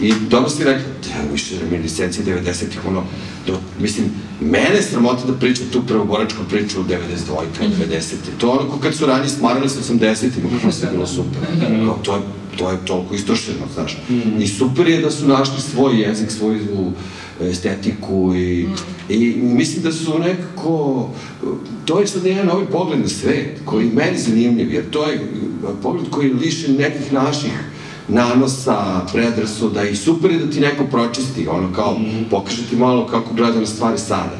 I dobro si rekla, da, više reminiscencije 90-ih, ono, do, mislim, mene sramota da pričam tu prvoboračku priču u 92-ka, 90 To je ono kad su ranije smarali sa 80-ima, kako se bilo super. Kao, to je, to je toliko istrošeno, znaš. I super je da su našli svoj jezik, svoju estetiku i, i mislim da su nekako, to je sad jedan novi pogled na svet, koji je meni zanimljiv, jer to je pogled koji je lišen nekih naših nanosa, predrasuda i super je da ti neko pročisti, ono kao, pokaže ti malo kako gleda na stvari sada.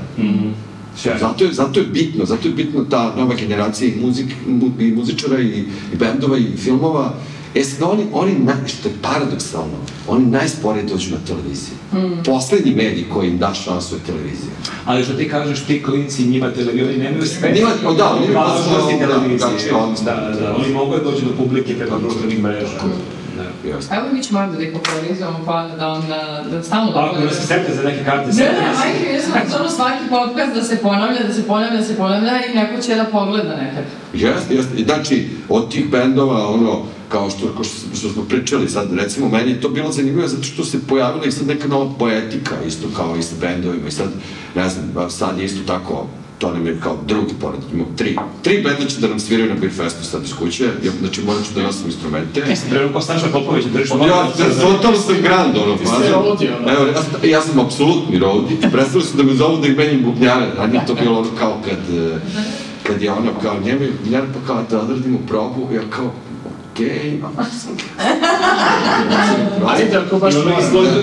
Zato je, zato je bitno, zato je bitno ta nova generacija i, muzik, mu, i muzičara i, i bendova i filmova. E sad oni, oni naj, što je paradoksalno, oni najsporije dođu na televiziju. Mm. Poslednji medij koji im da šansu je televizija. Ali što ti kažeš, ti klinci njima televiziju, oni nemaju sve. Njima, o da, oni imaju važnosti da, televizije. da, odnosno. Da, da, da, oni mogu da dođu do publike preko društvenih mreža. Da. Jasno. Evo mi ćemo da ih popularizujemo, pa da on, da stalno... Pa ako ne se sete za neke karte, Ne, sete ne, se. majke, ja sam stvarno svaki podcast da se ponavlja, da se ponavlja, da se ponavlja i neko će da pogleda nekad. Jeste, jeste. I znači, od tih bendova, ono, kao što, kao što, što smo pričali sad, recimo, meni je to bilo zanimljivo zato što se pojavila i sad neka nova poetika, isto kao i sa bendovima, i sad, ne znam, sad je isto tako, to nam je kao drugi pored, imamo tri, tri benda će da nam sviraju na Beer Festu sad iz kuće, ja, znači morat ću da nosim instrumente. Sam prema ko Staša Popović, držiš Ja, ja, totalno sam grand, ono, Ti si faza. roadie, ono. Evo, ja, sam- ja sam apsolutni roadie, prestali su da me zovu da ih menjam bubnjare, ranije to bilo ono kao kad, eh, kad je ono kao, njemi bubnjare, pa kao da odradimo probu, ja kao, okej, Ajde, ako baš I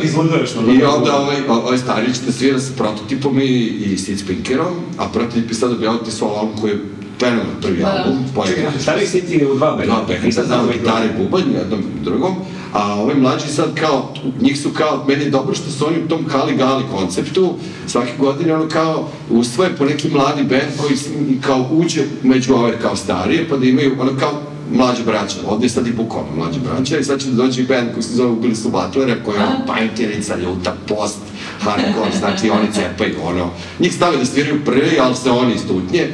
izgleda- onda ovaj, ovaj starić da svira sa prototipom i, i Sid Spinkerom, a prototip je sad objaviti svoj album koji je fenomenal prvi Da, da. album, poeta. Čekaj, Stari si ti u dva benda. Dva benda, znam da ih gitare i bubanj, jednom i drugom, a ovaj mlađi sad kao, njih su kao, meni je dobro što su oni u tom Kali Gali konceptu, svake godine ono kao usvoje po neki mladi band koji s- i kao uđe među ove kao starije, pa da imaju ono kao mlađe braća, ovde je sad i bukvalno mlađe braća i sad će da dođe i band koji se zove Ubili su Butlera, koji je ono pajtirica, ljuta, post, hardcore, znači oni cepaju, ono, njih stave da sviraju prvi, ali se oni istutnje,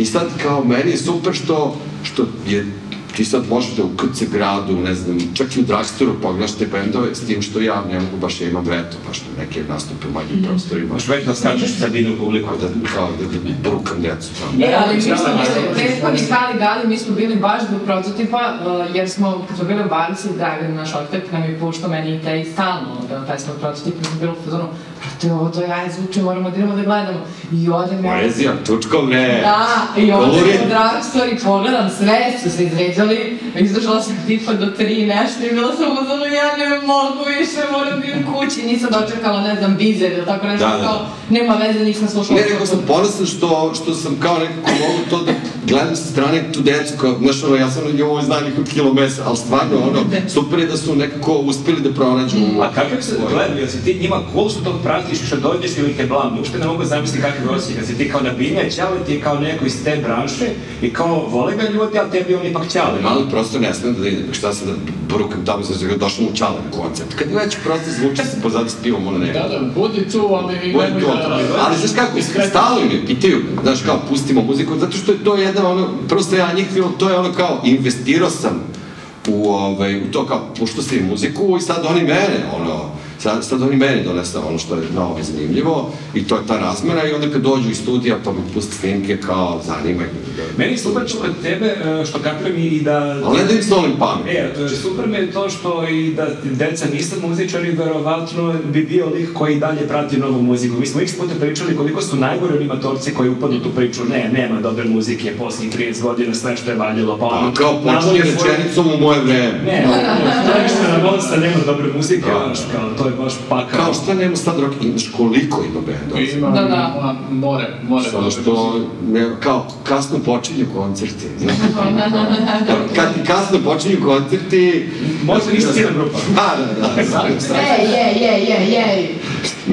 I sad kao meni je super što, što je ti sad možete u KC gradu, ne znam, čak i u drugstoru pogledaš te bendove, s tim što ja ne mogu baš, ja imam veto, baš na neke nastupe u manjim prostorima. Možeš već da skačeš sad ide u publiku. Da, kao da, da brukam djecu tamo. E, ali mi smo bili, prethodni Kali Gali, mi smo bili baš do prototipa, uh, jer smo, kad smo bili u Barci, Dragan, naš ortak, nam je puštao meni i taj stalno da pesma prototip, mi smo bili u fazonu, brate, ovo to ja zvuči, moramo da idemo da gledamo. I odem ja... Poezija, tučkovne, Da, i kolorit. u drugstore i pogledam sve, su se izređali, izdržala sam tipa do tri nešto i bila sam u zonu, ja ne mogu više, moram da idem kući, nisam dočekala, ne znam, bizer ili tako nešto, Da, da. kao, nema veze, nisam slušala. Ne, nego sam ponosan što, što sam kao nekako mogu to da gledam sa strane tu decu, kao, znaš, ono, ja sam na njoj znam nekog kilo mesa, ali stvarno, ono, super je da su nekako uspeli da pronađu... A kakav se gledam, jel si ti njima cool su tog pratiš što dođeš ili te blam, uopšte ne mogu zamisliti kakav je osjećaj, kad si ti kao nabinja, ćale ti je kao neko iz te branše i kao vole ga ljudi, ali tebi on ipak ćale. Ali prosto ne smem da idem, šta sad da brukam tamo, znači da došao u čalen koncept. Kad već prosto zvuči se pozadi s pivom, ono ne. Da, da, budi tu, ali nemoj to, da... ali znaš kako, stalo mi pitaju, znaš kao, pustimo muziku, zato što je to jedna, ono, prosto ja njih film, to je ono kao, investirao sam u, ovaj, u to kao, puštao sam im muziku i sad oni mene, ono, sad, sad oni meni donese ono što je novo i zanimljivo i to je ta razmera i onda kad dođu iz studija pa mi puste snimke kao zanima. Da, Meni je super kod tebe, e, što kapiram i da... ali ne da im solim pamet. E, super mi je to što i da deca nisu muzičari, verovatno bi bio lik koji dalje prati novu muziku. Mi smo x puta pričali koliko su najgori animatorci koji upadnu u tu priču. Ne, nema dobre muzike, posljednjih 30 godina sve što je valjalo, pa ono... kao počinje rečenicom u moje vreme. Ne, to je što na Monsta nema dobre muzike, Da. znaš, kao, to je baš pakao. Kao šta nema sad rock, imaš koliko ima bendova. Ima, Da, da. more, more. Samo što, ne, kao, kasno počinju koncerti. Kad ti kasno počinju koncerti... Možda nisi cijela grupa. Da, da, da. Ej, ej, ej, ej, ej.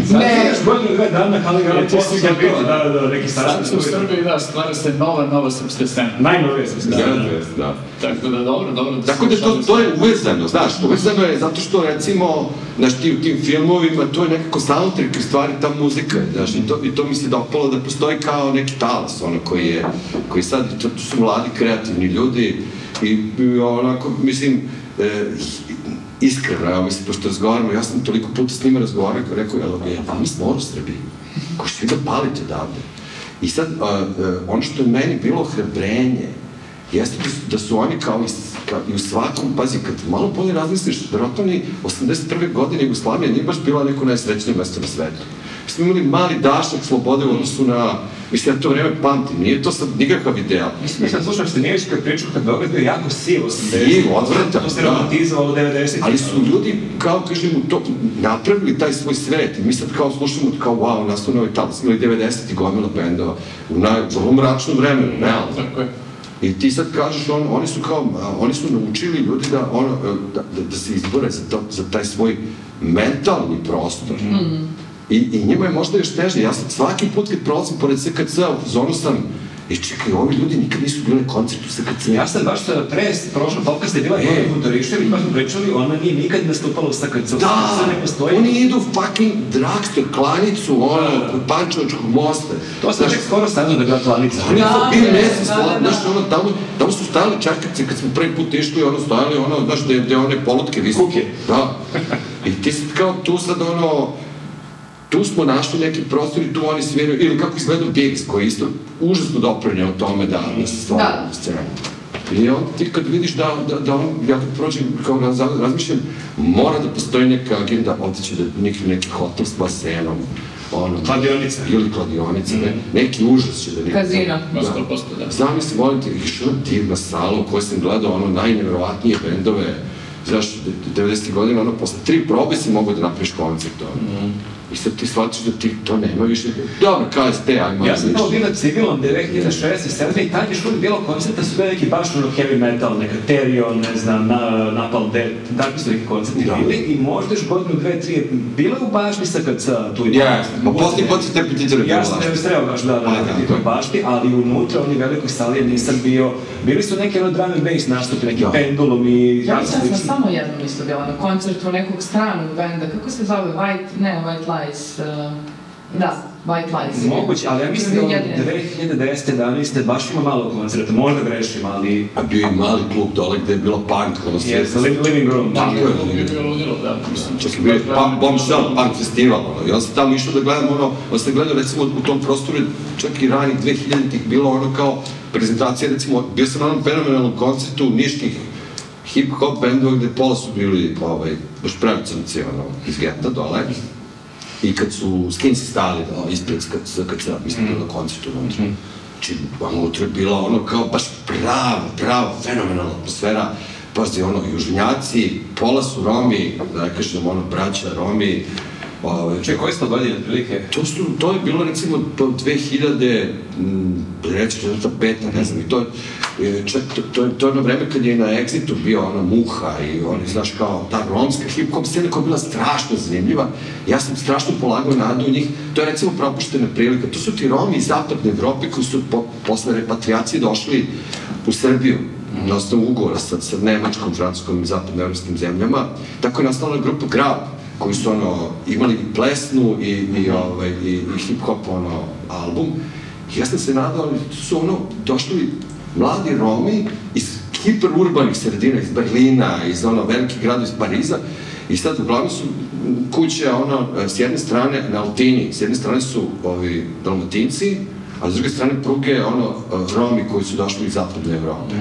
Sad Ne. ideš godinu, dve dana, ti si ga bio. Da, da, da, neki Sad sastav. se u Srbiji, da, stvara se nova, nova srpska scena. Najnovije sam Da, da, da. Tako da, dobro, dobro. Da Tako da to, to je uvezano, znaš, uvezano je zato što recimo, znaš, ti u tim filmovima, to je nekako soundtrack u stvari ta muzika, znaš, i to, i to mi se dopalo da postoji kao neki talas, ono, koji je, koji sad, to, to su mladi, kreativni ljudi, i, i onako, mislim, e, iskreno, evo, mislim, pošto razgovaramo, ja sam toliko puta s njima razgovarao, kao rekao, jel, je, pa mi smo ono u Srbiji, koji svi da palite odavde. I sad, a, ono što je meni bilo hrabrenje, jeste da su, da su oni kao i, kao i u svakom, pazi, kad malo bolje razmisliš, verovatno ni 81. godine Jugoslavija nije baš bila neko najsrećnije mesto na svetu. Mi smo imali mali dašak slobode u odnosu na, mislim, ja to vreme pamtim, nije to sad nikakav ideal. Mislim, mislim, slušam Stenjević kad priču kad Beograd bio jako siv, 80. Siv, odvratan, To se da. romantizovalo 90. Ali su ljudi, kao kažem, u to, napravili taj svoj svet. I mi sad kao slušamo, kao wow, nastao novi talas, ili 90. gomila bendova, u naj, vrlo mračnom vremenu, realno. Tako je. I ti sad kažeš, on, oni su kao, oni su naučili ljudi da, ono, e, da, da, da se izbore za, to, za taj svoj mentalni prostor. I, I njima je možda još teže. Ja sam svaki put kad prolazim pored SKC, u zonu sam, i čekaj, ovi ljudi nikad nisu bili na koncertu SKC. Ja sam baš e, pre prošlog podcasta je bila E. Gordana Futurišević, pa smo pričali, ona nije nikad nastupala u SKC, u Da, SKC ne postoji. oni idu u fucking drugstore, klanicu, ono, Da, da. kod Pančevačkog mosta. To sam Znaš, tek skoro saznao da bila klanica. Oni Da, su bili da, mesec, da, da, da. znaš, ono, tamo, tamo su stajali čakavci, kad smo prvi put išli, ono, stajali, ono, znaš, gde, gde one polutke visu. Kuke. Da. I ti sad kao tu sad, ono, tu smo našli neki prostor i tu oni sviraju, ili kako izgleda Biggs, koji je isto užasno doprinio o tome da, da se stvara Da. scena. I onda ti kad vidiš da, da, da on, ja kad prođem, kao raz, razmišljam, mora da postoji neka agenda, otići da neki, neki hotel s basenom, ono, Kladionica. ili kladionica, ne, neki užas će da neki... Kazino. Da. 100%, da. Zamisli, molim te, išla divna sala u kojoj sam gledao ono najnevjerovatnije bendove, znaš, 90. godina, ono, posle tri probe si mogu da napraviš koncert, ono. I sad ti shvatiš da ti to nema više. Dobro, KST, ajmo. Ja sam tamo bila civilom 2006. 7. i tad još uvijek bilo koncerta su bili neki baš ono heavy metal, neka Therion, ne znam, na, Napalm Death, takvi su neki koncerti Da. bili i možda još godinu, dve, tri, bilo je u bašti sa KC tu i Ja, pa posljednji koncert te petitere Ja sam registrao baš da, Pa, da, da, da, da. bašti, ali unutra oni velikoj sali nisam bio. Bili su neki ono drum and bass nastupi, neki Da. pendulum i Ja sam slično. Samo jednom isto bila na koncertu nekog stranog benda, kako se zove, White, ne, White Lies, uh, da, White Lies. Moguće, ali ja mislim da od 2010. 11. baš ima malo koncerta, možda grešim, ali... A bio je mali klub dole gde je bilo punk, ono sve. Yes, li- living room. Tako je, To bi bilo da. Mislim, Čak je bio punk, bombshell, punk festival, ono, i onda sam tamo išao da gledam, ono, onda sam gledao, recimo, u tom prostoru, čak i ranih 2000-ih, bilo ono kao prezentacija, recimo, bio sam na onom fenomenalnom koncertu niških hip-hop bendova gde pola su bili, ovaj, baš pravi crnci, ono, iz geta dole. I kad su skinsi stali da, ispred SKC, mi smo bili na koncertu unutra. Znači, unutra je bila ono kao baš prava, prava, fenomenalna atmosfera. Pazi, ono, južnjaci, pola su Romi, da kažem, ono, braća Romi, Ovaj, Čekaj, koje su to godine, otprilike? To, su, to je bilo recimo do 2000, m, reći četvrta, peta, ne znam, i to, je, čak, to, to, je, to je ono vreme kad je na Exitu bio ona Muha i oni, znaš, kao ta romska hip-hop scena koja je bila strašno zanimljiva. Ja sam strašno polagao nadu u njih. To je recimo propuštena prilika. To su ti Romi iz zapadne Evrope koji su po, posle repatriacije došli u Srbiju na osnovu ugovora sa, sa Nemačkom, Francuskom i zapadnoevropskim zemljama. Tako je nastala grupa Grab, koji su ono, imali i plesnu i, i, ovaj, i, i hip-hop ono, album. I ja sam se nadao, su ono, došli mladi Romi iz hiperurbanih sredina, iz Berlina, iz ono, velikih grada, iz Pariza, i sad uglavnom su kuće, ono, s jedne strane na Altini, s jedne strane su ovi dalmatinci, a s druge strane pruge, ono, Romi koji su došli iz zapadne Evrope.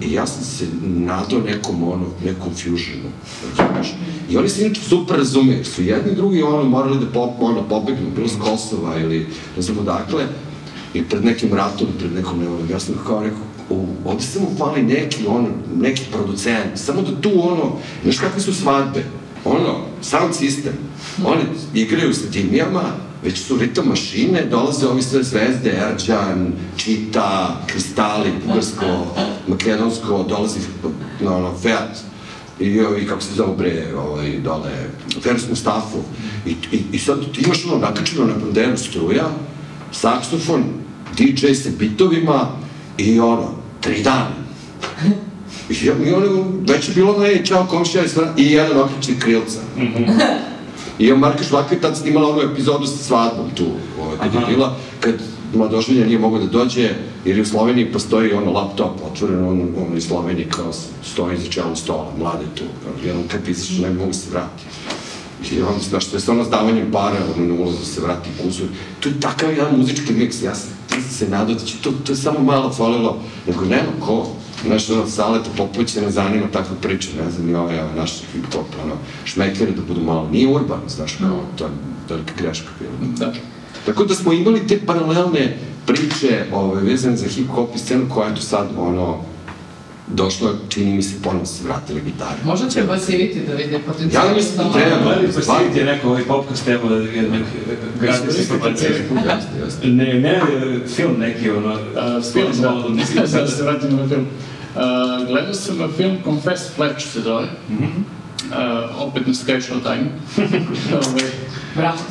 I ja sam se nadao nekom, ono, nekom fusionu, razumeš? I oni se inače super razumeju, su jedni i drugi, ono, morali da pop, ono, pobegnu, bilo s Kosova ili ne znam odakle, i pred nekim ratom, pred nekom nevolom, ja sam kao rekao, u, ovde samo fali neki, ono, neki producent, samo da tu, ono, znaš kakve su svadbe, ono, sound system. Oni igraju sa dimijama, već su ritam mašine, dolaze ovi sve zvezde, Erđan, Čita, Kristali, Bugarsko, Makedonsko, dolazi no, ono, Fiat, i ovi, kako se zove bre, ovaj, dole, Feris Mustafu. I, i, I sad ti imaš ono nakačeno na banderu struja, saksofon, DJ sa bitovima i ono, tri dana. I, i ono, već je bilo na, ej, čao komšija i jedan okrećni krilca. I on Marka Švaka je tad snimala onu epizodu sa svadbom tu, ovaj, kad je bila, kad mladoženja nije mogao da dođe, jer u Sloveniji postoji ono laptop otvoren, on, on iz Sloveniji kao stoji za čelom stola, mlade tu, kao, jedan kad izašao ne mogu se vrati. I on, znaš, to je stvarno s davanjem para, ono, na ulazu se vrati kusur. To je takav jedan muzički miks, ja sam se nadao da će to, to je samo malo falilo, nego nema ko. Znaš, ono, Saleta Popović se ne zanima takve priče, ne znam, ni ovaj, ovaj, naš hip-hop, ono, šmekere da budu malo, nije urban, znaš, kao, to je velika greška bila. Da. Tako da smo imali te paralelne priče ove, vezane za hip-hop i scenu koja je tu sad, ono, došla, čini mi se, ponovno se vratile gitare. Možda će basiriti da vide potencijal. Ja mislim da treba. Gledali pa svidite neko ovaj popkast, evo, jednog gratis informacije. Jeste, jeste. Ne, ne, film neki, ono, Uh, film, malo da, da mislim da se vratimo na film. Uh, gledao sam film Confess Fletch se zove. Mhm. Uh, opet na Show Time. Brate.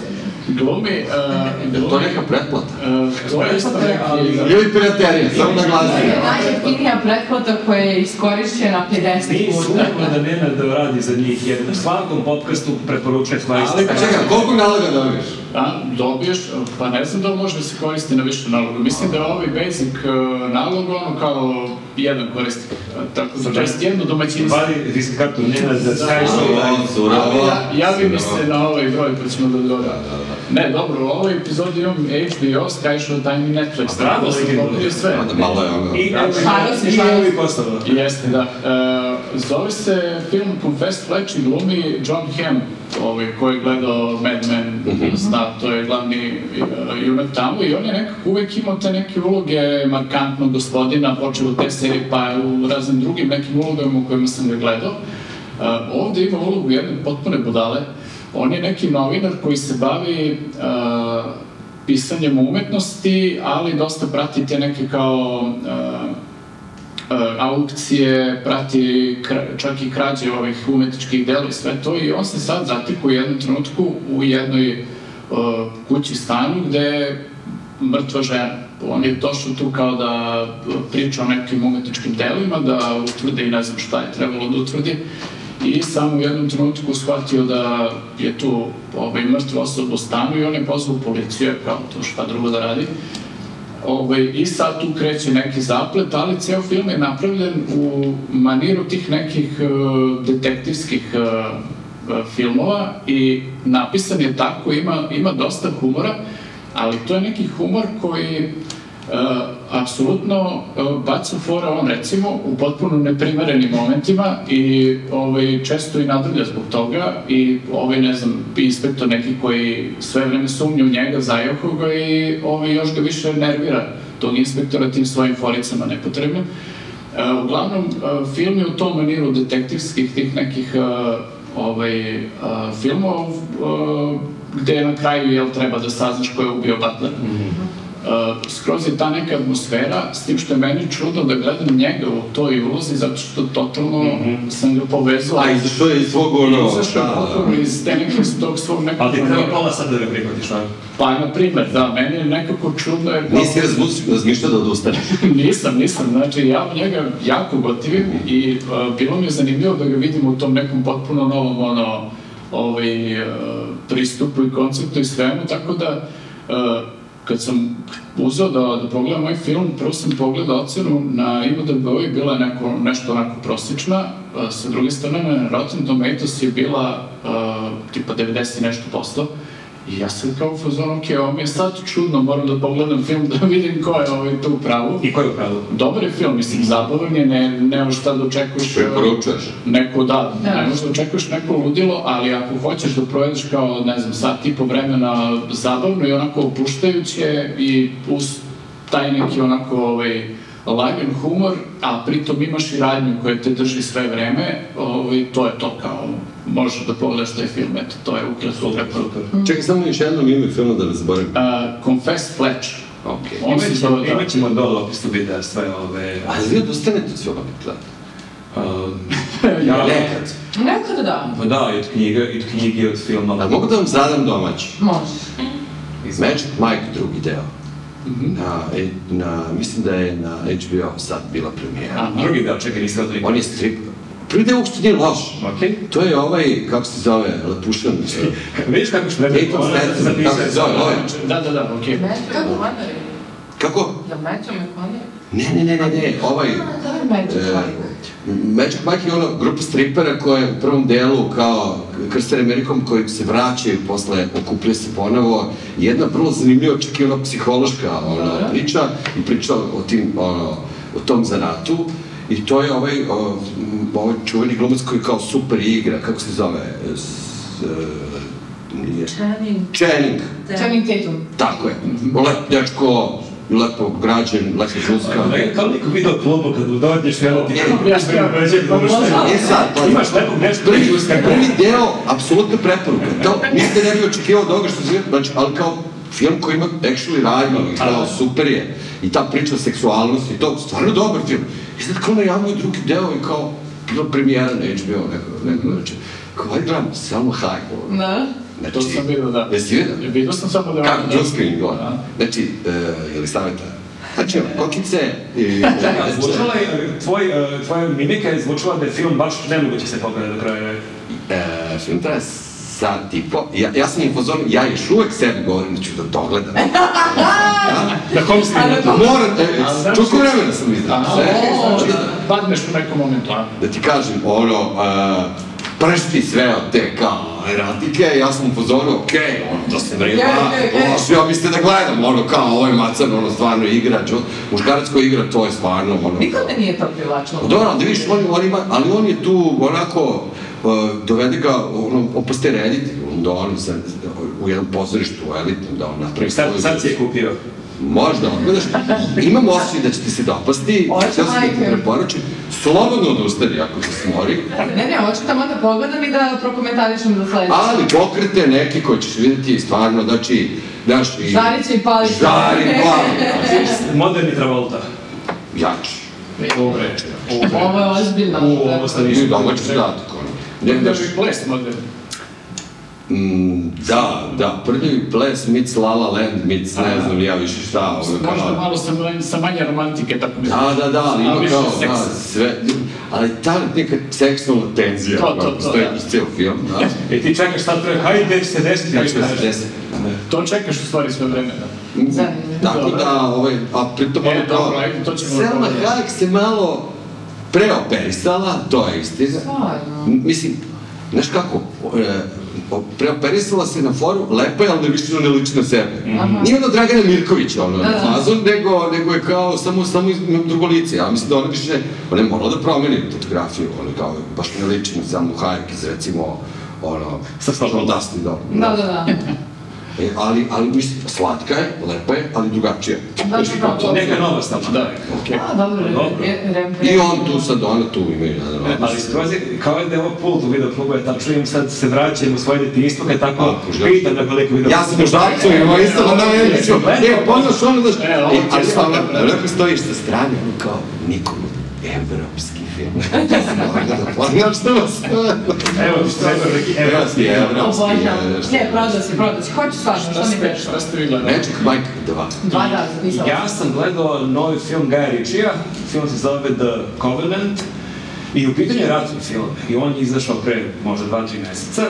Glumi... Uh, Je li to neka pretplata? Uh, to je isto neki... Ili piraterija, samo da To je glasim. najjeftinija pretplata koja je iskorišćena 50 Nije puta. sumnjivo da nema da radi za njih, jer u svakom podcastu preporučuje stvari. Ali- čekaj, koliko naloga dobiješ? A, dobiješ, pa ne znam da li može da se koristi na više naloga. Mislim da je ovaj basic uh, nalog ono kao jedan korisnik. Tako da, to jest jedno domaćinstvo. Vadi risk kartu, nema da Da. staješ ovaj... Surovo. Ja, javi mi se na ovaj broj pa ćemo da odgovorimo. Ne, dobro, u ovoj epizodi imam HBO, Sky Show Time i Netflix. A bravo, tako da Ligin. pokrio sve. Malo je ono... I Šaro si, i šaro ovi si. postava. Jeste, da. E, zove se film Confess Fletch i glumi John Hamm, ovaj, koji je gledao Mad Men, zna, to je glavni uh, junak tamo i on je nekako uvek imao te neke uloge markantnog gospodina, počeo u te serije pa u raznim drugim nekim ulogama u kojima sam ga gledao. Uh, ovde ima ulogu jedne potpune budale. On je neki novinar koji se bavi uh, pisanjem umetnosti, ali dosta prati te neke kao uh, uh, aukcije, prati kra, čak i krađe ovih umetničkih dela i sve to i on se sad zatiku u jednom trenutku u jednoj uh, kući stanu gde je mrtva žena. On je došao tu kao da priča o nekim umetničkim delima, da utvrdi i ne znam šta je trebalo da utvrdi i samo u jednom trenutku shvatio da je tu ovaj, mrtva osoba u stanu i on je pozvao policiju, kao to šta drugo da radi. Ovaj, I sad tu kreće neki zaplet, ali ceo film je napravljen u maniru tih nekih uh, detektivskih uh, filmova i napisan je tako, ima, ima dosta humora, ali to je neki humor koji apsolutno uh, baca fora on recimo u potpuno neprimerenim momentima i ovaj, često i nadrlja zbog toga i ovaj, ne znam, inspektor neki koji sve vreme sumnja u njega, zajahu ga i ovaj, još ga više nervira tog inspektora tim svojim foricama nepotrebnim. Uh, uglavnom, uh, film je u tom maniru detektivskih tih nekih uh, ovaj, filmova gde na kraju jel, treba da saznaš ko je ubio Butler. Uh, skroz je ta neka atmosfera, s tim što je meni čudno da gledam njega u toj ulozi, zato što totalno sam ga povezao. A izašao je iz svog ono... Izašao je da, potpuno iz te neke, iz tog svog nekog... Ali ti treba pola sata da ga prihvatiš, a? Pa, na primjer, da, meni je nekako čudno jer... Nisi razmišljao- da odustaneš. nisam, nisam, znači ja u njega jako gotivim i uh, bilo mi je zanimljivo da ga vidim u tom nekom potpuno novom ono, ovaj, uh, pristupu i konceptu i svemu, tako da uh, kad sam uzeo da, da pogledam ovaj film, prvo sam pogledao ocenu na IMDb-u i bila je neko, nešto onako prosječna, sa druge strane na Rotten Tomatoes je bila uh, tipa 90 i nešto posto, I ja sam kao u fazonu, ok, ovo mi je sad čudno, moram da pogledam film da vidim ko je ovaj tu pravu. I ko je u pravu? Dobar je film, mislim, zabavan je, ne, nemaš šta da očekuješ... Preporučuješ. Neko, da, Da. ne možeš da očekuješ neko ludilo, ali ako hoćeš da provedeš kao, ne znam, sat i po vremena zabavno i onako opuštajuće i uz taj neki onako, ovaj, lagan humor, a pritom imaš i radnju koja te drži sve vreme, ovaj, to je to kao, možeš da pogledaš taj film, eto, to je ukratko preporuka. Čekaj, samo još jednom ime filma da ne zaboravim. Uh, Confess Fletcher. Ok. On se Imaćemo, zove, da. imaćemo dole opisu videa sve ove... Ali vi odustanete od filma, gleda. Uh, ja, Nekad. Nekada da. Pa da, i od knjige, i od knjige, i od filma. Ali mogu da vam zadam domaći? Može. Magic Mike drugi deo. Na, e, na, mislim da je na HBO sad bila premijera. Aha. Drugi deo, čekaj, nisi gledao nikad. On je strip. Prvi deo uopšte nije loš. Okej. To je ovaj, kako se zove, Lepušan. Vidiš kako što ne Dayton Stanton, kako se zove, ovaj. Da, da, da, okej. Matthew McConaughey. Kako? Jel Matthew McConaughey? Ne, ne, ne, ne, ne, ovaj... Da, je Matthew E, McConaughey. Magic Mike je ono grupa stripera koja je u prvom delu kao krstene Amerikom koji se vraćaju posle okupljaju se ponovo. Jedna vrlo zanimljiva, čak i ona psihološka ona, Dobro. priča i priča o, tim, ono, o tom zanatu. I to je ovaj, o, ovaj čuveni glumac koji kao super igra, kako se zove? S, e, nije. Channing. Channing, Channing Tatum. tako je. Lep dečko, lepo građen, lepo žuska. Ne, kao niko video klubu kad mu dođeš, evo ti E, E sad, pa, Imaš nekog nešto prvi, prvi deo, apsolutna preporuka. To niste ne bi očekivao od ovoga što se znači, ali kao film koji ima actually radnju, i kao super je. I ta priča o seksualnosti, to stvarno dobar film. I sad kao najavio drugi deo i kao bila premijera na HBO, neko, neko znači. Kao, ajde gledam, Selma Hayek. Da. Znači, To sam vidio, da. Jesi vidio? Vidio sam samo da... Kako im gore. Da. Znači, uh, je li savjeta? Znači, kokice i... Čekaj, zvučala je, tvoj, e, tvoja mimika je zvučala da je film baš nemoguće se pogleda do kraja. E, film traje sat i po. Ja, ja sam infozon, ja još uvek sebi govorim da ću da dogledam. Na kom si Ali imao to- Moram, e, znači- čuko vremena sam izdao. Okej, znači Da, da padneš u nekom momentu, da ti kažem, ono, uh, pršti sve od te kao erotike, ja sam upozorio, okej, ono, to se okej, okej. loš, ja biste da gledam, ono, kao, ovo je macan, ono, stvarno igra, čo, muškarac koji igra, to je stvarno, ono, Nikad me nije to privlačilo. Pa Dobro, ali da vidiš, on, on ima, ali on je tu onako, uh, dovede ga, ono, opaste reditelj, on da on za, u jednom pozorištu elitnom, da on napravi Sad, sad si je kupio. Možda, odgledaš, imam osjećaj da će ti se dopasti, sam da ti preporučim, slobodno odustani ako se smori, Ne, ne, hoću tamo da pogledam i da prokomentarišem za sledeće. ali pokrete neke koje ćeš vidjeti stvarno, znači, znaš, i... Žariće i paliće. Žari, pali, Moderni Travolta. jači. Dobre. Ovo je ozbiljno. Ovo sam I više. domaći zadatak. Ne, Da bi ples modern. Mm, da, da, prljavi ples meets La La Land meets ne znam ja više šta, ono Možda kao... malo sa, sa manje romantike, tako mi Da, da, da, ima kao, da, sve, ali ta neka seksualna tenzija To, to, to, postoji da. iz cijel film, da. I ti čekaš šta treba, hajde se desiti. Ja ću da se desi. To čekaš u stvari sve vreme, da. Mm. Tako da, ovaj, a pritom E, ono kao... dobro, ajde, to ćemo Selma. Hayek se malo preoperisala, to je istina. Stvarno. Mislim, znaš kako, e, preoperisala se na foru, lepa je, ali ne više ne liči na sebe. Aha. Nije ono Dragana Mirković, ono, Da, da. fazon, nego, nego je kao, samo, samo iz ima drugo lice. Ja mislim da ona više, ona je morala da promeni fotografiju, ono, kao, baš ne liči na Selmu Hayek iz, recimo, ono, Sa Slobodom. Dog. Da, da, da. E, ali, ali, mislim, slatka je, lepa je, ali drugačija. Da, da, da. Neka nova stava. Da, okej. A, dobro, Dobro. re- re- I on tu sad, ona tu imaju jedan E, Ali situacija, kao da je ovo pult u video klubu, je tačno im sad se vraćam u svoje detinjstvo, kad tako Ako želiš. pitam na koliko video Ja sam u Žarcu, ima isto na najveću. E, poznaš ono da... E, E, ali stvarno, lepo stojiš sa strane, kao, nikom, evropski film. Znaš što vas? Evo, što je neki evropski. evropski. Ne, prodao si, prodao si. Hoću stvarno, Šta što mi kažeš? šta ste vi gledali? Magic Mike 2. Dva raza, nisam. Ja sam gledao novi film Gaja Ritchija, film se zove The Covenant i u pitanju je ratni film i on je izašao pre možda dva, tri meseca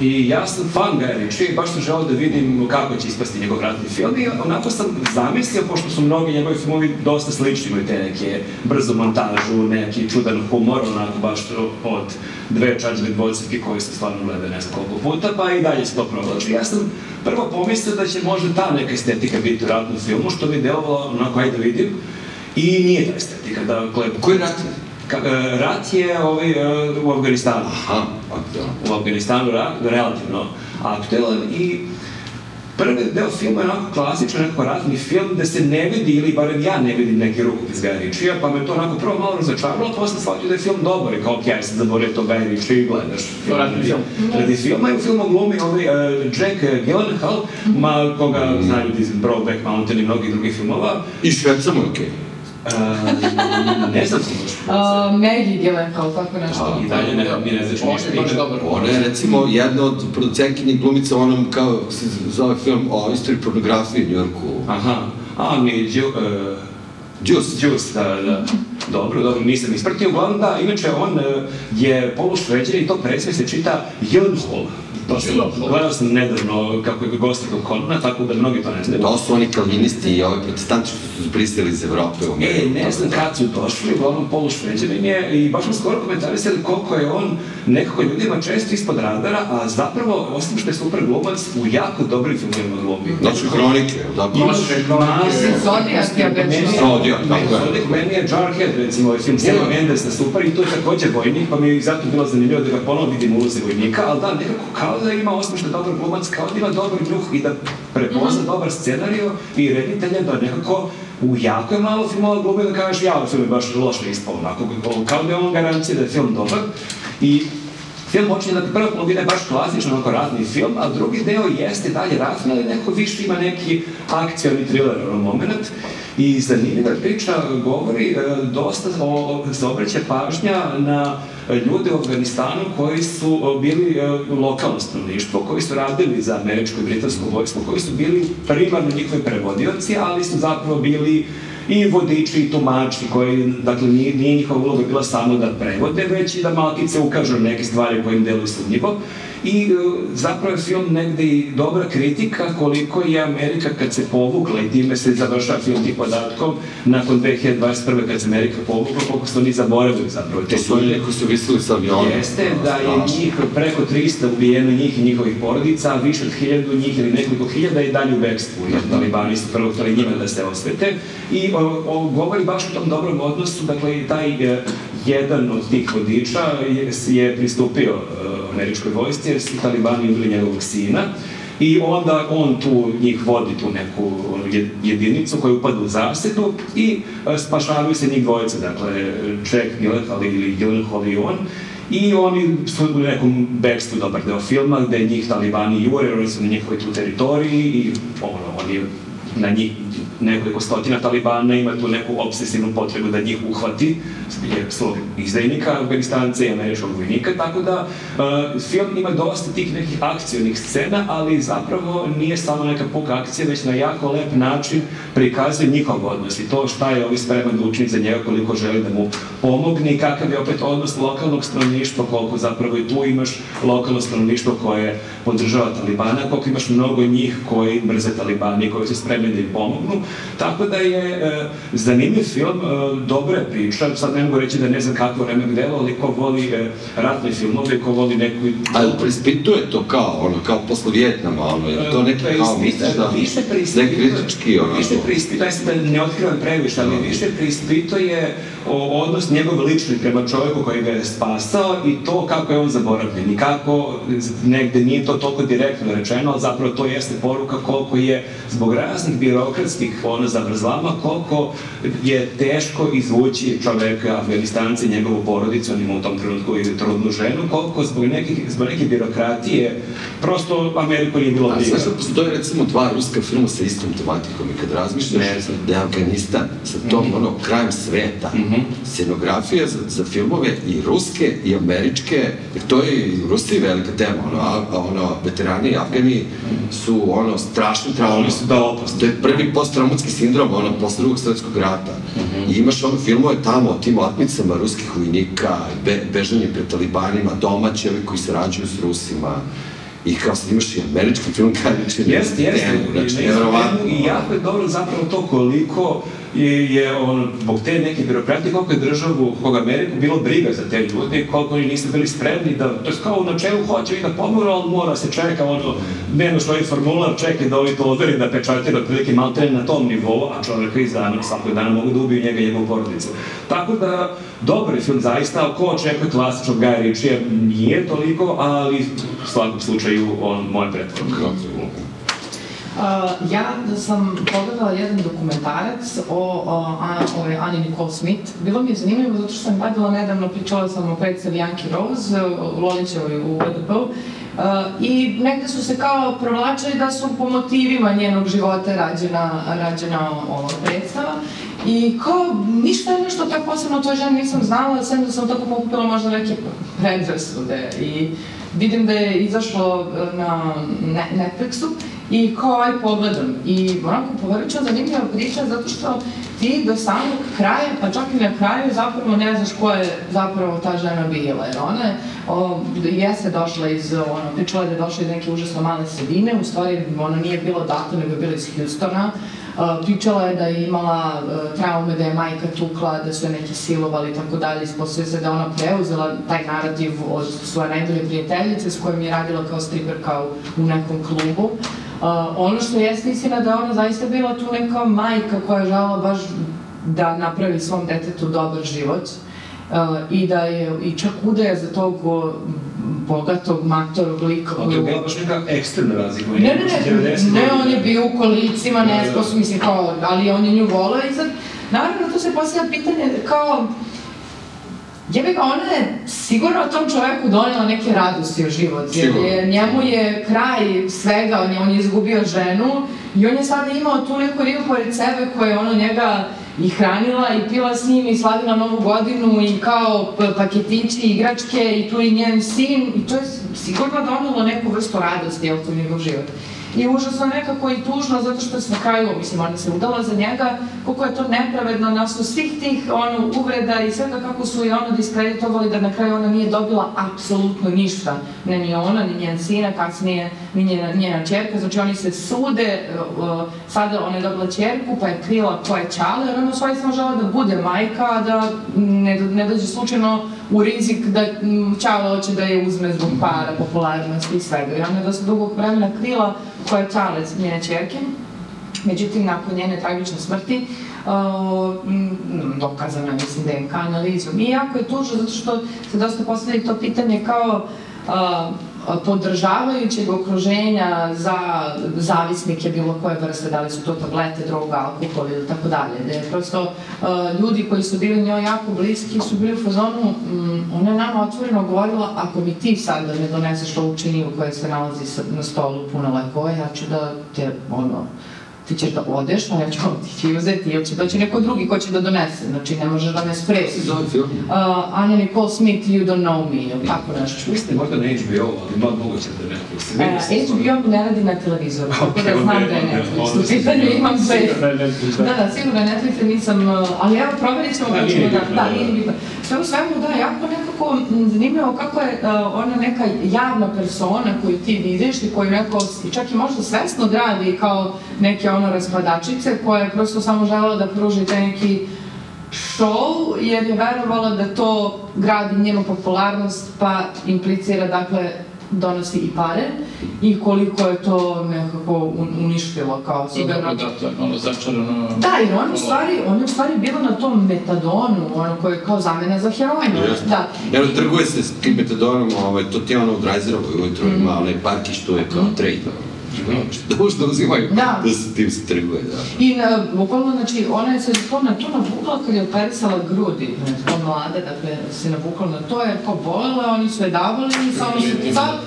i ja sam fan Gaja Ritchija i baš sam želeo da vidim kako će ispasti njegov ratni film i onako sam zamislio, pošto su mnogi njegovi filmovi dosta slični, imaju te neke brzu montažu, neki čudan humor, onako baš od dve čačbe dvocevke koje se stvarno gleda ne znam koliko puta, pa i dalje se to provlači. Ja sam prvo pomislio da će možda ta neka estetika biti u ratnom filmu, što bi delovalo onako, ajde vidim, i nije ta estetika, dakle, Koji rat je? Ka, e, rat je ovaj, e, u Afganistanu. Aha, pa da. U Afganistanu ra, relativno aktuelan i prvi deo filma je onako klasičan, nekako ratni film, gde se ne vidi, ili barem ja ne vidim neki rukopis Gaja Ritchija, pa me to onako prvo malo razočaralo, a posle shvatio da je film dobar i kao, ok, aj sad zaboravio to Gaja Ritchia i gledaš. To ratni film. Radi filma i u filmu glumi ovaj uh, Jack Gyllenhaal, ma, koga znaju ljudi iz Brokeback Mountain i mnogih drugih filmova. I šverca mu je okej. Uh, ne znam se baš. Uh, Maggie Gyllenhaal, tako nešto. I dalje ne, mi ne znači On ništa. je baš dobar. Ona je recimo jedna od producentkinjih glumica u onom, kao se zove film o istoriji pornografije u Njorku. Aha, a on je Ju, uh, Juice. Juice, da, da. Dobro, dobro, nisam ispratio. Uglavnom da, inače on uh, je polušveđan i to presme se čita Jönhol. To sam, gledao sam nedavno kako je gost kod Konana, tako da mnogi to ne znaju. To su oni kalvinisti i ovi protestanti što su zbrisali iz Evrope u E, ne znam kad su došli, uglavnom polušveđanin je i baš smo skoro komentarisali koliko je on nekako ljudima često ispod radara, a zapravo, osim što je super glumac, u jako dobrim filmovima glumi. Znači, hronike, tako? Imaš Mislim, Zodiac je već- Meni Zodiac, tako je. Meni je Jarhead, recimo, ovaj film Sema Mendesa super i to je takođe vojnik, pa mi je zato bilo zanimljivo da ga ponovo vidim u ulozi vojnika, ali da, nekako kao da ima, je dobar glumac, kao da ima dobar njuh i da prepozna dobar scenario i reditelja da nekako u jako je malo filmova glumi da kažeš ja, film je baš loše ispao, onako, kao da je on garancija da je film dobar. I Film počinje da prva polovina je baš klasičan onako ratni film, a drugi deo jeste dalje ratni, ali neko više ima neki akcioni thriller ono, moment. I zanimljiva priča govori e, dosta o, se obraća pažnja na ljude u Afganistanu koji su o, bili e, lokalno stanovništvo, koji su radili za američko i britansko vojstvo, koji su bili primarno njihovi prevodioci, ali su zapravo bili i vodiči i tumači koji, dakle, nije, nije njihova uloga bila samo da prevode, već i da malkice ukažu neke stvari koje im deluju sumnjivo. I e, zapravo je film negde i dobra kritika koliko je Amerika kad se povukla i time se završava film tih podatkom nakon 2021. kad se Amerika povukla, koliko su oni zaboravili zapravo te su oni koji su visili sa aviona. Jeste da je njih preko 300 ubijeno njih i njihovih porodica, a više od hiljadu njih ili nekoliko hiljada i dalje u bekstvu, jer talibani su prvo hteli njima da se osvete. I o, o, govori baš o tom dobrom odnosu, dakle i taj e, jedan od tih vodiča je, je pristupio e, američkoj vojsci jer su talibani ubili njegovog sina. I onda on tu njih vodi tu neku jedinicu koja upada u zasedu i e, spašavaju se njih dvojica, dakle Jack Gyllenhaal ili Gyllenhaal i on. I oni su u nekom bekstvu dobar deo filma gde njih talibani jure, oni su na njihovoj tu teritoriji i ono, oni na njih nekoliko stotina talibana ima tu neku obsesivnu potrebu da njih uhvati, jer su izdajnika Afganistance i američkog vojnika, tako da uh, film ima dosta tih nekih akcionih scena, ali zapravo nije samo neka puka akcija, već na jako lep način prikazuje njihov odnos i to šta je ovaj spreman da učini za njega, koliko želi da mu pomogne i kakav je opet odnos lokalnog stanovništva, koliko zapravo i tu imaš lokalno stanovništvo koje podržava Talibana, koliko imaš mnogo njih koji mrze Talibani koji su spremni da im pomognu. Tako da je e, zanimljiv film, e, dobra je priča, sad ne mogu reći da ne znam kakvo vreme gdelo, ali ko voli e, ratne filmove, ko voli neku... Ali preispituje to kao, ono, kao posle Vjetnama, ono, je to neki kao, misliš da, više ne preispituje, kritički, ono, više preispituje, ja da ne otkrivam previše, ali više preispituje o, odnos njegov lični prema čovjeku koji ga je spasao i to kako je on zaboravljen i kako negde nije to toliko direktno rečeno, ali zapravo to jeste poruka koliko je zbog raznih birokratskih ono zavrzlama, koliko je teško izvući čoveka, Afganistance, njegovu porodicu, on ima u tom trenutku i trudnu ženu, koliko zbog, nekih, zbog neke birokratije, prosto Ameriku nije bilo briga. znaš da postoje recimo dva ruska filma sa istom tematikom i kad razmišljaš da je Afganistan sa tom ono krajem sveta, Mhm. scenografija za, za filmove i ruske i američke, jer to je i u Rusiji velika tema, ono, a, ono, veterani i Afgani su ono strašni A traume. oni su da opasni. To je prvi posttraumatski sindrom, ono, posle drugog svetskog rata. Mhm. I imaš ono filmove tamo o tim otmicama ruskih vojnika, be, bežanje pred talibanima, domaći ovi koji se rađuju s Rusima. I kao sad imaš i američki film kada je Jeste, jeste. Znači, I- nevjerovatno. I jako je dobro zapravo to koliko je, je on, zbog te neke birokratije, koliko je državu, koga Ameriku bilo briga za te ljude, koliko oni nisu bili spremni da, to je kao u načelu hoće i da pomogu, ali mora se čeka, ono, nema svoj formular, čeka da ovi to odveri, da pečatira otprilike maltene na tom nivou, a čovjeka iz dana, svakog dana mogu da ubiju njega i njegovu porodicu. Tako da, dobar je film zaista, ko očekuje klasičnog Gaja Ritchija, nije toliko, ali u svakom slučaju on moje pretporuka. Uh, ja sam pogledala jedan dokumentarac o, o, a, o Ani Nicole Smith. Bilo mi je zanimljivo zato što sam gledala nedavno, pričala sam o predstavi Janki Rose, o Lolićevoj u BDP-u. Uh, I negde su se kao provlačili da su po motivima njenog života rađena, rađena ova predstava. I kao, ništa je nešto tako posebno o toj ženi nisam znala, sem da sam tako pokupila možda neke predrasude. I vidim da je izašlo e, na Netflixu i kao aj pogledam. I onako povrćam zanimljiva priča zato što ti do samog kraja, pa čak i na kraju zapravo ne znaš ko je zapravo ta žena bila. Jer ona je, o, jeste došla iz, ono, pričala da je došla iz neke užasno male sredine, u stvari ona nije bila odatle, nego je bila iz Houstona. Uh, pričala je da je imala traume, da je majka tukla, da su je neki silovali i tako dalje. Ispostavio se da ona preuzela taj narativ od svoje najbolje prijateljice s kojom je radila kao striperka u, u nekom klubu. Ono što jeste istina da ona zaista bila tu neka majka koja je žela baš da napravi svom detetu dobar život. Uh, i da je, i čak udaje za tog uh, bogatog matorog lika Ali je bila baš neka ekstremna razlika. Ne, ne, ne, ne, on je bio u kolicima, nesposobno, mislim, kao, ali on je nju volao i sad, naravno, tu se postavlja pitanje, kao, Jebe ga, ona je sigurno tom čoveku donela neke radosti u život, jer je, njemu je kraj svega, on je, on je izgubio ženu i on je sada imao tu neku ribu pored sebe koja je ono njega i hranila i pila s njim i slavila novu godinu i kao paketići, igračke i tu i njen sin i to je sigurno donelo neku vrstu radosti, jel to njegov život. I užasno nekako i tužno zato što se na kraju, mislim, ona se udala za njega, koliko je to nepravedno na osnovu svih tih ono, uvreda i svega kako su je ono diskreditovali da na kraju ona nije dobila apsolutno ništa. Ne ni ona, ni njen sina, kasnije ni njena, njena čerka, znači oni se sude, sada ona je dobila čerku pa je krila ko je čale, jer ona stvari samo žela da bude majka, da ne, ne dođe slučajno u rizik da Čale hoće da je uzme zbog para, popularnosti i svega. I ona je dosta dugog vremena krila koja je Čale njene čerke. Međutim, nakon njene tragične smrti, uh, dokazana, mislim, DNK analizom. I jako je tužno, zato što se dosta postavlja to pitanje kao uh, podržavajućeg okruženja za zavisnike bilo koje vrste, da li su to tablete, droga, alkohol ili tako dalje. Da je prosto uh, ljudi koji su bili njoj jako bliski su bili u fazonu, um, ona je nama otvoreno govorila, ako mi ti sad da ne doneseš ovu činiju koja se nalazi na stolu puno lekova, ja ću da te, ono, ti ćeš da odeš, a ja ću otići i uzeti, ili će doći neko drugi ko će da donese, znači ne možeš da me spresi. Zove film? Uh, Anja Nicole Smith, You Don't Know Me, ili tako nešto. Mislim možda na HBO, ali ima moguće da Netflix. Uh, HBO ne radi na televizoru, tako da znam da je Netflix. U pitanju imam sve. Da. Da, da, sigurno je Netflix, nisam, uh, ali evo proverit ćemo Da, da ćemo da, da, da, nije da. ni bitno. Sve u svemu, da, jako nekako zanimljivo kako je uh, ona neka javna persona koju ti vidiš i koju neko, čak i možda svesno gradi kao neke ono raspadačice koja je prosto samo želela da pruži taj neki show jer je verovala da to gradi njenu popularnost pa implicira dakle donosi i pare i koliko je to nekako un- uništilo kao Dobro, sigurno. da, to je malo začarano. Da, jer on je u stvari, on je u stvari bila na tom metadonu, ono koje je kao zamena za heroin. Da. Jer trguje se s tim metadonom, ovaj, to ti je ono u Drajzerovoj ujutru Mhm. ima onaj parkić, to je kao trade. Da ušte uzimaju, Da. da se tim se trguje, da. I na, bukvalno, znači, ona je se to na to navukla kad je operisala grudi, znači, kao mlade, dakle, se navukla na to, jer kao bolela, oni su je davali i samo su sad,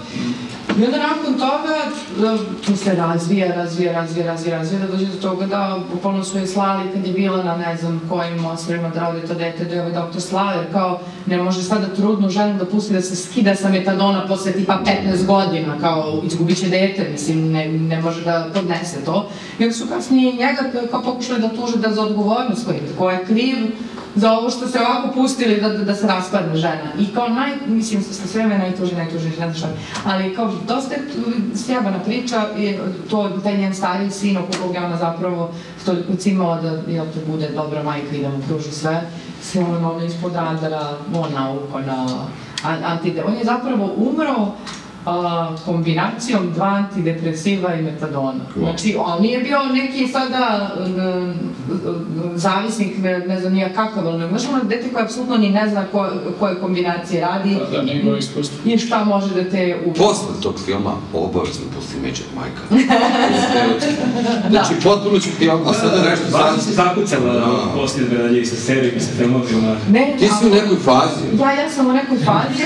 I onda nakon toga, da, to se razvija, razvija, razvija, razvija, razvija, da dođe do toga da bukvalno su je slali kad je bila na ne znam kojim ostrovima da rodi to dete, da je ovaj doktor Slaver, kao ne može sada trudnu ženu da pusti da se skida sa metadona posle tipa 15 godina, kao izgubit će dete, mislim, ne, ne može da podnese to. I onda su kasnije njega kao pokušali da tuže da za odgovornost koji, ko je kriv za ovo što se ovako pustili da, da, da se raspadne žena. I kao naj, mislim, sa sveme najtuži, najtuži, ne šta. Ali kao dosta sjabana priča, je to, taj njen stariji sin, oko koga je ona zapravo toliko cimala da, jel te bude dobra majka i da mu pruži sve, se on ono ispod radara, on nauko na an- antide. On je zapravo umro a, kombinacijom dva antidepresiva i metadona. Znači, on nije bio neki sada n- zavisnik, ne, ne znam nija kakav, ali znaš ono dete koje apsolutno ni ne zna ko, koje kombinacije radi Da, da, nego iskustvo. i šta može da te ubi. Posle tog filma obavezno pusti Međer Majka. znači, potpuno ću ti, a sada nešto Baš se zakucala Da. poslije dalje i sa serijom i sa filmovima. Ne, Ti si u nekoj fazi. Ja, ja sam u nekoj fazi,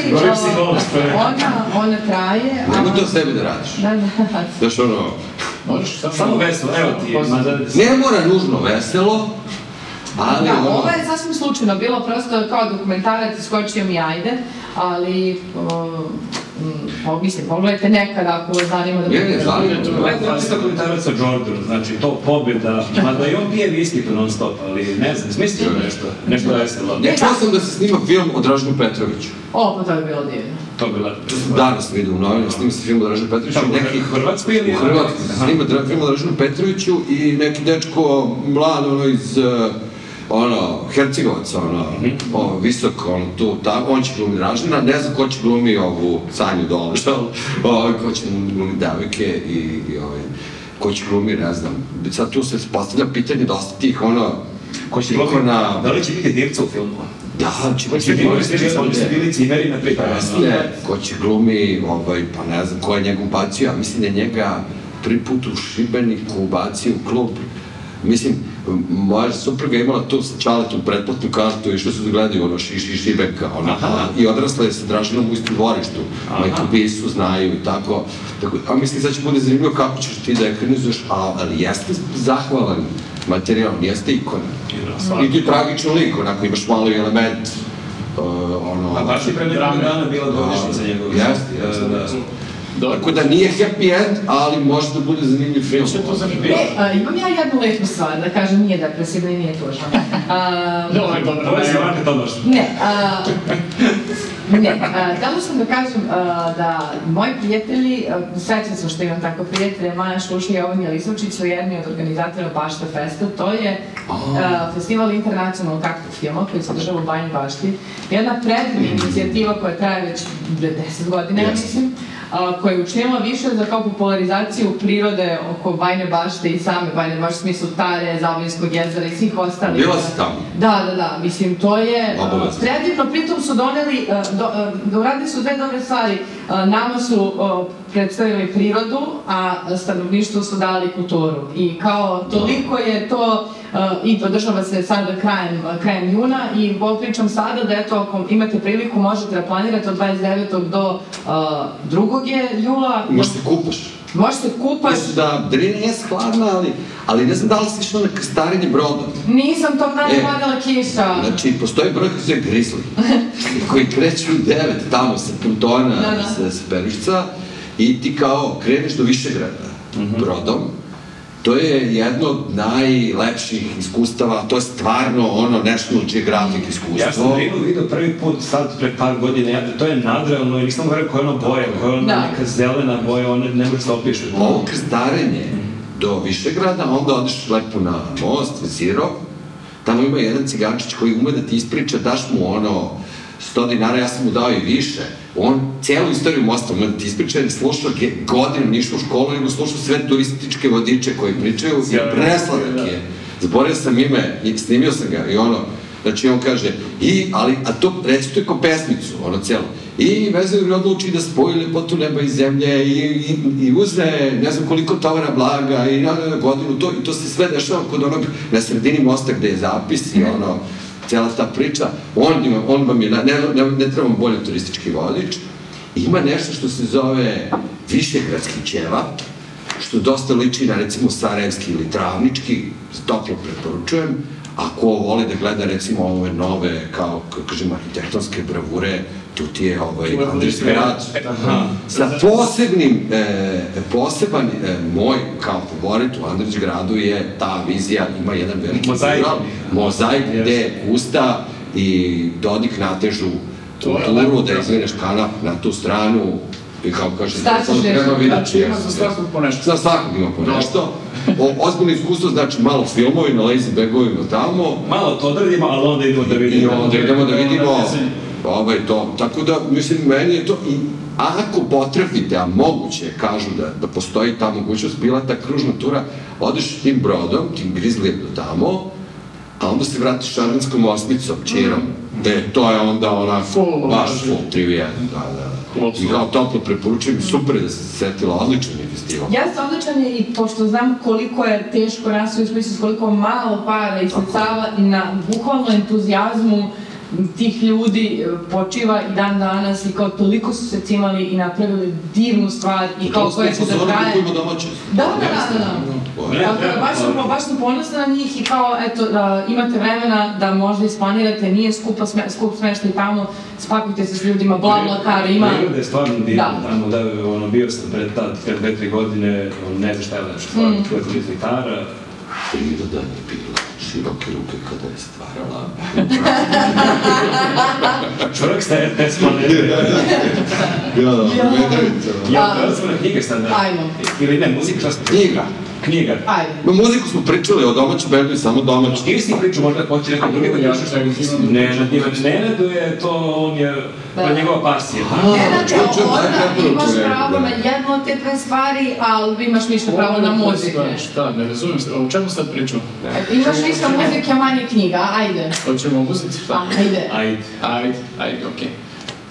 ona, ona traje, a... Nemoj to sebi da radiš. Da, da, Znaš, ono, Možeš samo... Samo veselo, evo ti, mada... ne mora nužno veselo, ali Da, ono... ovo je sasvim slučajno bilo, prosto kao dokumentarac, iskočio mi ajde, ali, o, mm, o, mislim, pogledajte nekad ako vas zanima da... Ne, ne, zanima me. Gledam isto dokumentarac o Jordanu, znači to pobjeda, mada i on pije viski tu non stop, ali ne znam, smislio nešto, nešto veselo. Ja čuo sam da se snima film o Draženu Petroviću. O, pa to je bilo divno. To bi bilo. Danas vidio u novinama, snima se film o Draženu Petroviću. U neki, Hrvatskoj ili- U Hrvatskoj snima film o Draženu Petroviću i neki dečko mlad, ono iz... Uh, ono, Hercegovac, ono, o, visoko, ono, tu, tamo, on će glumi Dražena, ne znam ko će glumi ovu Sanju Dolžal, ovaj, ko će glumi devojke i, i ovaj, ko će glumi, ne znam, sad tu se postavlja pitanje dosta tih, ono, Ko će ikona, Da li će biti divca u filmu? da, će biti, oni su bili- cimeri na. Jeste, ko će glumi, ovaj, pa ne znam ko je njega ubacio, ja mislim da je njega prvi put u Šibeniku ubacio u klub. Mislim, moja supruga je imala tu sa čaletom pretplatnu kartu i što su da gledaju ono Šiši Šibenka, ona, Aha. i odrasla je sa Dražinom u istom dvorištu. Majku Bisu znaju i tako. tako a mislim, sad će bude zanimljivo kako ćeš ti da ekranizuješ, ali jeste zahvalan materijal, jeste ikona. I ti tragičan lik, onako imaš malo i element, uh, ono... A baš je pre nekoliko dana bila godišnjica njegova. Jeste, jeste, Da, da. jeste. Dobro. Tako da nije happy end, ali može da bude zanimljiv film. Sve to zanimljivo. E, a, imam ja jednu lepu stvar, da kažem, nije depresivna i nije tužna. A, Dobro, dobro. Ovo je Tomaš. Ne, a, ne, a, htela sam da kažem a, da moji prijatelji, a, srećna sam što imam tako prijatelje, Maja Šuša i Jovan Jelisovčić su jedni od organizatora Bašta Festa, to je a, festival internacionalnog aktiv filma koji se održava u Banji Bašti. Jedna predivna inicijativa koja traje već 10 godina, ja mislim, koja je učinila više za kao popularizaciju prirode oko Bajne bašte i same Bajne bašte, u smislu Tare, Zavojskog jezera i svih ostalih. Bila si tamo? Da, da, da, mislim, to je Obavezno. predivno, pritom su doneli, do, a, da uradili su dve dobre stvari. A, Nama su a, predstavili prirodu, a stanovništvu su dali kulturu. I kao toliko je to a, i održava se sada krajem, krajem juna i pričam sada da eto ako imate priliku možete da planirate od 29. do a, 2. je jula. Možeš se kupaš. Mislim da Drina je skladna, ali, ali ne znam da li si išla na krstarenje broda. Nisam tog dana E. padala kiša. Znači, postoji brod koji se Grizzly, koji kreće u devet tamo sa pontona, Da, da. sa, sa Perušca, i ti kao kreneš do Višegrada brodom, To je jedno od najlepših iskustava, to je stvarno ono National Geographic iskustvo. Ja sam Rinu vidio prvi put sad pre par godina, ja, to je nadrealno i nisam govorio koja je ono boja, koja je ono Da. neka zelena boja, one ne može se opiše. Ovo krstarenje do Višegrada, onda odeš lepo na most, Ziro, tamo ima jedan cigančić koji ume da ti ispriča, daš mu ono 100 dinara, ja sam mu dao i više. On cijelu istoriju mosta ume da ti ispriča, jer slušao nije išao u školu, nego slušao sve turističke vodiče koji pričaju i presladak je. Zaboravio sam ime i snimio sam ga i ono, znači on kaže, i, ali, a to recituje kao pesmicu, ono cijelo. I Vezir odluči da spoji lepotu neba i zemlje i, i, i uzme ne znam koliko tovara blaga i na, na godinu to, i to se sve dešava kod onog na sredini mosta gde je zapis i ono, cijela ta priča. On, on vam je, ne, ne, ne treba bolje turistički vodič. Ima nešto što se zove Višegradski ćevap, što dosta liči na recimo Sarajevski ili Travnički, toplo preporučujem. Ako voli da gleda recimo ove nove, kao, kažem, arhitektonske bravure, tu ti je ovaj. Aha. Sa posebnim, e, poseban e, moj kao favorit u Andrić gradu je ta vizija, ima jedan veliki Mozaik. mural, mozaik Yes. gde usta i Dodik natežu To je kulturu, lepo, da da. izvineš kanap na tu stranu i kao kaže, samo treba vidjeti. Znači ima za Jeste, svakog po nešto. Za svakog ima po nešto. O, ozbiljno iskustvo znači malo filmovi na lazy bagovima tamo. Malo to odradimo, ali onda idemo da vidimo. I onda idemo da vidimo ovaj to. Tako da, mislim, meni je to i ako potrefite, a moguće, kažu da, da postoji ta mogućnost, bila ta kružna tura, odeš tim brodom, tim grizlijem do tamo, a onda se vratiš šarvinskom osmicom, čirom. E, to je onda ona, Full, baš full, tri u jedan, da, da. I kao toplo preporučujem, super je da se setila, odličan je festival. Jeste odličan je i pošto znam koliko je teško nas u smislu koliko malo para i sredstava i na bukvalno entuzijazmu tih ljudi e, počiva i dan danas i kao toliko su se cimali i napravili divnu stvar i kao koja će da traje. Da, da, da, da, da. Tako da, treba, baš, sam, ali- baš sam ponosna na njih i kao, eto, da imate vremena da možda isplanirate, nije skupa sme, skup smeštaj tamo, spakujte se s ljudima, bla, bla, kar, ima... Priroda je stvarno divna, Da. tamo da, ono, bio sam pred tad, pred dve, tri godine, ono, ne znam šta je lepše, stvarno, Mm. tu je blizu gitara, Priroda je bila široke ruke kada je stvarala. čovjek ste RTS planete. Ja, da, Ja, da smo na knjige sad, da. Ajmo. Ili ne, muzika, šta smo? Knjiga. Knjiga. Ajde. Ma muziku smo pričali o domaćem bendu i samo domaćem. Ili si pričao, možda hoće neko drugi da Ja kažeš sam Ivan Ne, na Ivan Nenadu je to, on je, to je Da. njegova pasija. Nenade, čuj, čuj, daj onda preporuku, imaš ne, pravo da. na jednu od te dve stvari, ali imaš više pravo na muziku. Šta, ne razumijem se, o čemu sad pričam? Imaš više muzike, a manje knjiga, ajde. Hoćemo muzici, šta? Ajde. Ajde. Ajde, ajde, okej.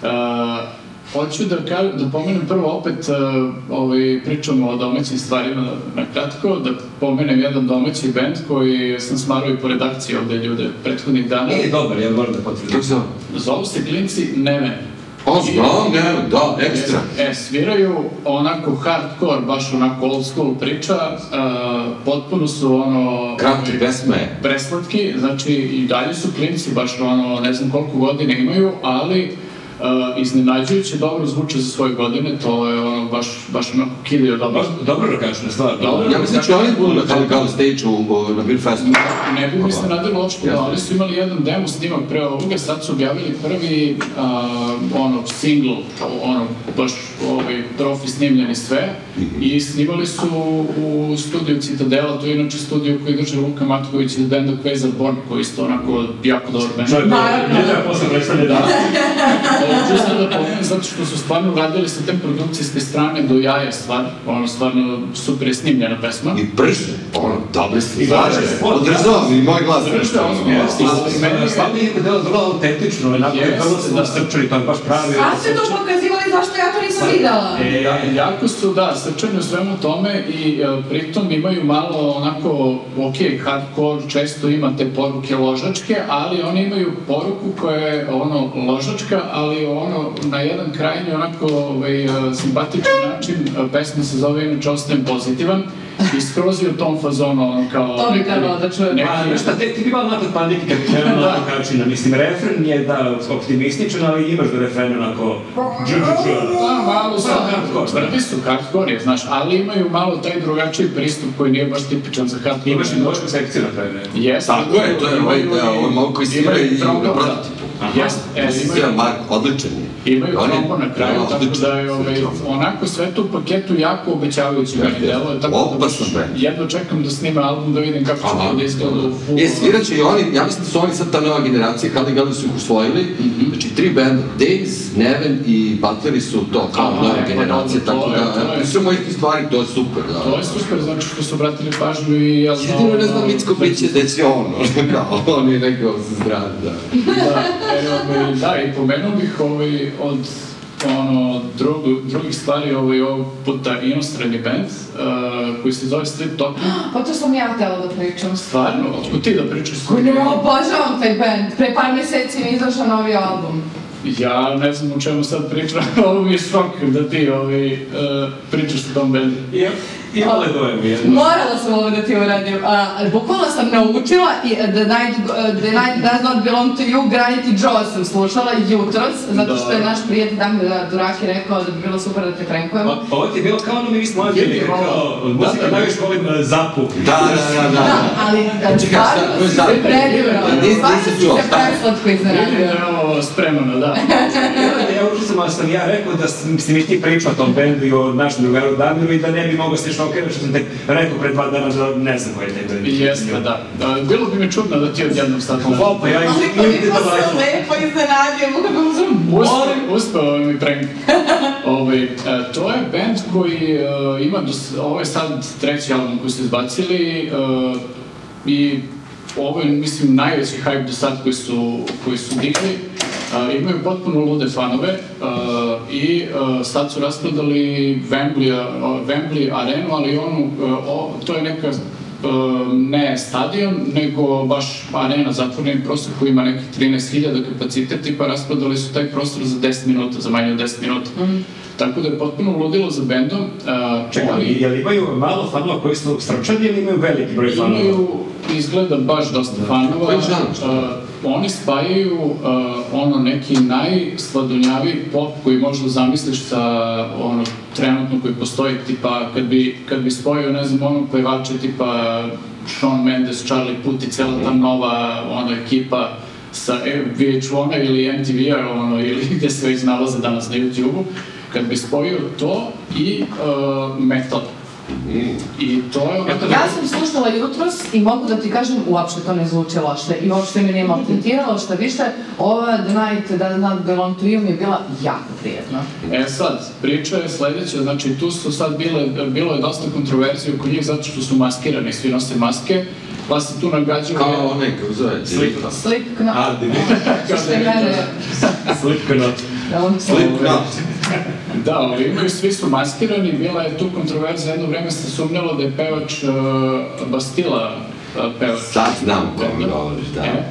Uh, hoću da, ka, da pomenem prvo opet, uh, ovaj, pričamo o domaćim stvarima na kratko, da pomenem jedan domaći band koji sam smarao i po redakciji ovde ljude prethodnih dana. Nije dobar, ja moram da potvrdim. Kako se zove? Zovu se klinci Neme. O, znam, ne, da, ekstra. E, sviraju onako hardcore, baš onako old school priča, uh, potpuno su ono... Kratke pesme. preslatki, znači i dalje su klinci, baš ono, ne znam koliko godina imaju, ali uh, iznenađujuće dobro zvuče za svoje godine, to je ono, baš, baš onako kilio dobro. Baš dobro rokašna stvar. Dobro. Ja mislim da će oni budu na Kali Kali stage-u u- na Beer Festu. Ne bi mi se nadalo uopšte, da oni su imali jedan demo snimak pre ovoga, sad su objavili prvi a, ono, single, ono, baš ovaj, profi snimljeni sve i snimali su u studiju Citadela, to je inače studio koji drže Luka Matković iz benda Quasar Born, koji je isto onako jako dobar band. Čovjek, Naravno. ne treba posle predstavlja da. Ovo ću sad da pomenem, zato što su stvarno radili sa te produkcijske strane do jaja stvar, ono stvarno super je snimljena pesma. I brže, ono, dobre su dobre su, Održavam i moj glas. Nešto, Stvarno je delo vrlo autentično, onako je vrlo se da. nasrčali, to je baš pravi. Sad ste to pokazivali, zašto ja to nisam videla? E, Ja, jako su, da, srčani u svemu tome i e, pritom imaju malo onako, ok, hardcore često ima te poruke ložačke, ali oni imaju poruku koja je ono ložačka, ali ono na jedan krajnji onako ovaj, e, simpatičan način, e, pesma se zove inače Ostajem pozitivan i skroz je u tom fazonu ono kao... To bi trebalo da čujem. neki- Pa, znaš šta, te, ti bi malo napad panike kad bi krenuo na takav način, mislim, refren je, da, optimističan, ali imaš do refrena onako, dž, dž, dž. Da, malo su, Da, hardcore. tvrdi su hardcore, je, znaš, ali imaju malo taj drugačiji pristup koji nije baš tipičan za hardcore. Imaš i noćku sekciju na kraju, ne? Jeste. Tako je, to je ovaj deo, ovaj malo koji svira i na prototipu. Jeste, e, Mark, odličan je. Imaju trombo na kraju, da, tako da je ovaj, onako sve to u paketu jako obećavajući meni Jeste, deluje, tako da jedno čekam da snime album da vidim kako će to da izgleda. E, sviraće i oni, ja mislim da su oni sad ta nova generacija, Kali Gali su ih usvojili, znači tri benda, Days, Neven i Butleri su to, kao nova e, pa generacija, tako da, o istih stvari, to je super, da. To je super, znači što su obratili pažnju i... Jel, Jedino ne znam Micko Biće da će on, kao, on je nekao zdrav, da. da, e, ovaj, da, i pomenuo bih ovaj, od ono, drugu, drugih stvari ovaj, ovog puta inostrani band uh, koji se zove Strip Talking. Pa to sam ja htela da pričam. Stvarno, otkud ti da pričaš? Ko ne, obožavam taj band. Pre par meseci mi je izašao novi album. Ja ne znam o čemu sad pričam, ovo mi je šok da ti ovaj, uh, pričaš o tom bendu. I, imalo je dojem jedno. Morala sam ovo da ti uradim. A, bukvalno sam naučila i uh, The Night, uh, The Night Does Not Belong to You, Granite Joe sam slušala jutros, zato što je naš prijatelj Damir Duraki rekao da bi bilo super da te prankujemo. O- Ovo ti je bilo kao ono mi nismo anđeli, Vidi, kao malo. muzika Da, da. najviše volim e, zapu. Da, da, da, da. Da, ali da, stvarno si se predivno. Stvarno nisam si čuo, se preslatko da iznenadio. spremano, da. Ja, ja uopšte sam sam ja rekao da sam- si mi ti pričao o tom bendu i o našem drugaru Damiru i da ne bi mogao se šokirati što sam tek rekao pre dva dana da ne znam koji je taj bend. Jeste, da. Da, Bilo bi mi čudno da ti odjednom sad... Wow, pa ja Ali imam koliko ti da lepo iznenadio, mogu da uzmem Uspeo, uspeo mi prank. Ovaj, e, to je band koji e, ima, dos, ovo je sad treći album koji su izbacili e, i ovo je, mislim, najveći hype do sad koji su, koji su digli. Imaju potpuno lude fanove i sad su rasprodali Wembley, Wembley arenu, ali onu, o, to je neka ne stadion, nego baš arena, zatvoreni prostor koji ima nekih 13.000 kapacitet, tipa rasprodali su taj prostor za 10 minuta, za manje od 10 minuta. Tako da je potpuno ludilo za bendom. Uh, Čekaj, ali jel imaju malo fanova koji su srčani ili imaju veliki broj fanova? Imaju, izgleda, baš dosta fanova. Koji žanr? Oni spajaju uh, ono neki najsladunjaviji pop koji možda zamisliš sa ono trenutno koji postoji, tipa kad bi, kad bi spojio, ne znam, ono pevače tipa Shawn Mendes, Charlie Puth i cijela ta nova ono ekipa sa e, VH1-a ili MTV-a ono, ili gde se već nalaze danas na YouTube-u, kad bi spojio to i uh, metal. I to je onako... Ja sam slušala jutros i mogu da ti kažem, uopšte to ne zvuči loše i uopšte me nije maltretiralo, šta više, ova The Night That Not Belong To You mi je bila jako prijetna. E sad, priča je sledeća, znači tu su sad bile, bilo je dosta kontroverzije oko njih zato što su maskirani, svi nose maske, pa se tu nagađaju... Kao onaj, kako zove? Slipknot. Slipknot, A, di što je mene, Slipknot. da. Slipknot. Da, ali imaju, svi su maskirani, bila je tu kontroverzija, jedno vreme se sumnjalo da je pevač uh, Bastila uh, pevač. Sad znam o kome govoriš, da. E,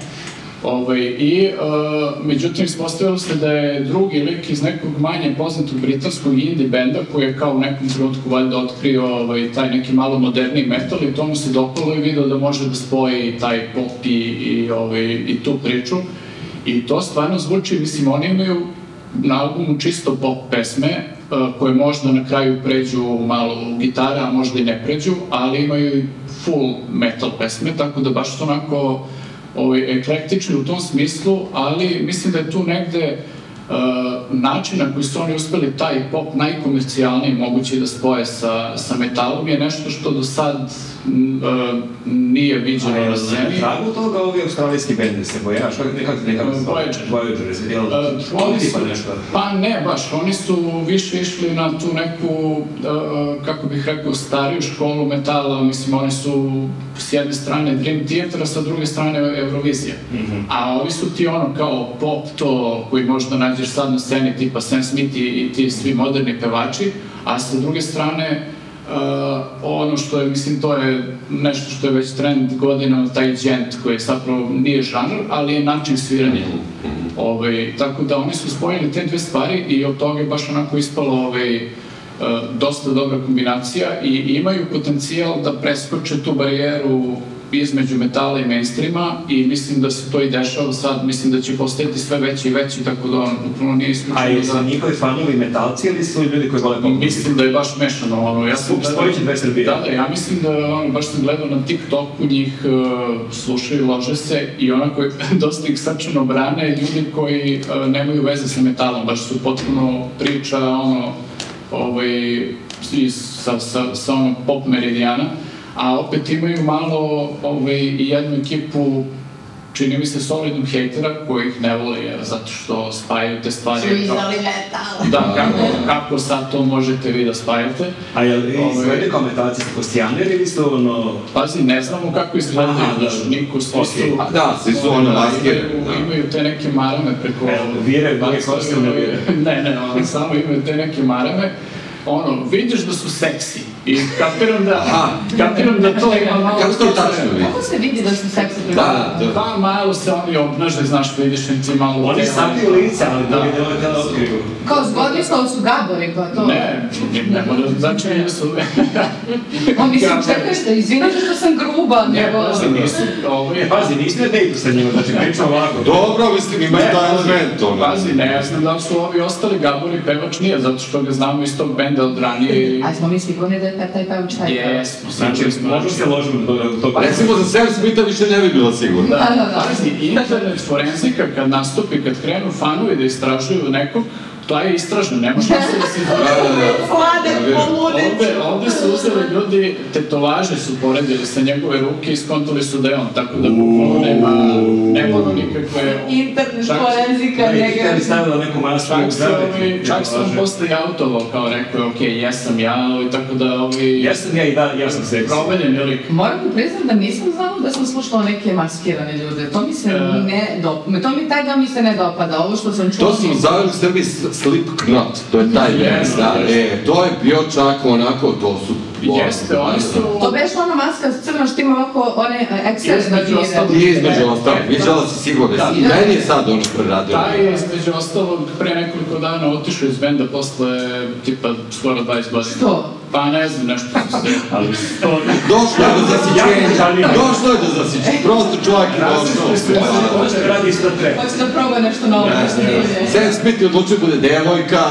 Ovaj, I, uh, međutim, ispostavilo se da je drugi lik iz nekog manje poznatog britanskog indie benda koji je kao u nekom trenutku valjda otkrio ovaj, taj neki malo moderniji metal i to mu se dopalo i video da može da spoji taj pop i, i, ovaj, i tu priču. I to stvarno zvuči, mislim, oni imaju na albumu čisto pop pesme, uh, koje možda na kraju pređu malo u gitara, a možda i ne pređu, ali imaju i full metal pesme, tako da baš onako ovaj, eklektični u tom smislu, ali mislim da je tu negde uh, način na koji su oni uspeli taj pop najkomercijalniji mogući da spoje sa, sa metalom je nešto što do sad nije viđeno na sceni. tragu toga ovi australijski benди se boje, kako nekako nekako se zove? Voyager. Voyager, jel? Uh, Oni su, nešto. pa ne baš, oni su više išli na tu neku, uh, kako bih rekao, stariju školu metala, mislim, oni su s jedne strane Dream Theater, a sa druge strane Eurovizija. A ovi su ti ono kao pop to koji možda nađeš sad na sceni tipa Sam Smith i, i ti svi moderni pevači, a sa druge strane Uh, ono što je, mislim, to je nešto što je već trend godina, taj džent koji zapravo nije žanr, ali je način sviranja. Ovaj, tako da oni su spojili te dve stvari i od toga je baš onako ispalo ovaj, e, dosta dobra kombinacija i imaju potencijal da preskoče tu barijeru između metala i mainstreama i mislim da se to i dešava sad, mislim da će postajati sve veći i veći, tako da on bukvalno nije A isključeno jesu da... njihovi fanovi metalci ili su ljudi koji vole pop? Mislim da je baš mešano, ono, ja sam će dve Srbije. Da, da, ja mislim da, ono, baš sam gledao na TikToku, njih uh, slušaju, lože se i onako je dosta ih srčano brane ljudi koji uh, nemaju veze sa metalom, baš su potpuno priča, ono, ovaj, sa, sa, sa onog pop meridijana, a opet imaju malo ovaj, i jednu ekipu čini mi se solidnog hejtera koji ih ne vole jer zato što spajaju te stvari. Su izdali metal. Da, kako, kako sad to možete vi da spajate? A jel Ovaj- izglede kao metalci su kostijaner ili su ono... Pazi, ne znamo kako izgledaju, da. niko, svi Ok. su... A da, svi su ono imaju- da. Imaju te neke marame preko... E, vire, koste ne vire. Ne, ne, ono, samo imaju te neke marame. Ono, vidiš da su seksi i kapiram da, Aha. kapiram da to ima malo... Kako to tačno vidi? Kako se vidi da su seksi Da, da. Pa malo se oni obnaže, znaš, vidiš im ti malo... Oni te- sakriju lice, ali Da. drugi delove tela otkriju. Kao zgodni slovo su gabori, pa to... Ne, ne mora, znači nisu... On mislim, čekaj što, izvinite što sam gruba, Ne, nego... pazi, nisu, ovo je... E, pazi, nisi na dejtu sa njima, znači pričam ovako. Dobro, mislim, ima Ne, taj element, ono. Pazi, ne, ja znam da li su ovi ostali Gabori pevač nije, zato što ga znamo iz tog benda od ranije. i- A smo mi sigurni da je taj pevač taj pevač? Jesmo, Znači, možda se ložimo do, do tog... Pa recimo za Sam Smitha više ne bi bila sigurna. Da, da, da. Internet forenzika kad nastupi, kad krenu fanovi da istražuju nekog, To je istražno, nema šanse da se... Da, da, da. Slade, Ja, poludeć. Ovde, ovde su uzeli ljudi, tetovaže su poredili sa njegove ruke i skontali su da je on, tako da bukvalno nema, nema ono nikakve... Internet Čak- forenzika njega. bi stavila neku masku Čak ovi, čak on posle i autovao kao rekao, ok, jesam ja, i tako da ovi... Jesam ja i da, ja sam seksi. Provaljen je lik. Moram da priznam da nisam znala da sam slušala neke maskirane ljude. To mi se E. ne dopada. To mi taj da mi se ne dopada. Ovo što sam čula... To su zaveli u Srbiji s- Slipknot, to je taj band, Jeste, da, jeste. e, to je bio čak onako, to su... Jeste, oni su... To beš ona maska crna što ima ovako one ekstra Između ostalog. I između ostalog, viđala si sigurno, Da. i meni je sad ono preradio. Taj je između ostalog pre nekoliko dana otišao iz benda posle tipa skoro 20 godina. Što? Pa ne znam, nešto su se... Ali. Došlo je do zasićenja, došlo je do zasićenja, prosto čovjek je došao. se. Hoće da radi isto tre. Hoće da proba nešto novo. Sam Smith je odlučio da bude devojka.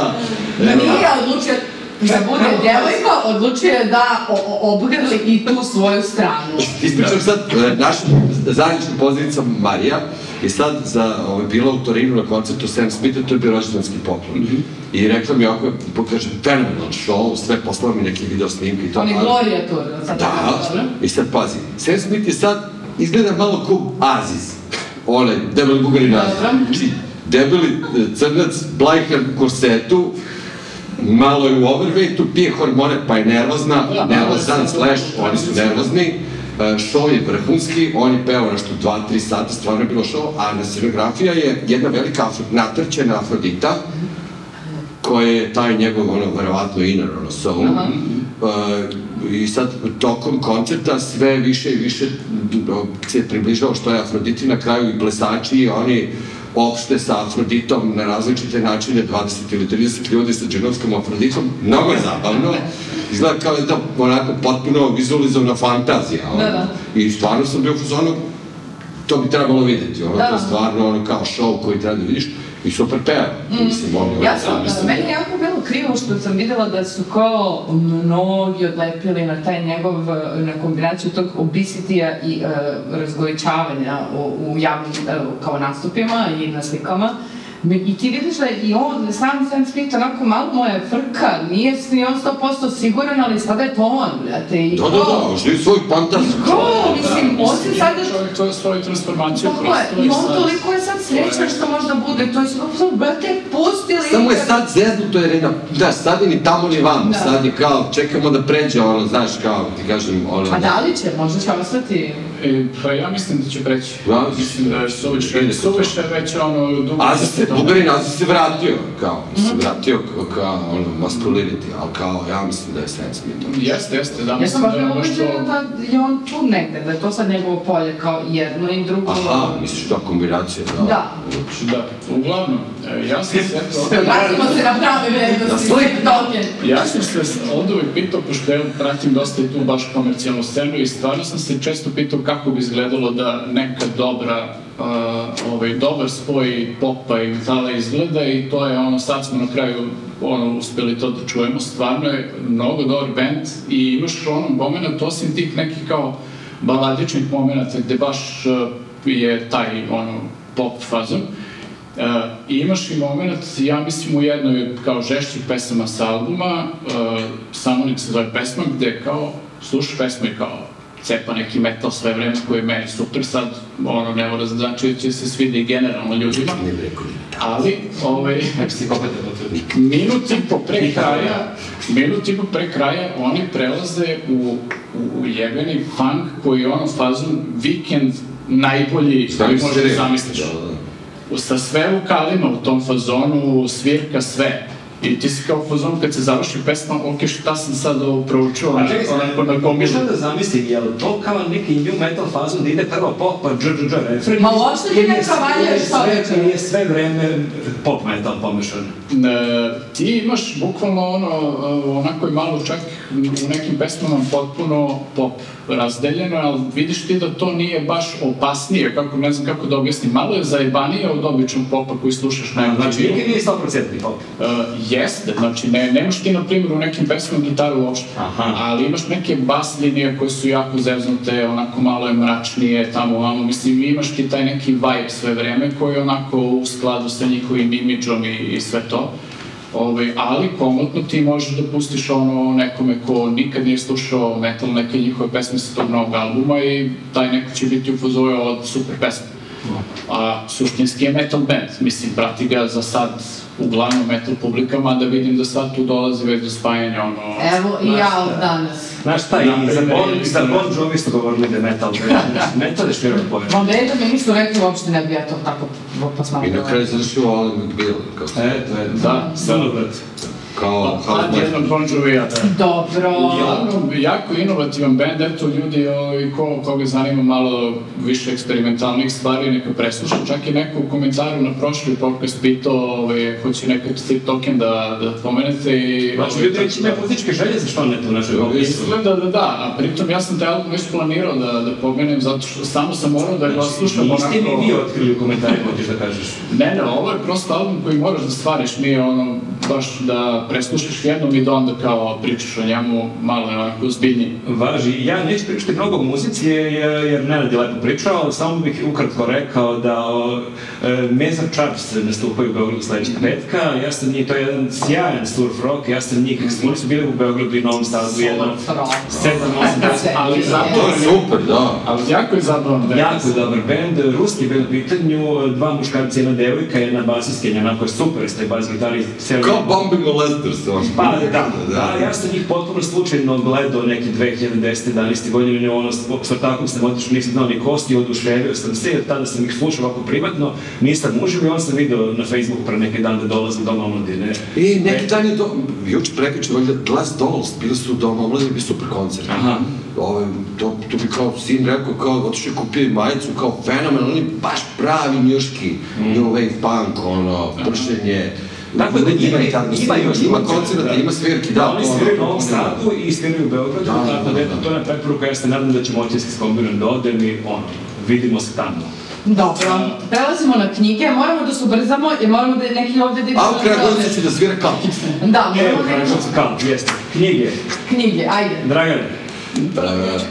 Da nije odlučio da bude devojka, odlučio je da obgrli i tu svoju stranu. Ispričam sad, e, naša zajednička pozivnica Marija je sad za, ovaj, bila u Torinu na koncertu Sam Smitha, to je bio rođendanski poklon. I rekla mi ovako, pokaže, fenomenal show, sve poslala mi neke video snimke i to. On je ali- Gloria Tour, sad Da, dobro. i sad pazi, Sam Smith je sad, izgleda malo kao Aziz. Onaj, debeli bugarin Aziz. Znači, debeli e, crnac, blajkan u korsetu, malo je u overweightu, pije hormone, pa je nervozna, nervozan, slash, oni su nervozni. E, Show je vrhunski, on je peo nešto 2-3 sata, stvarno je bilo show, a na scenografija je jedna velika afro, natrčena Afrodita, koje je taj njegov, ono, verovatno inner, ono, soul. Uh, I sad, tokom koncerta sve više i više m, se približao što je Afroditi na kraju i plesači i oni opšte sa Afroditom na različite načine, 20 ili 30 ljudi sa džinovskom Afroditom, mnogo je zabavno. Izgleda kao jedna onako potpuno vizualizovana fantazija. ono. Da, da. I stvarno sam bio u fazonu, to bi trebalo videti, ono, Da. to je stvarno ono kao show koji treba da vidiš i super peva, mislim, ono, Ja sam, zamislim. meni je jako bilo krivo što sam videla da su kao mnogi odlepili na taj njegov, na kombinaciju tog obesity-a i uh, razgoličavanja u, u javnim uh, kao nastupima i na slikama. I ti vidiš da i on, sam Sam Smith, onako malo mu je frka, nije ni on 100% siguran, ali sada je to on, brate. I Da, da, da, živi svoj fantaziju. Ko, mislim, se sada Čovjek to je svoju transformaciju Tako je, prosto i on toliko je sad srećan što možda bude, to je sve, brate, pustili... Samo je sad zeznuto jer je na, da, sad je ni tamo ni vamo, Da. sad je kao, čekamo da pređe ono, znaš, kao, ti kažem, ono, A da li će, možda će ostati... E, pa ja mislim da će preći. Da, mislim da je suviše, suviše već ono dugo... Aziz se, Bugarin Aziz se vratio, kao, Mhm. se vratio kao, kao ono, masculinity, ali kao, ja mislim da je Sam Smith. ono. Jeste, jeste, da Ja sam mislim baš da je ono što... ubeđena da je on tu negde, da je to sad njegovo polje kao jedno i drugo... Aha, misliš ta kombinacija, da. Da. Da, uglavnom, e, ja sam se eto... Vratimo se na prave vrednosti, Da slik-. Ja sam se od uvijek pitao, pošto ja pratim dosta i tu baš komercijalnu scenu i stvarno sam se često pitao kako bi izgledalo da neka dobra, uh, ovaj, dobar spoj popa i metala izgleda i to je ono, sad smo na kraju ono, uspeli to da čujemo, stvarno je mnogo dobar band i imaš ono moment, osim tih nekih kao baladičnih momenta gde baš uh, je taj ono pop fazon, Uh, I imaš i moment, ja mislim u jednoj kao žešćih pesama sa albuma, uh, samo nek se zove pesma, gde kao slušaš pesmu i kao cepa neki metal sve vreme koji je meni super, sad ono ne mora znači da će se svidi generalno ljudima, ali ovaj, minut i po pre kraja, minut i po pre kraja oni prelaze u, u, jebeni funk koji je ono fazon vikend najbolji Šta koji možeš da zamisliš Da, da. sa sve vokalima u tom fazonu, svirka sve. I ti si kao fazonu kad se završi pesma, ok, šta sam sad ovo proučio, A čekaj, onako na gomilu. Možda da zamislim, je li to kao neki new metal fazon da ide prvo pop, pa dž, dž, dž, refren? Ma uopšte ti ne je sve- čoveče. Ili je sve vreme pop metal pomešan? E, ti imaš bukvalno ono, onako i malo čak u nekim pesmama potpuno pop razdeljeno, ali vidiš ti da to nije baš opasnije, kako, ne znam kako da objasnim, malo je zajebanije od običnog popa koji slušaš na Znači, MTV-u. nikad nije 100% pop. Uh, jeste, znači ne, nemaš ti na primjer u nekim pesmama gitaru uopšte, Aha. ali imaš neke bas linije koje su jako zeznute, onako malo je mračnije, tamo ovamo, mislim imaš ti taj neki vibe sve vreme koji je onako u skladu sa njihovim imidžom i, i sve to. Ovaj, ali komotno ti možeš da pustiš ono nekome ko nikad nije slušao metal, neke njihove pesme sa tog novog albuma i taj neko će biti u fazove od super pesme. A suštinski je metal band, mislim, prati ga za sad uglavnom metal publikama, da vidim da sad tu dolazi već do spajanja ono... Evo i ja od danas. Znaš šta, i za Bon, za bon Jovi smo govorili da je metal. metal je širok pojam. Ma da mi nisu rekli uopšte ne bi ja to tako I posmatrala. na kraju završio Alan McBeal, kao, Eto, eto. Da. Stvarno, brat. Kao Pa, house jednog Bon Jovija, da. Dobro. Uglavnom, jako inovativan band, eto ljudi ovaj, ko, koga zanima malo više eksperimentalnih stvari, neka presluša. Čak i neko u komentaru na prošli podcast pitao, ovaj, hoće nekad Steve Token da, da pomenete i... Znači, ljudi već imaju muzičke želje za što ne to u našoj opisu. Mislim da, da, da, a pritom ja sam taj album već planirao da, da pomenem, zato što samo sam morao da ga slušam Niste mi onako... vi otkrili u komentarima, hoćeš da kažeš. Ne, ne, ovo je prosto album koji moraš da stvariš, nije ono baš da preslušaš jednom i da onda kao pričaš o njemu malo onako zbiljnije. Važi, ja neću pričati mnogo o muzici jer, jer Nenad je lepo pričao, ali samo bih ukratko rekao da o, e, Mezar Chaps nastupaju u Beogradu sledećeg petka, ja sam njih, to je jedan sjajan surf rock, ja sam njih, oni su bili u Beogradu i Novom Sadu sedam, osam, deset, ali zato To je super, da. Ali jako je zabavan band. Jako je dobar bend, ruski bend u pitanju, dva muškarca, jedna devojka, jedna basiskenja, onako je super s te bas gitari. Kao Bombing Molesters, on. Pa da, da, ja sam njih potpuno slučajno gledao neke 2010-11. godine, ono, s ortakom sam otišao, nisam znao ni kosti, oduševio sam se, jer tada sam ih slušao ovako privatno, nisam uživo i on sam video na Facebooku pre neki dan da dolazim doma omladine. I neki dan je to, juče prekriče, valjda Glass Dolls, bili su u domu omladine, bili super koncert. Aha. Ove, to, to bi kao sin rekao, kao, otišao je kupio i majicu, kao fenomen, oni baš pravi njuški, new wave punk, ono, pršenje. Tako da ima, i tako, ima još ima koncerta, da. ima svirki, Da, da. oni sviraju u Novom Sadu i sviraju u Beogradu, Da, tako da da, eto, da. to je na preporuka, ja se nadam da ćemo moći da se skombinujem da odem i ono, vidimo se tamo. Dobro, prelazimo na knjige, moramo da se ubrzamo jer moramo da neki ovde da A u kraju godine će da svira kao. Da, Evo, moramo da kažem se kao, jeste. Knjige, knjige, ajde. Dragane,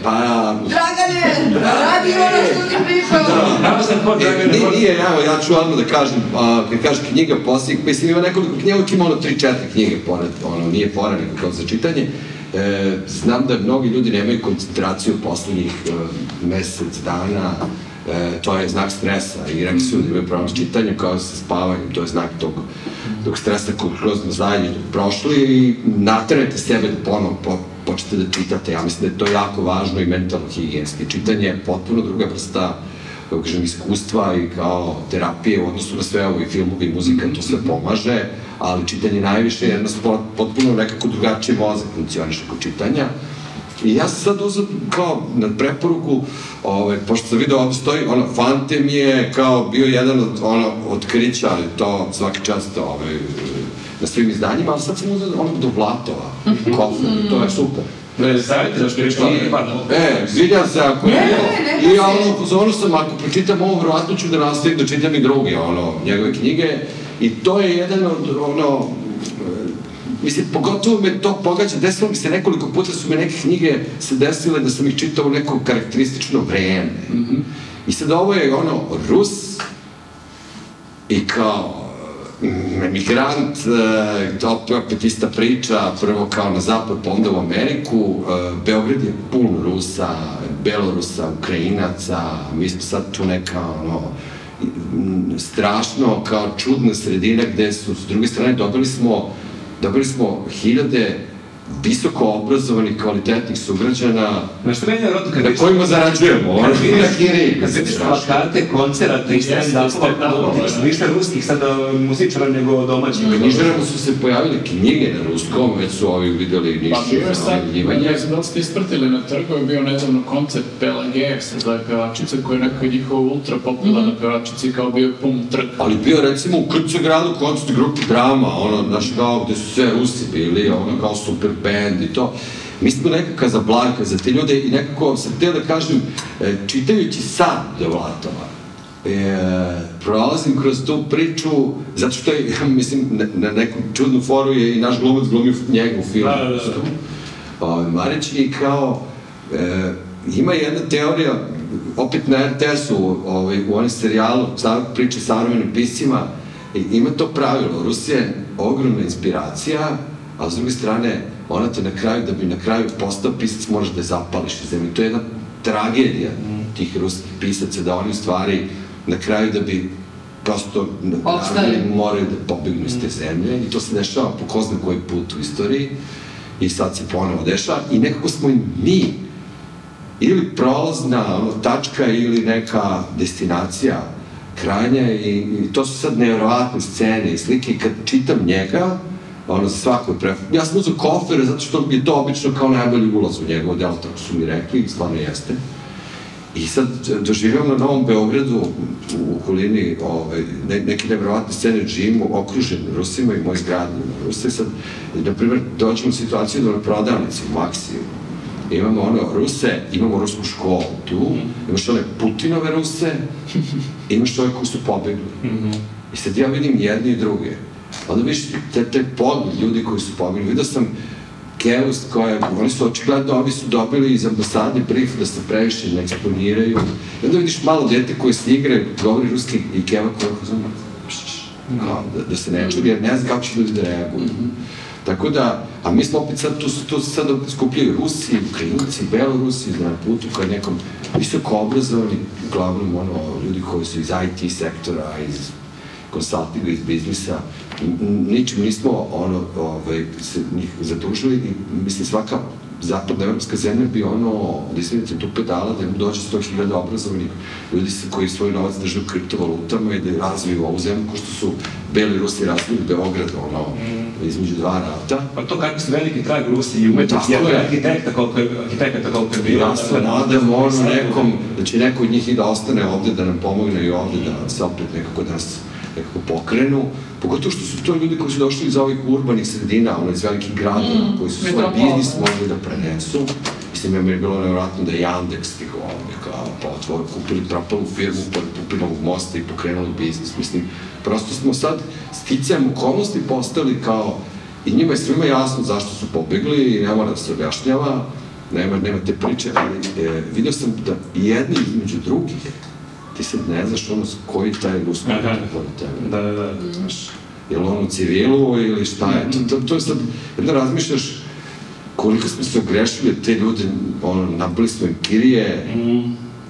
Pa. Dragane, radi ono što ti pričao. po E, nije, nije, evo, ja ću odmah da kažem, a, kad kažeš knjiga posljednjih, mislim ima nekoliko knjiga, uvijek ima ono 3-4 knjige, pored, ono, nije fora nego kao za čitanje. E, znam da mnogi ljudi nemaju koncentraciju poslednjih e, mesec dana, e, to je znak stresa i rekli su da imaju problem s čitanjem kao sa spavanjem, to je znak tog, tog stresa koji kroz znanje prošli i naterajte sebe da ponovo po, počnete da čitate, ja mislim da je to jako važno i mentalno higijenski. Čitanje je potpuno druga vrsta kako kažem, iskustva i kao terapije u odnosu na sve ovo i filmovi i muzika, to sve pomaže, ali čitanje najviše jer nas pot- potpuno nekako drugačije mozak funkcioniše kod čitanja. I ja sam sad uzao kao na preporuku, ovaj, pošto sam vidio ovdje stoji, ono, Fante mi je kao bio jedan od ono, otkrića, ali to svaki čast ovaj, na svim izdanjima, ali sad sam uzao ono do Vlatova, kofer, to je super. Ne, savjeti da što je pardon. E, vidio se ako je Ne, bilo. I ono, fazonu sam, ako pročitam ovo, vjerojatno ću da nastavim da čitam i druge, ono, njegove knjige. I to je jedan od, ono, e, mislim, pogotovo me to pogađa, desilo mi se nekoliko puta su me neke knjige se desile da sam ih čitao u neko karakteristično vreme. I sad ovo je, ono, Rus, i kao emigrant, e, to opet ista priča, prvo kao na zapad, pa onda u Ameriku, e, Beograd je pun Rusa, Belorusa, Ukrajinaca, mi smo sad tu neka, ono, strašno kao čudna sredina gde su, s druge strane, dobili smo, dobili smo hiljade visoko obrazovanih, kvalitetnih sugrađana Znaš što meni je rodno kad na kojima zarađujemo, ono, Kad vidiš, na hiri, kad vidiš plakate, koncerata i stand-upova, više ruskih sada muzičara nego domaćih. U knjižarama su se pojavile knjige na ruskom, već su ovi videli Pa ništa bio je sad, objavljivanje. ne znam da li ste ispratili na trgu, je bio nedavno koncert Pelageje, se zove pevačica koja je neka njihova ultra popularna pevačica i kao bio je pun trg. Ali bio recimo u Krcu gradu koncert grupi drama, ono, znaš, kao gde su sve Rusi bili, ono, kao super band i to. Mi smo nekaka za Blanka, za te ljude i nekako sam htio da kažem, e, čitajući sad Devlatova, e, prolazim kroz tu priču, zato što je, mislim, na, na neku čudnu foru je i naš glumac glumio njega u filmu. Da, da, da. Ovaj, Marić i kao, e, ima jedna teorija, opet na RTS-u, ovaj, u onom serijalu, sa, priče sa savremenim piscima, i ima to pravilo, Rusija je ogromna inspiracija, a s druge strane, ona te na kraju, da bi na kraju postao pisac, moraš da je zapališ iz zemlje. To je jedna tragedija tih ruskih pisaca, da oni u stvari na kraju da bi prosto naravno, moraju da pobegnu iz te zemlje. I to se dešava po ko zna koji put u istoriji. I sad se ponovo dešava. I nekako smo i mi ili prolazna ono, tačka ili neka destinacija krajnja i, i to su sad nevjerovatne scene i slike. I kad čitam njega, ono za svako pre... Ja sam uzao kofer zato što je to obično kao najbolji ulaz u njegovo delo, tako su mi rekli i stvarno jeste. I sad doživljam na Novom Beogradu u okolini ovaj, ne, neke nevjerovatne scene, živim okružen Rusima i moj zgrad ima Rusa i sad, na primjer, dođemo u situaciju da na prodavnici u Maksiju imamo ono Ruse, imamo rusku školu tu, imaš one Putinove Ruse, imaš ove koji su pobegli. I sad ja vidim jedne i druge. Onda vidiš te, te pogled ljudi koji su pobegli. Vidio sam Keust koje, oni su očigledno, oni su dobili iz ambasade brief da se previše ne eksponiraju. I onda vidiš malo dete koje se igre, govori ruski i Keva koja zna, kao, da, da se ne čuje, jer ne zna kako će ljudi da reaguju. Tako da, a mi smo opet sad, tu, tu se sad skupljaju Rusi, Ukrajinci, Belorusi, na putu ka nekom visoko obrazovani, uglavnom ono, ljudi koji su iz IT sektora, iz konsultinga, iz biznisa, ničim nismo ono, ovaj, se njih zadužili i mislim svaka zapadna evropska zemlja bi ono, da izvinite, tu pedala da im dođe 100.000 obrazovanih ljudi koji svoj novac drže u kriptovalutama i da razviju ovu zemlju, ko što su Beli Rusi razvili Beograd, ono, između dva rata. Pa to kako su veliki trag Rusi i Tako jedan je. arhitekta koliko je, arhitekata koliko je bilo. Ja se nadam ono nekom, da će neko od njih i da ostane ovde, da nam pomogne i ovde, da se opet nekako da nas nekako pokrenu. Pogotovo što su to ljudi koji su došli iz ovih urbanih sredina, ono iz velikih gradova, koji su svoj biznis mogli da prenesu. Mislim, ja mi je bilo nevjerojatno da je Yandex stigao ovde, kao, pa otvor, kupili propalu firmu pored Pupinovog mosta i pokrenuli biznis. Mislim, prosto smo sad sticajem okolnosti postali kao, i njima je svima jasno zašto su pobegli i ne mora da se objašnjava, nema, nema te priče, ali e, vidio sam da jedni između drugih, ti sad ne znaš ono koji taj ruski Aha. pored tebe. Da, da, da. Znaš, je li on u civilu ili šta je, to, to, to je sad, jedno razmišljaš koliko smo se ogrešili od te ljude, ono, nabili smo im kirije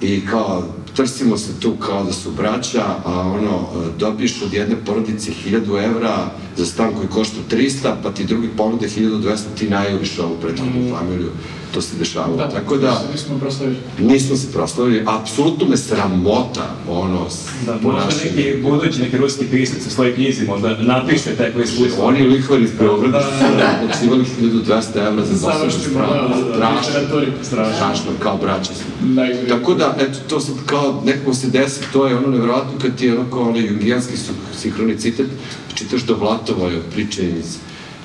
i kao, trsimo se tu kao da su braća, a ono, dobiješ od jedne porodice 1000 evra za stan koji košta 300, pa ti drugi ponude 1200, ti najuriš ovu prethodnu familiju. To se dešavalo. Da, Tako da, Mi smo proslavili. nismo se proslavili, apsolutno me sramota, ono, Da, po možda neki budući neki ruski pisac u svojoj knjizi možda napiše takvo iskustvo. Oni lihvari iz Beograda Da, su naplaćivali 1200 evra za dosadašnju stranu. da, da, da, Strašno. Strašno. kao braće. Najgore. Tako da, eto, to sad kao nekako se desi, to je ono nevjerojatno kad ti je ono kao onaj jungijanski su- sinhronicitet, čitaš do Vlatovoj priče iz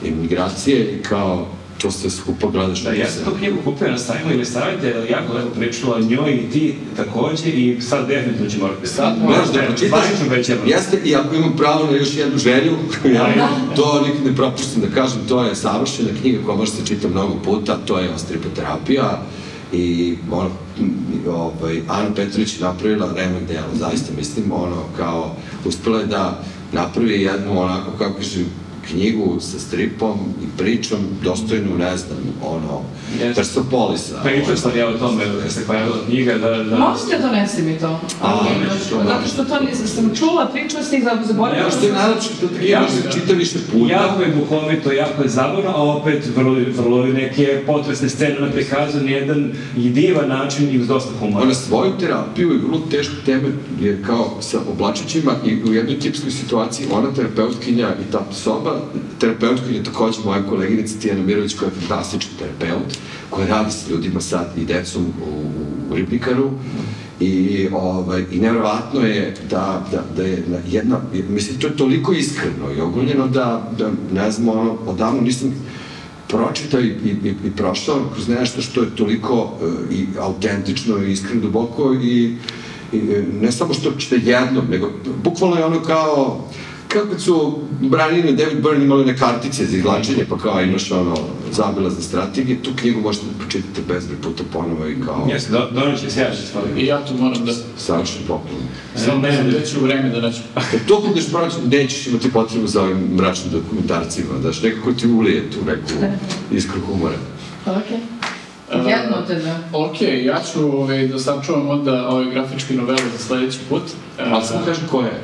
imigracije i kao to sve skupa gledaš. Da, ja sam tu knjigu kupio na sajmu ili savjete, ali jako lepo pričala o njoj i ti takođe i sad definitivno ću morati. Sad Moraš da pročitaš, Zvanično već jedno. jeste, i ako imam pravo na još jednu želju, ja to nikad ne propuštam da kažem, to je savršena knjiga koja može se čita mnogo puta, to je ostripoterapija i ono, ovaj, Ana Petrović je napravila remek delo, zaista mislim, ono, kao, uspela je da napravi jednu, onako, kako kažem, knjigu sa stripom i pričom dostojnu, ne znam, ono, Jeste. Persepolisa. Pričao sam ja o tome kad se pojavila knjiga da... da Možete donesi mi to? A, da. Zato što to nisam sam čula, pričala sam i zaboravila Ono što je najlepše, to knjiga Jako, se čita više puta. Jako je duhovito, jako je zabavno, a opet vrlo, vrlo neke potresne scene na prikazan jedan i divan način i uz dosta humora. Ona svoju terapiju i vrlo teške teme je kao sa oblačićima i u jednoj tipskoj situaciji ona terapeutkinja i ta soba, terapeutkinja je takođe moja koleginica Tijana Mirović koja je fantastičan terapeut, koja radi sa ljudima sad i decom u, u Ribnikaru. I, ovaj, i nevjerovatno je da, da, da je na jedna, mislim, to je toliko iskreno i oguljeno da, da ne znam, ono, odavno nisam pročitao i, i, i, i prošao kroz nešto što je toliko e, i autentično i iskreno duboko i, i e, ne samo što čite jednom, nego bukvalno je ono kao kako su Brian i David Byrne imali one kartice za izvlačenje, pa kao imaš ono zabilazne strategije, tu knjigu možete da pročitate bezbroj puta ponovo i kao Jeste, do, donoće se jače stvari. I ja tu moram da... savršen poklon. Samo ne znam gde ću vreme da naću. Kad to budeš proći, nećeš imati potrebu za ovim mračnim dokumentarcima, daš, nekako ti ulije tu neku iskru humora. Ok. Jedno te da. Ok, ja ću ovaj, da sačuvam onda ove grafičke novele za sledeći put. Ali samo kažem ko je.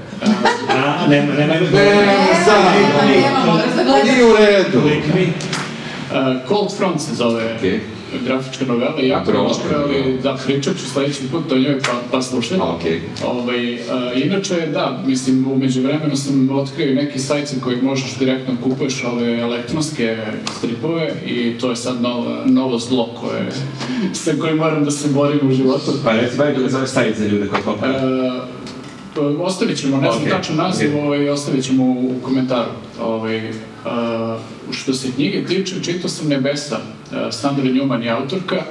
A, nema, nema, nema. Ne, sad, Nema, nema, moraš da gledaš. Nije u redu. Lik grafička novela, jako loša, ali da, pričat ću sledeći put o njoj pa, pa slušaj. A, okej. Ovaj, e, inače, da, mislim, umeđu vremenu sam otkrio neki sajt sa kojeg možeš direktno kupuješ ove elektronske stripove i to je sad novo, novo zlo koje, sa kojim moram da se borim u životu. Pa reci, kako zove sajt za ljude koji kopaju. Ostavit ćemo, ne znam Ok, tačan naziv, ok. ovaj, ostavit ćemo u, u komentaru. Ovaj, a, što se knjige tiče, čitao sam Nebesa, a, Sandra Newman je autorka,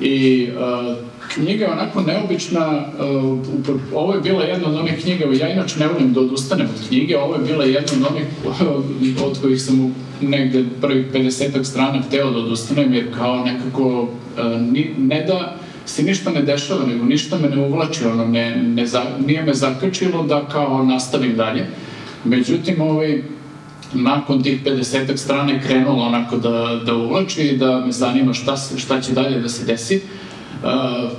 i a, knjiga je onako neobična, upro- ovo je bila jedna od onih knjiga, ja inače ne volim da odustanem od knjige, ovo je bila jedna od onih od kojih sam negde prvih 50 strana hteo da odustanem, jer kao nekako a, ni, ne da se ništa ne dešava, nego ništa me ne uvlači, ono, ne, ne nije me zakačilo da kao nastavim dalje. Međutim, ovaj, nakon tih 50 strana je krenulo onako da, da uvlači i da me zanima šta, se, šta će dalje da se desi. Uh,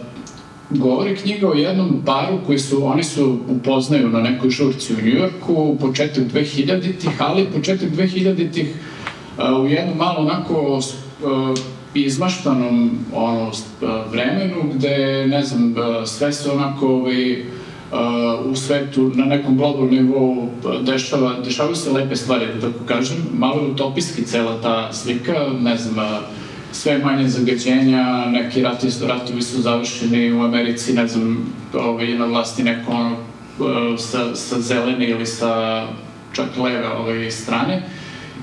govori knjiga o jednom paru koji su, oni su upoznaju na nekoj žurci u Njujorku, početak 2000-ih, ali početak 2000-ih uh, u jednom malo onako uh, izmaštanom ono, uh, vremenu gde, ne znam, uh, sve se onako ovaj, uh, u svetu na nekom globalnom nivou uh, dešava, dešavaju se lepe stvari, da tako kažem. Malo je utopijski cela ta slika, ne znam, uh, sve je manje zagađenja, neki rati, ratovi su završeni u Americi, ne znam, ovaj, na vlasti neko ono, uh, sa, sa zelene ili sa čak leve ovaj, strane.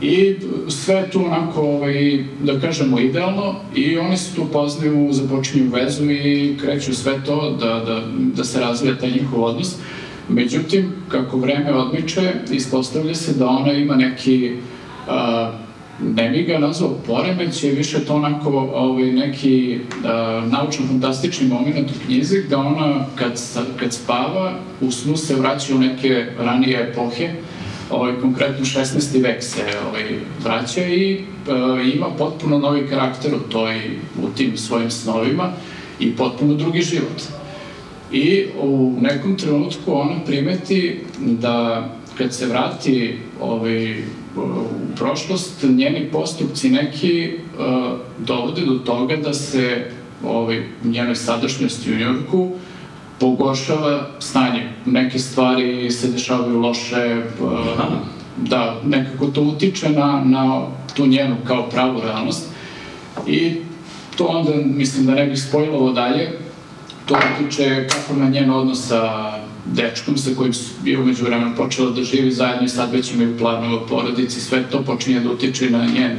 I sve tu onako, ovaj, da kažemo, idealno i oni se tu poznaju, započinju vezu i kreću sve to da, da, da se razvija taj njihov odnos. Međutim, kako vreme odmiče, ispostavlja se da ona ima neki, a, ne bih ga nazvao poremeć, je više to onako ovaj, neki naučno-fantastični moment u knjizi, gde ona kad, kad spava, u snu se vraća u neke ranije epohe, ovaj, konkretno 16. vek se ovaj, vraća i e, ima potpuno novi karakter u, toj, u tim svojim snovima i potpuno drugi život. I u nekom trenutku ona primeti da kad se vrati ovaj, u prošlost, njeni postupci neki uh, dovode do toga da se ovaj, njenoj sadašnjosti u Njorku pogoršava stanje. Neke stvari se dešavaju loše, uh, da nekako to utiče na, na tu njenu kao pravu realnost. I to onda, mislim da ne bih spojilo dalje, to utiče kako na njen odnos sa dečkom sa kojim je umeđu vremena počela da živi zajedno i sad već imaju planove o porodici, sve to počinje da utiče na njen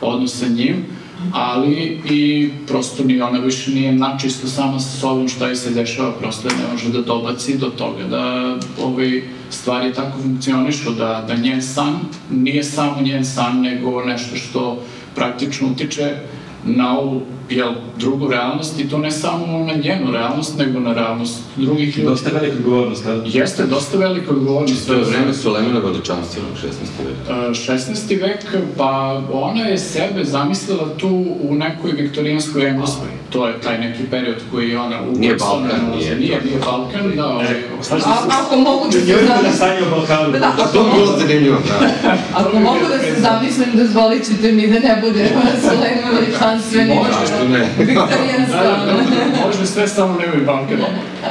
odnos sa njim, ali i prosto ni ona više nije načisto sama sa sobom šta joj se dešava, prosto ne može da dobaci do toga da ovaj, stvari tako funkcionišu, da, da njen san nije samo njen san, nego nešto što praktično utiče na ovu jel, drugu realnost i to ne samo na njenu realnost, nego na realnost drugih ljudi. Dosta velika odgovornost, kada? Jeste, dosta velika odgovornost. To je vreme Sulemana veličanstvenog 16. veka. Uh, 16. vek, pa ona je sebe zamislila tu u nekoj viktorijanskoj Engleskoj. To je taj neki period koji je ona... u Nije Balkan, nije Nije, nije Balkan, da. Ovaj, Slažem A, ako mogu da se Njoj da zamislim, u Balkanu. Da. A to bi bilo zanimljivo, da. ako mogu da se zamislim, dozvolit ćete mi da ne bude Sulejman veličanstveni. Zašto ne? Da, da, da, može sve samo nemoj Balkan.